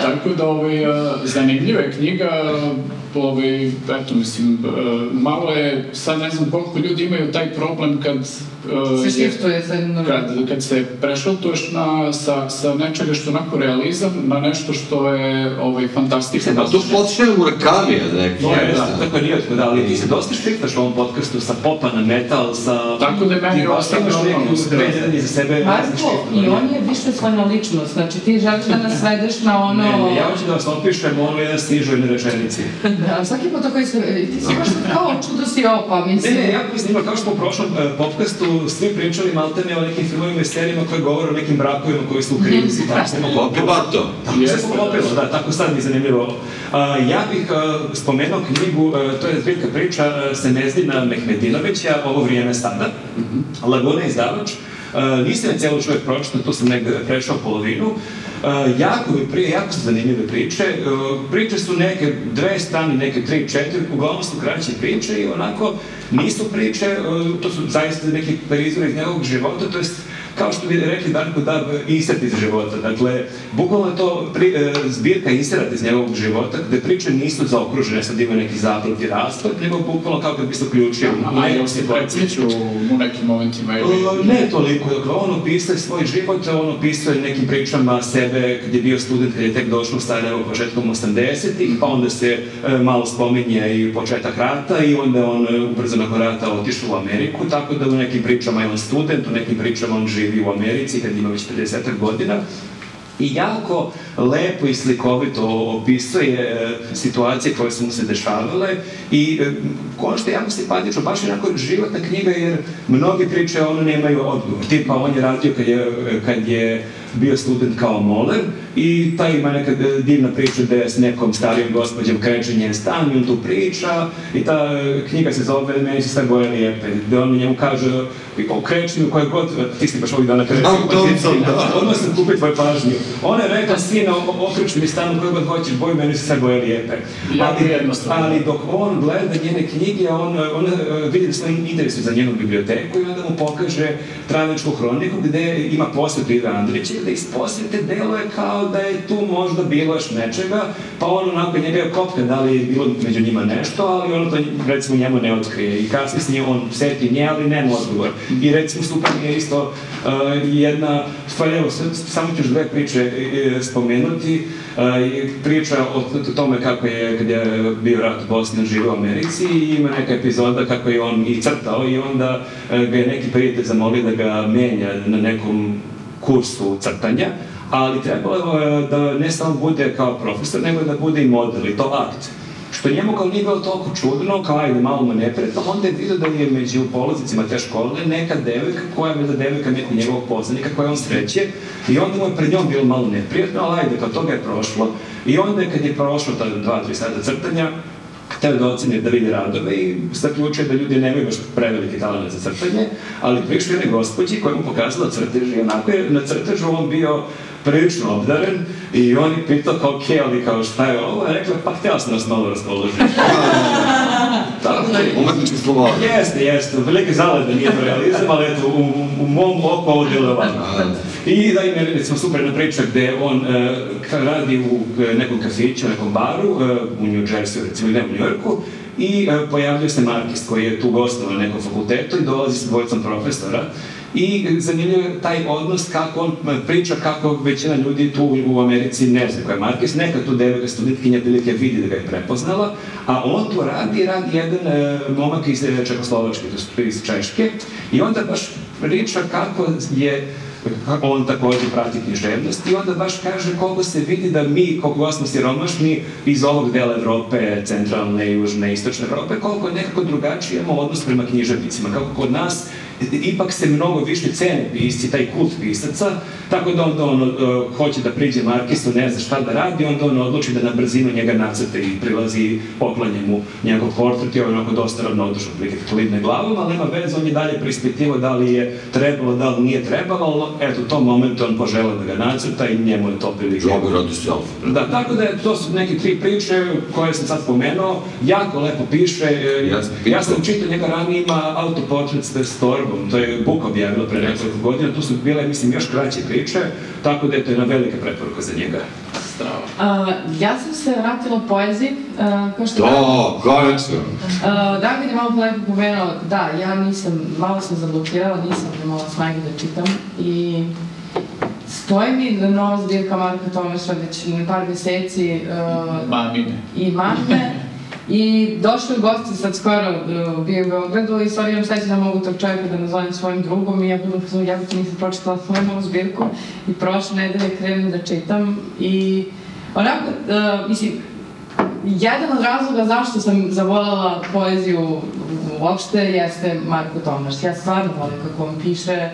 Tako da, ovaj, zanimljiva je knjiga, ovaj, eto, mislim, malo je, sad ne znam koliko ljudi imaju taj problem kad... Se je- šiftuje sa jednom Kad, kad se prešaltuješ na, sa, sa nečega što je onako realizam na nešto što je ovaj, fantastično. A to počne u Rakamija neki. To je, jeste. da, tako je rijetko, da, ali ti se dosta štriktaš u ovom podcastu sa popa na metal, sa... Tako da je meni Ti ostalo veze, jedan iza sebe Marko, i on je više svojna ličnost, znači ti želiš da nas svedeš na ono... Ne, ne, ja hoću da vas opišem ono jedan stižu jedne rečenici. Da, svaki put koji se... Ti si baš kao čudo si ovo, pa Ne, mislim... ne, ja mislim, kao što u prošlom e, podcastu svi pričali maltene o nekim filmovima i serijima koje govore o nekim brakovima koji su u krizi, tako se mogu Kopi bato. Tako se poklopilo, da, tako sad mi je zanimljivo. A, ja bih a, spomenuo knjigu, to je zbiljka priča a, Semezdina Mehmedinovića, Ovo vrijeme sada, Laguna izdavač. A, nisam je cijelo čovjek pročitao, tu sam negde prešao polovinu. A, jako mi prije, jako su zanimljive priče. A, priče su neke dve strane, neke tri, četiri, uglavnom su kraće priče i onako nisu priče, to su zaista neki perizori iz njegovog života, to jest kao što bi rekli Darko da isert iz života. Dakle, bukvalno je to pri, e, zbirka inserat iz njegovog života, gde priče nisu zaokružene, sad ima neki zaplet i rasplet, nego bukvalno kao kad bi se uključio A se prepliču u nekim momentima ili... Ne toliko, dakle, on opisuje svoj život, on opisuje nekim pričama sebe kad je bio student, kad je tek došao u Sarajevo početkom 80-ih, pa onda se e, malo spominje i početak rata i onda on e, ubrzo nakon rata otišao u Ameriku, tako da u nekim pričama je on student, u nekim pričama on živi u Americi kad ima već 50 godina. I jako lepo i slikovito opisuje e, situacije koje su mu se dešavale i e, ono što je jako simpatično, baš je onako životna knjiga jer mnogi priče ono nemaju odgovor. Tipa on je radio kad je, kad je bio student kao moler i ta ima neka divna priča gde s nekom starijom gospođom kreće njen stan i on tu priča i ta e, knjiga se zove Meni se sve boje lijepe, gde on njemu kaže okreći mi u koje god, ti si baš ovih dana kreći Am Thompson, da. odmah sam kupio tvoju pažnju. Ona je rekla, sine, okreći mi stan u koje god hoćeš, boju, meni se sve boje lijepe. Ali, ali dok on gleda njene knjige, on, on e, vidi da se interesuje za njenu biblioteku i onda mu pokaže Travničku hroniku gde ima posvetu Ive Andrića, gde iz posvete deluje kao da je tu možda bilo još nečega, pa on onako njega je kopka da li je bilo među njima nešto, ali ono to recimo njemu ne otkrije i kasnije se nje on seti nje, ali nema odgovor. I recimo super je isto uh, jedna stvar, evo, samo ću dve priče e, spomenuti. Uh, priča o tome kako je, kad je bio rat u Bosni, živio u Americi i ima neka epizoda kako je on i crtao i onda uh, ga je neki prijatelj zamolio da ga menja na nekom kursu crtanja, ali trebalo je da ne samo bude kao profesor, nego da bude i model i to akt. Što njemu kao nije bilo toliko čudno, kao ajde malo mu neprijatno, onda je vidio da je među polaznicima te škole neka devojka koja je da devojka nekog njegovog poznanika koja on sreće i onda mu je pred njom bilo malo neprijatno, ali ajde, kao toga je prošlo i onda je kad je prošlo ta dva, tri sata crtanja, hteo da ocene da vidi radove i zaključio da ljudi nemaju baš preveliki talent za crtanje, ali prišli jedne gospođi koja mu pokazala crtež i onako je na crtežu on bio prilično obdaren i on je pitao kao ok, ali kao šta je ovo, a rekla pa htjela sam nas malo raspoložiti. Da Umetnički sloboda. Jeste, jeste, velike zale da nije to realizam, ali eto, u, u mom oku ovo djeluje ovako. I da im je, recimo, super jedna priča gde on ka- radi u e, nekom kafiću, nekom baru, e, u New Jersey, recimo, ne u New Yorku, i e, pojavljuje se Markist koji je tu gostovao na nekom fakultetu i dolazi sa dvojicom profesora. I zanimljiv je taj odnos kako on priča kako većina ljudi tu u Americi ne zna ko je Markis. Neka tu devojka studentkinja prilike vidi da ga je prepoznala, a on to radi, radi jedan e, momak iz e, Čekoslovačke, to iz Češke, i onda baš priča kako je on takođe prati književnost i onda baš kaže koliko se vidi da mi, koliko smo siromašni iz ovog dela Evrope, centralne, južne, istočne Evrope, koliko nekako drugačije imamo odnos prema književnicima, kako kod nas ipak se mnogo više cene pisci, taj kult pisaca, tako da onda on uh, hoće da priđe Markisu, ne zna šta da radi, onda on odluči da na brzinu njega nacrte i prilazi, poklanje mu njegov portret i on onako dosta ravnodušan, prilike klidne glavom, ali nema veze, on je dalje prispitivao da li je trebalo, da li nije trebalo, ali eto, u tom momentu on poželeo da ga nacrta i njemu je to prilike. Jobi radi self. Da, tako da je, to su neke tri priče koje sam sad spomenuo, jako lepo piše, e, Jeste, ja sam čitao njega ranije, ima autoportret s Torbom, to je Buk objavila pre nekoliko godina, tu su bile, mislim, još kraće priče, tako da je to jedna velika preporuka za njega. Strava. A, ja sam se vratila poeziji, a, kao što To, konečno. A, David je malo lepo pomenuo, da, ja nisam, malo sam zablokirala, nisam imala snage da čitam i stoji mi da nova zbirka Marka Tomaša već par meseci uh, Mamine. i mame I došli u gosti sad skoro uh, bio u Beogradu i stvari imam sreće da mogu tog čovjeka da nazovem svojim drugom i ja budem pozvao, ja bih nisam pročitala svoju novu zbirku i prošle nedelje krenem da čitam i onako, uh, mislim, Jedan od razloga zašto sam zavoljela poeziju uopšte jeste Marko Tomaš. Ja stvarno volim kako on piše,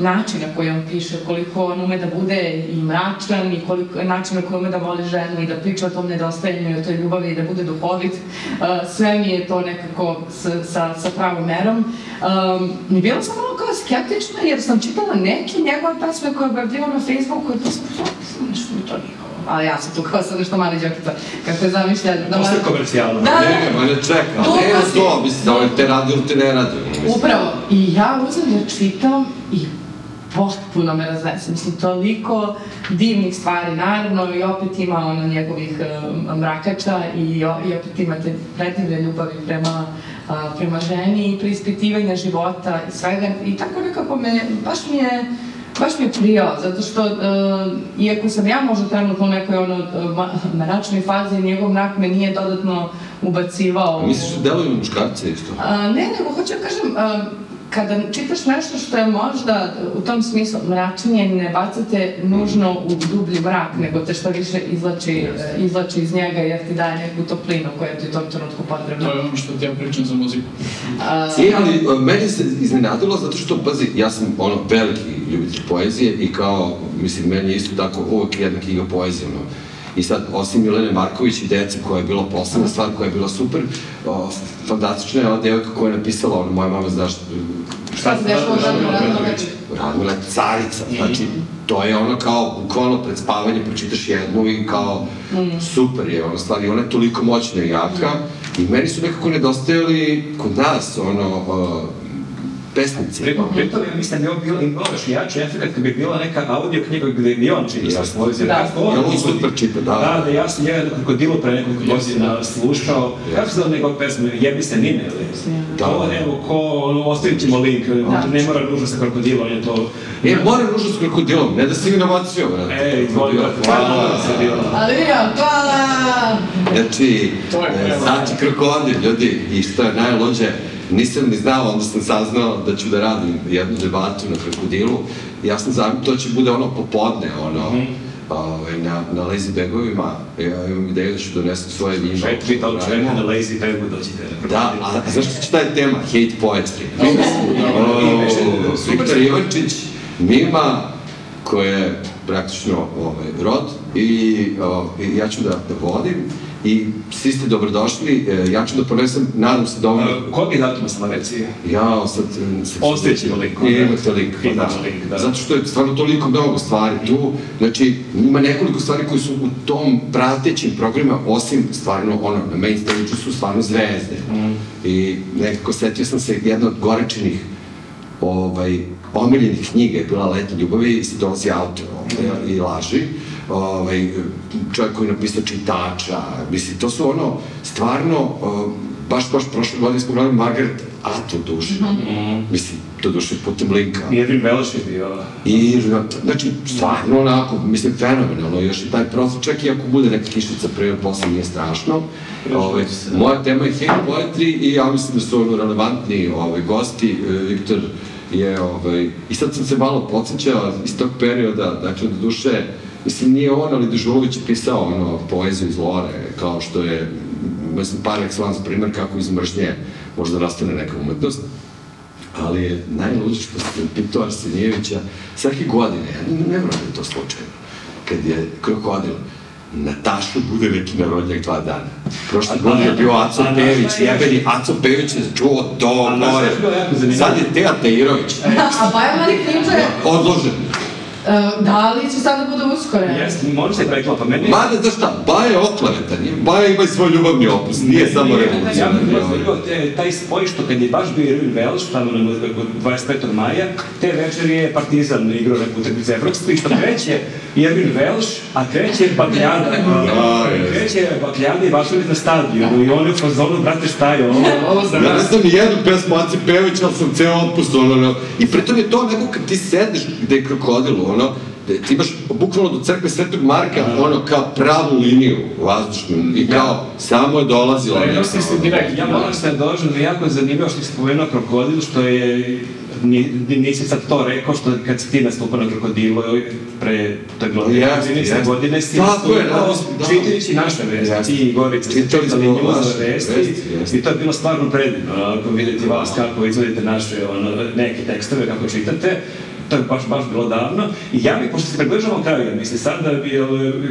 način na koji on piše, koliko on ume da bude i mračan i koliko, način na koji ume da voli ženu i da priča o tom nedostajanju i o toj ljubavi i da bude duhovit. Uh, sve mi je to nekako sa, sa, sa pravom merom. Um, I bila sam malo kao skeptična jer sam čitala neke njegove pesme koje je objavljivao na Facebooku i to sam nešto mi to nije ali ja sam tu kao sad nešto mali džokica, kako je zamišlja... Da Postoje komercijalno. Da, Ne, ma ne čeka, Tu ne to, mislim, da li te radi ili te ne radi. Upravo. I ja uzem da čitam i potpuno me raznese. Mislim, toliko divnih stvari, naravno, i opet ima ono njegovih um, mrakača i, i opet imate predivne ljubavi prema, a, prema ženi i preispitivanja života i svega. I tako nekako me, baš mi je, baš mi je prijao, zato što, uh, iako sam ja možda trenutno u nekoj ono, uh, mračnoj fazi, njegov mrak me nije dodatno ubacivao. Misliš da deluju muškarce isto? A, ne, nego hoću da kažem, a, kada čitaš nešto što je možda u tom smislu mračnije, ne bacate nužno u dublji mrak, nego te što više izlači, e, izlači iz njega jer ti daje neku toplinu koja ti u tom trenutku potrebna. To je ono što ti ja pričam za muziku. A, E, ali a, meni se iznenadilo zato što, pazi, ja sam ono veliki ljubitelj poezije i kao, mislim, meni je isto tako uvek jedna knjiga poezije, ono. I sad, osim Milene Marković i Dece, koja je bila poslednja stvar, koja je bila super, o, fantastična je ova devojka koja je napisala, ono, moja mama znaš, šta se dešava u Radnu Radnović? Radmila carica, znači, to je ono kao, bukvalno pred spavanje pročitaš jednu i kao, super je ono stvar, i ona je toliko moćna i jaka, i meni su nekako nedostajali kod nas, ono, uh, pesnici. Pritom, pritom ja mislim da bi ovo bilo imalo još jači efekt kad bi bila neka audio knjiga gde bi on čini sa svoju zemlju. Da. On on izvodi- super čita, da. Da, da, ja sam njega na krokodilu pre nekoliko godina slušao. Kako se zove njegov pesma? Jebi se Nine, ili? Da. To, evo, ko, ono, ostavit ćemo link, ne mora nužno sa krokodilom, on je to... E, mora nužno s krokodilom, ne da si inovacijom, brate. Ej, tvoj, Hvala. se bilo. Ali ja, hvala! Znači, To je e, znači krokodil, ljudi, i što je najluđe, nisam ni znao, onda sam saznao da ću da radim jednu debatu na krokodilu. Ja sam znam, to će bude ono popodne, ono, ovaj, na, na lazy bagovima, ja imam ideju da ću donesem svoje vino. Četiri to čeka Radimo. na lazy bagu dođite. Da, a, a zašto će taj tema? Hate poetry. Viktor Ivančić, Mima, koja je praktično ovaj, rod i, o, ja ću da, da vodim i svi ste dobrodošli, e, ja ću da ponesem, nadam se da ovo... A, Kog je datuma samo reci? Ja, sad... e, ćemo link, onda. Imate link, pa da. Link, da. Zato što je stvarno toliko mnogo stvari tu, znači ima nekoliko stvari koji su u tom pratećim programima, osim stvarno ono, na main stage su stvarno zvezde. Mm. I nekako setio sam se jedna od gorečenih ovaj, omiljenih knjiga je bila Leta ljubavi i se dolazi autor ovaj, i laži. Ovaj, čovjek koji je napisao čitača, mislim, to su ono, stvarno, baš, baš prošle godine smo gledali Margaret Atwood duše. Mislim, to duše putem linka. Jedrin Velš je bio... I, znači, stvarno onako, mislim, fenomenalno, još i taj profil, čak i ako bude neka kišica pre ili posle, nije strašno. Ove, moja tema je hate poetry i ja mislim da su ono relevantni ovaj, gosti, E, Viktor je, ovaj, i sad sam se malo podsjećao iz tog perioda, dakle, do duše, mislim, nije on, ali Dežulović je pisao ono, poeziju iz Lore, kao što je, mislim, par excellence primer kako iz mržnje možda nastane neka umetnost ali je najluđe što sam pitao Arsenijevića svake godine, ja ne, ne vram da je to slučajno, kad je krokodil Natašu bude neki narodnjak dva dana. Prošle godine je bio Aco a- Pejević, a- jebeni Aco Pejević je čuo to, je zanimljivo? Sad je Teja Tejirović, A Baja Mali Klinče, odložen. Uh, da li će sada bude uskore? Jeste, može se preklapa. Meni je- Mada, znaš šta, Baja je oklevetan, Baja ima i svoj ljubavni opus, nije samo Ja bih revolucionarni. ovaj. razumio te- taj spoj što kad je baš bio Irvin Welsh, tamo na 25. maja, te večeri je Partizan igrao neku utakmicu evropsku i što kreće Irvin Welsh, a kreće Bakljada. kreće Bakljada i Vasović na stadionu i on je u fazonu, brate šta je ovo, ovo za Ja ne nas. znam ni jednu pesmu Aci Pejović, ali sam ceo otpust, ono, ono, i pritom je to neko kad ti sedneš gde je krokodil, ono, gde ti imaš bukvalno do crkve Svetog Marka, ono, kao pravu liniju vazdušnu i kao, samo je dolazila. Prenosi se direkt. Ja moram se dođem, mi je jako zanimljivo što si spomenuo krokodil, što je, ni, ni- nisi sad to rekao, što kad si ti nastupao na krokodilu, pre, to je bilo Jeste, 13 jeste. godine, si je, nastupao, da, da. čitajući naše vesti, ti i Gorica, ste Čitali njuzove vesti, i to je bilo stvarno predivno, ako vidjeti vas kako izvodite naše, ono, neke tekstove, kako čitate, to je baš, baš bilo davno. I ja bih, pošto se približavamo kraju, ja mislim sad da bi,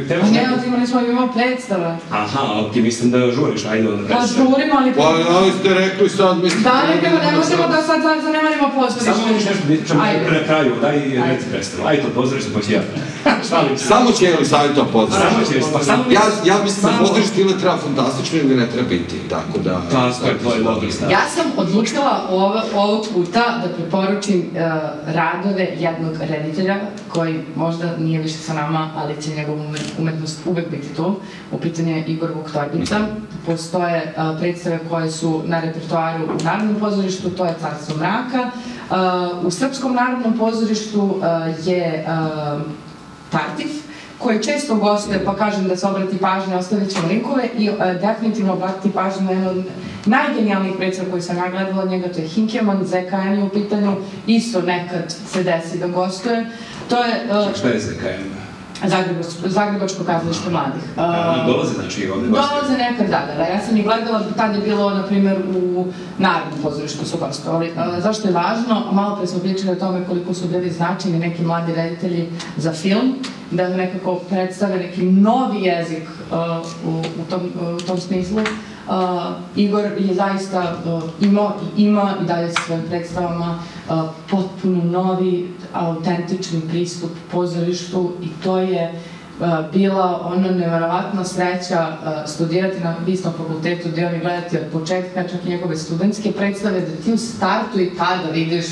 Pa sam- ne, ali imali smo imao predstava. Aha, ok, mislim da žuriš, ajde onda Pa predstav. žurimo, ali... Pa, ali ste rekli sad, mislim... Da, ne, nego ne možemo da sad sad zanemarimo pozorište. Samo možeš nešto biti čemu Ajde. na kraju, daj Ajde. reci predstavu. Ajde to pozorište, pa ću ja. Šalim se. Samo će ili savjeto pozdrav. Samo će, pa samo... Ja, ja mislim da pozorište ili treba fantastično ili ne treba biti, tako da... Tako je, to je dobro stav. Ja sam odlučila ovo, ovog puta da preporučim uh, radove jednog reditelja koji možda nije više sa nama, ali će njegova umet- umetnost uvek biti tu. U pitanju je Igor Vuktorbica. Postoje predstave koje su na repertoaru u Narodnom pozorištu, to je Carstvo mraka. U Srpskom narodnom pozorištu je Tartif, koji često gostuje, pa kažem da se obrati pažnje, ostavit ćemo linkove i e, definitivno obratiti pažnju na jednu od najgenijalnijih predstava koju sam ja gledala od njega, to je Hinkeman, ZKM je u pitanju, isto nekad se desi da gostuje. To je e, Šta je ZKM? Zagrebačko, Zagrebačko kazalište mladih. A, E, Dolaze znači ovde. Dolaze nekad, da, da, da. Ja sam ih gledala, tad je bilo, na primjer, u Narodnom pozorištu su gostovali. E, zašto je važno? Malo pre smo pričali o tome koliko su bili značajni neki mladi reditelji za film, da nekako predstave neki novi jezik e, u, u, tom, u tom smislu. Uh, Igor je zaista uh, imao i ima i dalje sa svojim predstavama uh, potpuno novi, autentični pristup pozorištu i to je uh, bila ono neverovatna sreća uh, studirati na istom fakultetu, gde on i gledati od početka, čak i njegove studentske predstave, da ti u startu i tada vidiš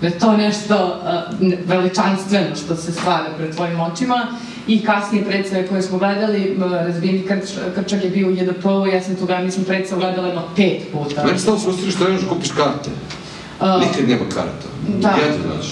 da je to nešto uh, veličanstveno što se stvara pred tvojim očima i kasnije predstave koje smo gledali, Razbijeni krč, krčak je bio u JDP-u, ja sam toga, mislim, predstavu gledala jedno pet puta. Meni samo frustrira što ne možeš kupiš karte. A, Nikad nema karta. Da.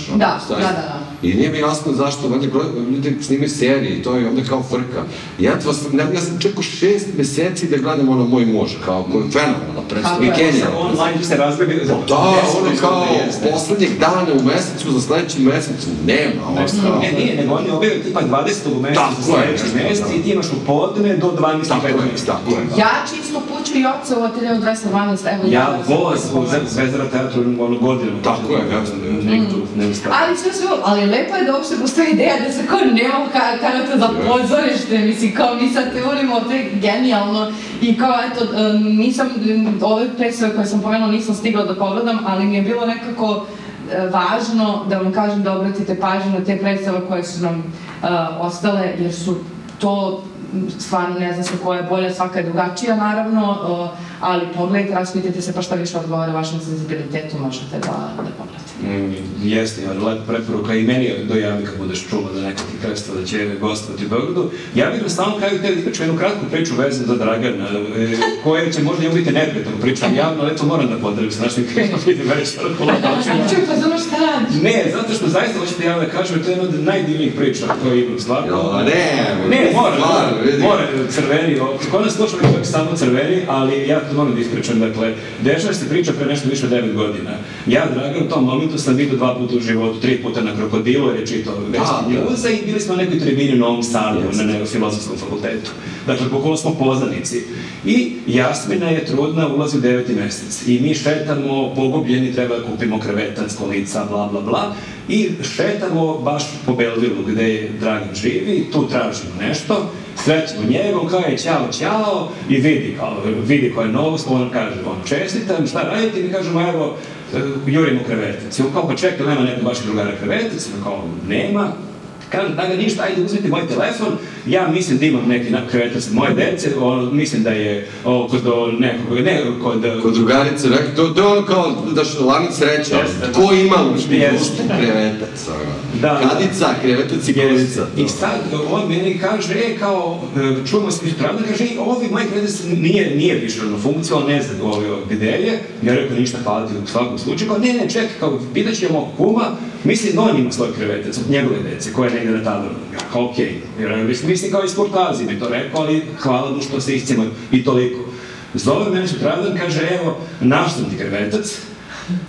Ono, Da, zaista. da, da, da. I nije mi jasno zašto, valjda ljudi snimaju serije i to je onda kao frka. Ja, vas, ne, ja sam čekao šest meseci da gledam ono Moj muž, kao koji je fenomenalna predstava. I genijalna. Online se razgledi za Da, ono kao poslednjeg dana u mesecu za sledeći mesec nema, ono kao... Ne, nije, nego oni objavaju tipa 20. u mesecu za sledeći da, mesec da. i ti imaš u podne do 12. Tako je, 15. tako je. Ja čisto kuću i oca u ateljevu 212, evo Ja da u spomenula. Zvezdara teatru ono godinu. Tako je, ne ustava. Ali sve sve, ali lepo je da uopšte postoji ideja da se kao nema ka, karata za pozorište, mislim, kao mi sad teorimo, to je genijalno i kao eto, nisam, ove predstave koje sam pomenula nisam stigla da pogledam, ali mi je bilo nekako e, važno da vam kažem da obratite pažnju na te predstave koje su nam e, ostale, jer su to stvarno ne znam se koja je bolja, svaka je drugačija naravno, e, ali pogledajte, raspitajte se pa šta više odgovara vašem senzibilitetu, možete da, da pogledate. Mm, jeste, ali lepa preporuka i meni je dojavi kad budeš čula da neka ti predstava da će gostovati u Beogradu. Ja bih na samom kraju te ispričam jednu kratku priču vezanu za Dragana, e, koja će možda njemu biti neprijatno pričam javno, ali eto moram da podelim sa našim vidim već pola noći. Čuj, pa znaš šta radiš? Ne, zato što zaista hoćete ja da kažem, to je jedna od najdivnijih priča koju imam, stvarno. Jo, ne, ne, mora, stvarno, mora, crveni, kod nas slušamo ipak samo crveni, ali ja to moram da ispričam, dakle, dešava se priča pre nešto više od 9 godina. Ja, Dragan, u tom momentu sam vidio dva puta u životu, tri puta na krokodilu, jer je čitao da. Ljuza i bili smo na nekoj tribini u Novom Sadu, na nekoj filozofskom fakultetu. Dakle, bukvalno smo poznanici. I Jasmina je trudna, ulazi u deveti mesec. I mi šetamo, pogubljeni, treba da kupimo krevetac, kolica, bla, bla, bla. I šetamo baš po Belvilu, gde je Dragan živi, tu tražimo nešto, srećemo njega, on kaže ćao, ćao, i vidi, kao, vidi koja je novost, on kaže, on čestitam, šta radite, mi kažemo, evo, e, jurimo krevetac. I on kao, pa čekaj, nema neka baš drugara krevetac, I on kao, nema, Kažem, da ga ništa, ajde uzmite moj telefon, ja mislim da imam neki na krevetac moje dece, ono, mislim da je o, kod o, nekog, ne, kod, Kod drugarice, rekao, to, to je ono kao, da što lanac sreća, Jeste. ko ima u špijesti krevetac, ono. Da. Kadica, krevetac i. I sad on meni kaže, e, kao, e, čujemo se pravda, kaže, e, ovi moj kredit nije, nije više ono funkcionalno, ne znam ovaj, gde je. Ja rekao, ništa, hvala ti u svakom slučaju. Kao, ne, ne, čekaj, kao, pitat ćemo kuma, Mislim, on ima svoj krevetec od njegove dece, koja je negde na taboru. Ja kao, okej, okay. mislim, mislim kao iz Kurtazi bi to rekao, ali hvala mu što se iscima i toliko. Zove mene sutradan, kaže, evo, naš sam ti krevetac,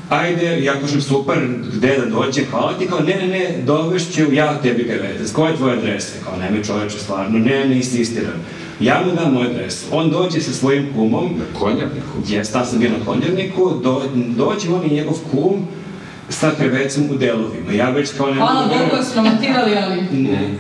ajde, ja kažem, super, gde da dođem, hvala ti, kao, ne, ne, ne, dovešću ja tebi krevetac, koja je tvoja adresa? Kao, nemoj čoveče, stvarno, ne, ne, insistiram. Ja mu dam moju adresu, on dođe sa svojim kumom, Konjarniku. Jes, tad sam bio na konjerniku, do, dođe on i njegov kum sa krevecom u delovima. Ja već kao ne Hvala mogu Bogu da su montirali, ali...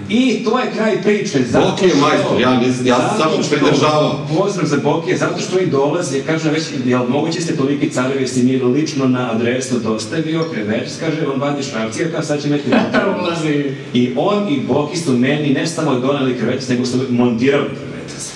I to je kraj priče. zato Boki je što- majstor, ja nis- ja sam zato samo što- pridržavao. Pozdrav za Bokije, zato što oni dolaze, kaže već, jel moguće ste toliki carevi, si mi lično na adresu dostavio, krevec, kaže, on vadi šrafcirka, sad će meti Ulazi. I on i Boki su meni ne samo doneli krevetac, nego su montirali krevetac.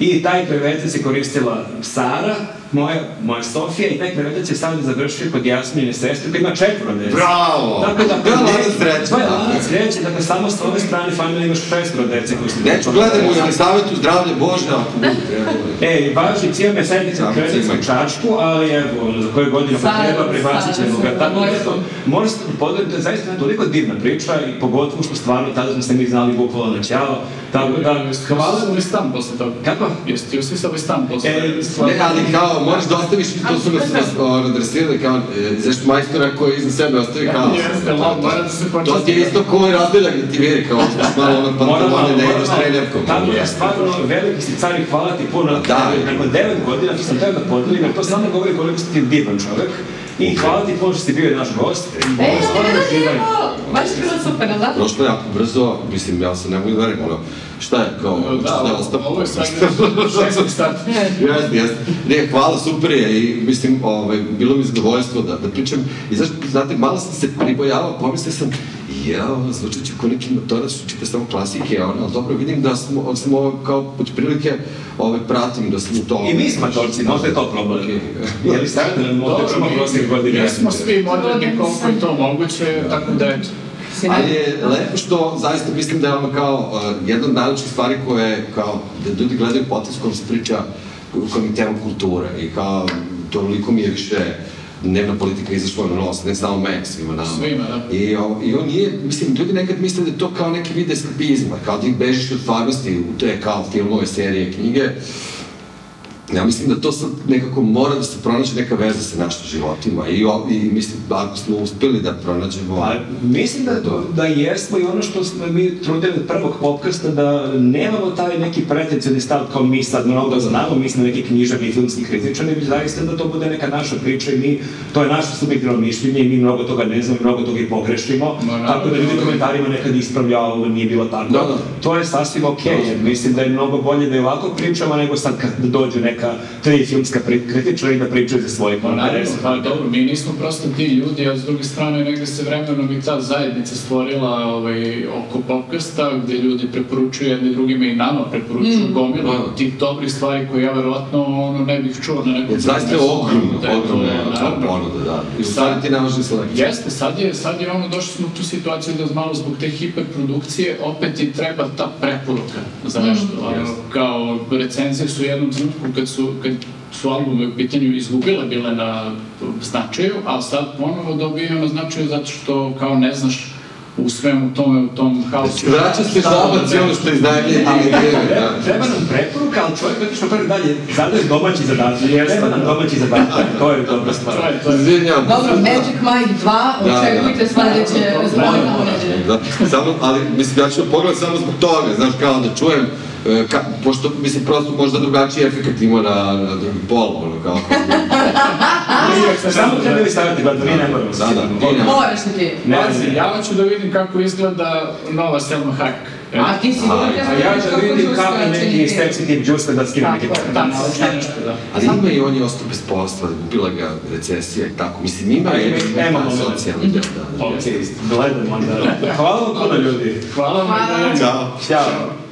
I taj krevetac je koristila Sara, moja, moja Sofija, i taj krevetac je sad završio kod Jasmine sestre, koja ima četvro dece. Bravo! Tako da, To je lanac sreće. To je lanac sreće, dakle, samo s ove strane familije imaš šestro dece koji su... Neću gledam u Jelisavetu zdravlje Bože, ako budu trebali. E, važi, cijel me sedmica Samo krenuti cimaj. u Čačku, ali evo, za koju godinu pa treba, prebacit ćemo ga. Tako da, eto, možda se podeliti, to je zaista toliko divna priča i pogotovo što stvarno tada smo se mi znali bukvalno na ćao. Tako da, Hvala usisali stan posle toga. Kako? Jeste ti usisali stan posle E? Ne, ali kao, moraš da ostaviš, to su nas adresirali kao, e, majstora koji iza sebe ostavi kao... Jeste, la, mora da se početi. To ti je isto ko ovaj razdeljak gde ti veri, kao, malo ono pantalone, ne ideš s trenjerkom. Tako da, stvarno, veliki si car i hvala ti puno. Da. Nakon devet godina, to sam teo da podelim, jer to samo govori koliko si ti divan čovek. I hvala ti puno što si bio naš gost. E, Ovo je stvarno ja divan. Baš je bilo super, ali da? Prošlo jako brzo, mislim, ja se ne mogu da verim, ono, šta je, kao, Da, šta je ostalo? ovo je sad šesti start. Jeste, jeste. Ne, hvala, super je i mislim, ovaj, bilo mi zadovoljstvo da, da pričam. I znaš, znate, malo sam se pribojavao, pomislio sam, jao, zvučat ću ko neki motorac, čita samo klasike, ono, ali dobro, vidim da smo, da smo kao, od prilike, ovaj, pratim, da sam u to... I mi smo torci, možda je to problem. Je li sad da Dobro, otečemo prošle godine? mi smo svi moderni koliko je to moguće, tako da eto. Ali je lepo što zaista mislim da je ono kao uh, jedna od najlepših stvari koje kao da ljudi gledaju podcast kojom se priča kojom je tema kulture i kao toliko mi je više dnevna politika izašla na nos, ne samo meni, svima nama. Svima, da. I, o, I on nije, mislim, ljudi nekad misle da je to kao neki vid eskapizma, kao da ih bežiš od stvarnosti u te kao filmove, serije, knjige. Ja mislim da to sad nekako mora da se pronađe neka veza sa našim životima i, o, i mislim, ako smo uspeli da pronađemo... Pa, mislim da, da jesmo i ono što smo mi trudili od prvog popkasta da nemamo taj neki pretencijni stav kao mi sad mnogo da znamo, mi smo neki književni i filmski kritičari, već zaista da to bude neka naša priča i mi, to je naše subjektivno mišljenje i mi mnogo toga ne znamo i mnogo toga i pogrešimo, naravno, tako da ljudi naravno. komentarima nekad ispravlja ovo nije bilo tako. Da, da. To je sasvim okej, jer mislim da je mnogo bolje da je ovako pričamo nego sad kad dođu neka tri filmska kritičara i da pričaju za svoje Pa naravno, interese. pa dobro, mi nismo prosto ti ljudi, a s druge strane negde se vremenom i ta zajednica stvorila ovaj, oko podcasta, gde ljudi preporučuju jedni drugima i nama preporučuju gomilu Da. tih dobrih stvari koje ja verovatno ono, ne bih čuo na nekom zaista je ogromno. Da ogromno ponuda, da. I u stvari ti ne možeš ni selekciju. Jeste, sad je, sad je ono, došli smo u tu situaciju da malo zbog te hiperprodukcije opet ti treba ta preporuka za nešto. ono, kao recenzije su u jednom trenutku kad su, kad su albume u pitanju izgubile bile na značaju, a sad ponovo dobijaju na značaju zato što kao ne znaš u svemu tome, u tom haosu. Vraća se žabac i ono što iznajemlje Ali i treba, treba nam preporuka, ali čovjek kad što kaže dalje, zadaje domaći zadatak. Treba nam domaći zadatak, to je dobra stvar. To je, to je. Izvinjam. Dobro, Magic Mike 2, Da, očekujte da. sledeće uneđe. Da, samo, ali mislim, ja ću da pogledam samo zbog toga, znaš, kao da čujem, ka, pošto, mislim, prosto možda drugačiji efekt ima na, na drugi pol, ono, kao, Samo treba vi staviti gledati, mi ne moramo. Da, da, ne. Moraš li ti? Ne, Pazi, ja hoću da vidim kako izgleda nova Selma Hayek. E, A ti A, treba A ja ću kako vidim kako neki stepsi tip džusle da skinu neki Tako. Da, naučno nešto, da. Ali ima i on je ostao bez posla, gubila ga recesija i tako. Mislim, ima je jedan socijalni deo, da. da. Ok, gledam onda. Hvala vam puno ljudi. Hvala vam. Da- Ćao. Ćao.